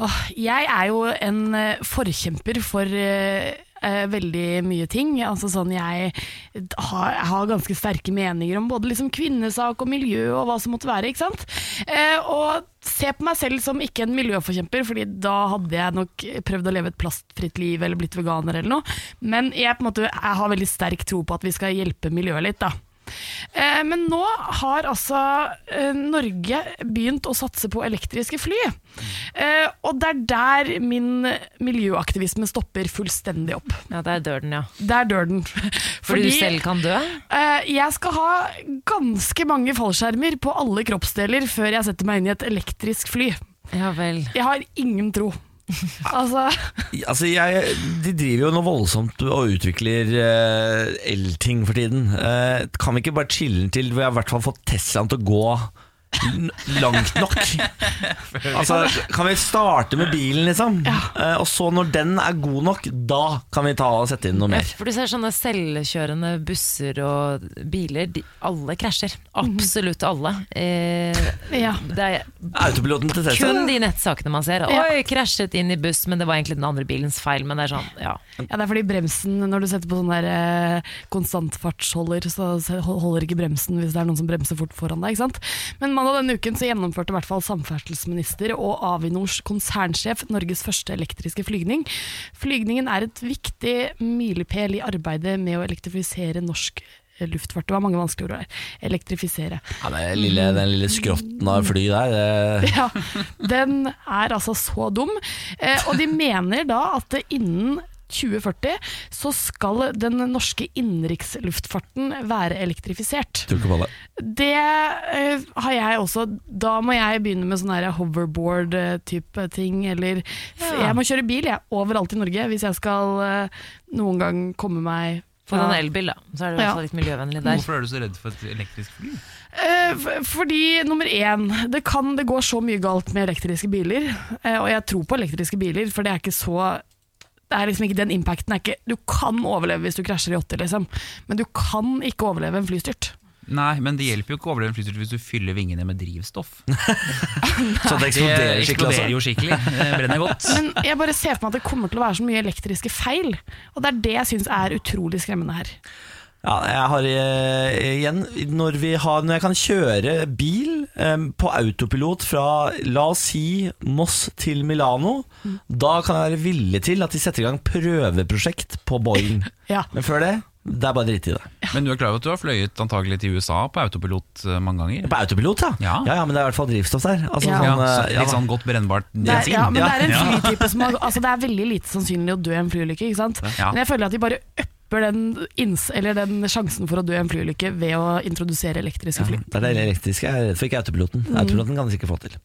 Åh, jeg er jo en eh, forkjemper for eh, eh, veldig mye ting. Altså sånn jeg har, har ganske sterke meninger om både liksom kvinnesak og miljø og hva som måtte være. ikke sant? Eh, og se på meg selv som ikke en miljøforkjemper, Fordi da hadde jeg nok prøvd å leve et plastfritt liv eller blitt veganer eller noe. Men jeg, måte, jeg har veldig sterk tro på at vi skal hjelpe miljøet litt. da. Eh, Men nå har altså eh, Norge begynt å satse på elektriske fly. Eh, Og det er der min miljøaktivisme stopper fullstendig opp. Ja, der dør den, ja. Der dør den. Fordi du selv kan dø? jeg skal ha ganske mange fallskjermer på alle kroppsdeler før jeg setter meg inn i et elektrisk fly. Ja vel. Jeg har ingen tro. Altså Altså, jeg, De driver jo noe voldsomt og utvikler eh, elting for tiden. Eh, kan vi ikke bare chille til vi har i hvert fall fått Teslaen til å gå langt nok? Altså, Kan vi starte med bilen, liksom? Ja. og så når den er god nok, da kan vi ta og sette inn noe mer. For du ser sånne selvkjørende busser og biler, de, alle krasjer. Absolutt alle. Eh, Ja. det er Autopiloten til Tesla. kun de nettsakene man ser. Oi, krasjet inn i buss, men det var egentlig den andre bilens feil. Men det er sånn, ja. Ja, det er fordi bremsen, når du setter på sånn der eh, konstantfartsholder, så holder ikke bremsen hvis det er noen som bremser fort foran deg. ikke sant? Men mandag denne uken så gjennomførte i hvert fall samferdselsminister og Avinors konsernsjef Norges første elektriske flygning. Flygningen er et viktig milepæl i arbeidet med å elektrifisere norsk luftfart. Det var mange vanskelige ord der. Elektrifisere. Ja, den, lille, den lille skrotten av fly der. det- Ja, den er altså så dum. Eh, og de mener da at innen 2040 så skal den norske innenriksluftfarten være elektrifisert. Det. Eh, har jeg også. Da må jeg begynne med sånn hoverboard-type ting. Eller Ja. jeg må kjøre bil jeg, overalt i Norge hvis jeg skal eh, noen gang komme meg For en elbil, da. Så er det i hvert fall litt miljøvennlig der. Hvorfor er du så redd for et elektrisk fly? Eh, Fordi nummer én, det kan det går så mye galt med elektriske biler. eh, Og jeg tror på elektriske biler, for det er ikke så det er liksom ikke Den impacten er ikke Du kan overleve hvis du krasjer i 80, liksom. Men du kan ikke overleve en flystyrt. Nei, men det hjelper jo ikke å overleve en flystyrt hvis du fyller vingene med drivstoff. Så det eksploderer skikkelig. eksploderer Altså. jo skikkelig. Det brenner godt. Men jeg bare ser for meg at det kommer til å være så mye elektriske feil. Og det er det jeg syns er utrolig skremmende her. Ja, jeg har eh, igjen når, vi har, når jeg kan kjøre bil eh, på autopilot fra la oss si Moss til Milano, da kan jeg være villig til at de setter i gang prøveprosjekt på Boeing. Ja. Men før det, det er bare dritt i det. Men du er klar over at du har fløyet antagelig til USA på autopilot eh, mange ganger? På autopilot, ja. Ja. ja, ja men det er i hvert fall drivstoff der. Altså, Ja. Ja, sånn, så eh, litt sånn godt brennbart Det er, bensin? ja, men det er en flytype som har, altså det er veldig lite sannsynlig å dø i en flyulykke. Ikke sant? Ja. Men jeg føler at de bare upper den, den sjansen for å dø i en flyulykke ved å introdusere elektriske fly. Det er det elektriske jeg er redd for, ikke autopiloten. Autopiloten kan de sikkert få til.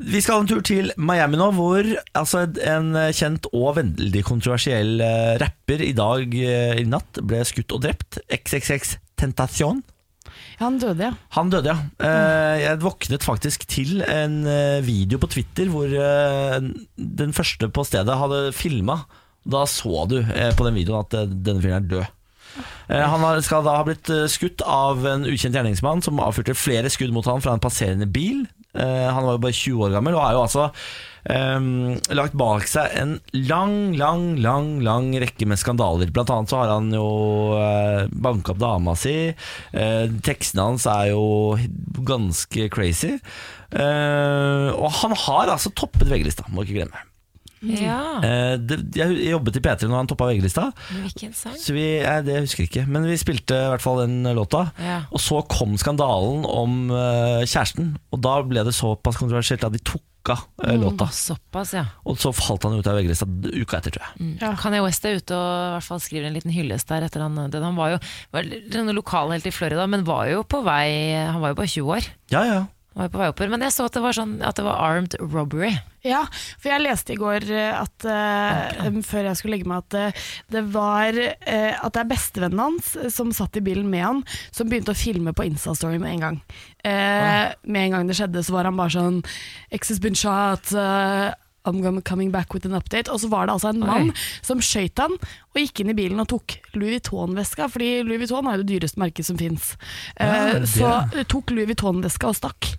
Vi skal ha en tur til Miami nå, hvor altså, en kjent og veldig kontroversiell eh, rapper i dag eh, i natt ble skutt og drept. XXX Tentacion. Ja, han døde, ja. Han døde, ja. Eh, Jeg våknet faktisk til en video på Twitter hvor den første på stedet hadde filma. Da så du eh, på den videoen at eh, denne fyren er død. Eh, Han skal da ha blitt skutt av en ukjent gjerningsmann som avfyrte flere skudd mot han fra en passerende bil. Han var jo bare 20 år gammel og har jo altså um, lagt bak seg en lang, lang, lang lang rekke med skandaler. Blant annet så har han jo eh, banka opp dama si. Tekstene hans er jo ganske crazy. Og han har altså toppet VG-lista, må ikke glemme. Ja, Eh, det, jeg jobbet i P3 når han toppa VG-lista. hvilken sang? Så vi, eh, det husker jeg ikke, men vi spilte i hvert fall den låta. Ja. Og så kom skandalen om eh, kjæresten, og da ble det såpass kontroversielt at de tok låta. Mm, låta. Såpass, ja. Og så falt han ut av VG-lista uka etter, tror jeg. Ja. Kanye West er ute og i hvert fall skriver en liten hyllest der etter han døde. Han var jo var en lokalhelt i Florida, men var jo på vei Han var jo bare 20 år. Ja, ja. Var på vei oppover. Men jeg så at det var sånn At det var armed robbery. Ja, for jeg leste i går eh, at uh, før jeg skulle legge meg at eh, det var uh, At det er bestevennen hans som satt i bilen med han, som begynte å filme på Insta-story med en gang. Med en gang det skjedde, så var han bare sånn X has been shot. Eh, I'm coming back with an update. Og så var det altså en mann Oi. som skøyt han og gikk inn i bilen og tok Louis Vuitton-veska, fordi Louis Vuitton er jo det dyreste merket som fins. Ja, er så tok Louis Vuitton-veska og stakk.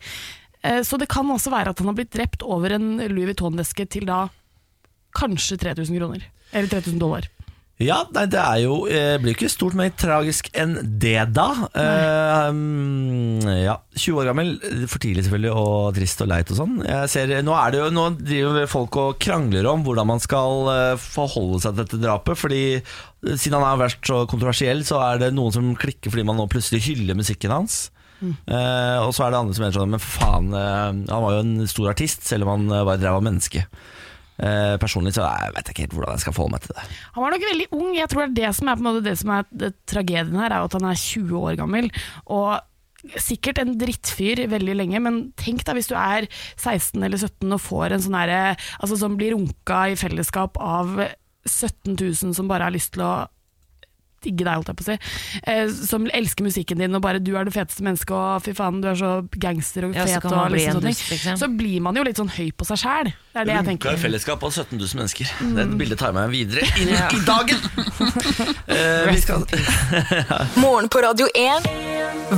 Eh, Så det kan også være at han har blitt drept over en Louis Vuitton-veske til da kanskje 3000 kroner. Eller 3000 dollar. Ja, nei, det er jo eh, blir ikke stort mer tragisk enn det, da. Eh, um, ja, 20 år gammel, for tidlig selvfølgelig, og trist og leit og sånn. Jeg ser, nå, er det jo, nå driver folk og krangler om hvordan man skal eh, forholde seg til dette drapet. Fordi eh, siden han har vært så kontroversiell, så er det noen som klikker fordi man nå plutselig hyller musikken hans. Eh, og så er det andre som mener sånn Men for faen, eh, han var jo en stor artist, selv om han bare drev av menneske. Eh, personlig så jeg vet jeg ikke helt hvordan jeg skal forholde meg til det. Han var nok veldig ung. Jeg tror det er det som er, det som er det, tragedien her, er at han er 20 år gammel. Og sikkert en drittfyr veldig lenge, men tenk da hvis du er 16 eller 17 og får en sånn herre Altså som blir runka i fellesskap av 17 000 som bare har lyst til å digge deg, holdt jeg på å si. Eh, som elsker musikken din og bare 'du er det feteste mennesket', og 'fy faen, du er så gangster og Ja, fet', kan og liksom sånne ting. liksom. Så blir man jo litt sånn høy på seg sjæl. Det er det jeg tenker. tenker. fellesskap av 17 000 mennesker. Det bildet tar jeg med meg videre inn i dagen. Eh, vi skal, Morgen på Radio 1.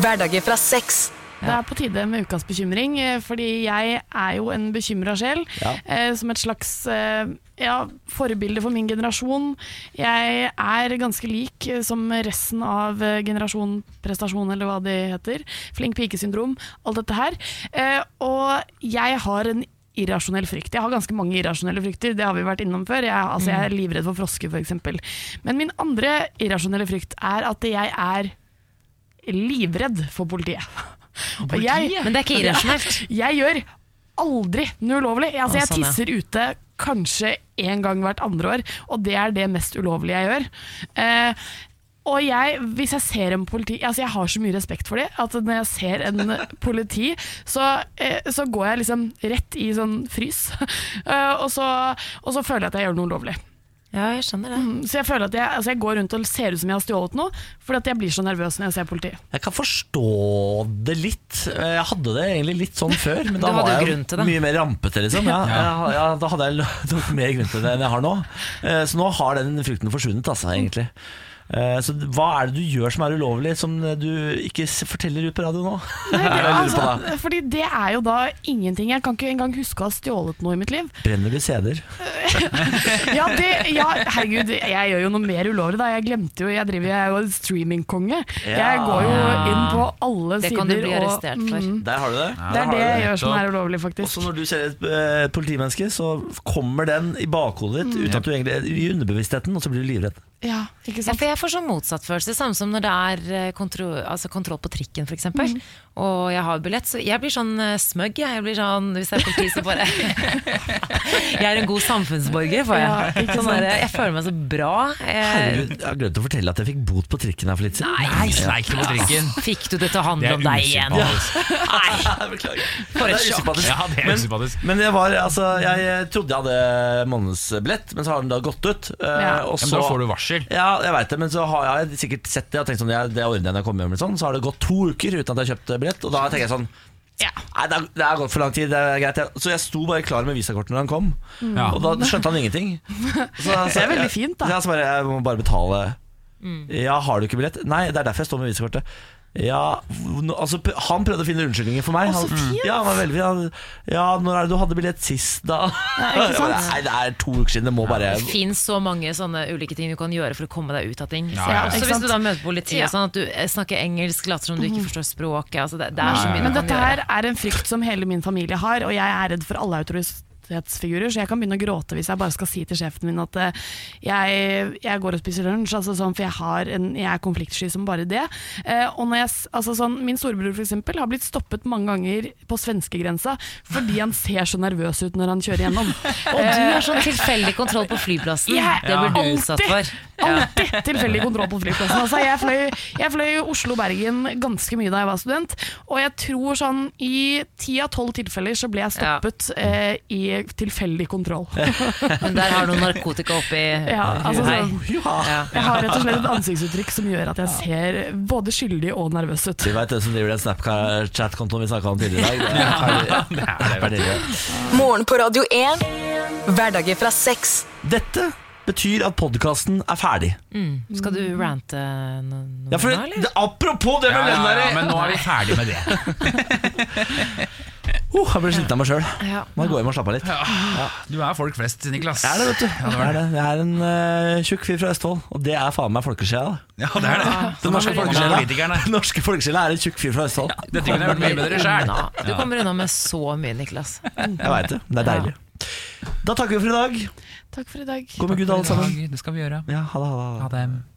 Hverdager fra seks. Det er på tide med ukas bekymring, eh, fordi jeg er jo en bekymra sjel. Ja. Eh, som et slags eh, ja, forbilde for min generasjon. Jeg er ganske lik som resten av generasjon prestasjon, eller hva det heter. Flink pike-syndrom, alt dette her. Og jeg har en irrasjonell frykt. Jeg har ganske mange irrasjonelle frykter, det har vi vært innom før. Jeg, altså, jeg er livredd for frosker, f.eks. Men min andre irrasjonelle frykt er at jeg er livredd for politiet. Jeg, Men det er ikke irrasjonelt. jeg gjør aldri noe ulovlig. Altså, jeg tisser ute kanskje én gang hvert andre år, og det er det mest ulovlige jeg gjør. Eh, og jeg, hvis jeg ser en politi Altså Jeg har så mye respekt for dem at når jeg ser en politi, så, eh, så går jeg liksom rett i sånn frys. Eh, og, så, og så føler jeg at jeg gjør noe ulovlig. Ja, jeg skjønner det. Mm, Så jeg føler at jeg, altså jeg går rundt og ser ut som jeg har stjålet noe, fordi at jeg blir så nervøs når jeg ser politi. Jeg kan forstå det litt. Eh, Jeg hadde det egentlig litt sånn før, men da var jeg mye mer rampete, liksom. Ja, ja. ja, da hadde jeg mer grunn til det enn jeg har nå. Eh, Så nå har den frykten forsvunnet, altså, egentlig. Eh, Så hva er det du gjør som er ulovlig, som du ikke forteller ut på radio nå? Nei, Er det altså, fordi det er jo da ingenting. Jeg kan ikke engang huske å ha stjålet noe i mitt liv. Brenner du CD-er? Ja, det, ja, herregud, jeg gjør jo noe mer ulovlig da. Jeg glemte jo, jeg driver jeg er jo streamingkonge. Jeg går jo inn på alle Det sider. kan du bli og- arrestert for. Mm, Der har du det. det er det jeg gjør som er ulovlig, faktisk. Også når du ser et eh, politimenneske, så kommer den i bakhodet ditt uten at du egentlig i underbevisstheten, og så blir du livredd. Ja, ikke Ja, for jeg får sånn motsatt følelse, samme som når det er eh, kontro altså kontroll på trikken f.eks. eksempel Og jeg har billett, så jeg blir sånn eh, smøgg. Jeg. jeg blir sånn, Hvis det er politi, så bare Jeg er en god samfunnsborger, får jeg. Ja, sånn der, jeg føler meg så bra. Eh, Herregud, jeg har glemt å fortelle at jeg fikk bot på trikken her for litt siden. Nei, nei på trikken. fikk du det til å handle om deg igjen? Nei, Beklager. for Det et er sjokk. usympatisk. Ja, det er Men- usympatisk. Men jeg, var, altså, jeg trodde jeg hadde månedsbillett, men så har den da gått ut. eh, Ja. og så, men da får du varsel. Ja, jeg vet det, men så har jeg sikkert sett det og tenkt sånn, jeg, det ordner jeg når jeg kommer hjem. Sånn, så har det gått to uker uten at jeg har kjøpt billett, og da tenker jeg sånn Nei, det, er, det er gått for lang tid. Det er greit jeg- Så jeg sto bare klar med visakortet når han kom, mm. og da skjønte han ingenting. Så, så, Det er veldig fint, da. Ja, så bare, jeg må bare betale. Ja, har du ikke billett? Nei, det er derfor jeg står med visakortet. Ja, altså, Han prøvde å finne unnskyldninger for meg. Han- fint. Ja, han var veldig fin. Han- Ja, når er det du hadde billett sist, da? ikke sant? Nei, det er to uker siden. Det må bare Det finnes så mange sånne ulike ting du kan gjøre for å komme deg ut av ting. Ja, ja. Også Ikke hvis sant? du da møter politiet, Ja. sånn at du eh, snakker engelsk, later som du ikke forstår språket. Altså det, det er så mye Men dette her er en frykt som hele min familie har, og jeg er redd for alle autoritetsfigurer, så jeg kan begynne å gråte hvis jeg bare skal si til sjefen min at uh, jeg, jeg går og spiser lunsj, altså sånn, for jeg, har en, jeg er konfliktsky som bare det. Uh, og jeg, altså sånn, min storebror for eksempel, har blitt stoppet mange ganger på svenskegrensa fordi han ser så nervøs ut når han kjører gjennom. Og du har sånn tilfeldig kontroll på flyplassen. Yeah, Det blir du utsatt for. Alltid tilfeldig kontroll på flyplassen. Altså, jeg fløy, fløy Oslo-Bergen ganske mye da jeg var student, og jeg tror sånn i ti av tolv tilfeller så ble jeg stoppet eh, i tilfeldig kontroll. Men der har du narkotika oppi Ja, altså Hei. sånn, Ja. jeg har rett og slett et ansiktsuttrykk som gjør at jeg ser både skyldig og nervøs ut. Du vet hvem som driver den Snapchat-kontoen vi snakka om tidligere i dag? Det er. Morgen på Radio 1. Hverdager fra seks. Dette betyr at podkasten er ferdig. Skal du rante no noe Ja, for nå, det, eller? det, apropos det med ja, den ja, men nå er vi ferdig med det. oh, Jeg ble sliten av meg sjøl. Ja. Må gå hjem og slappe av litt. Du er folk flest, Niklas. Jeg er det, vet du. Jeg er, det. jeg er en uh, tjukk fyr fra Østfold, og det er faen meg folkesjela. Ja, det er det. Den norske folkesjela norske folkesjela er en tjukk fyr fra Østfold. Dette kunne jeg vært mye bedre. Unna. Du kommer unna med så mye, Niklas. Jeg veit det. Det er deilig. Da takker vi for i dag. Takk for i dag. Gå med Gud, alle sammen. Det skal vi gjøre. Ja, ha det. Ha det. Ha det.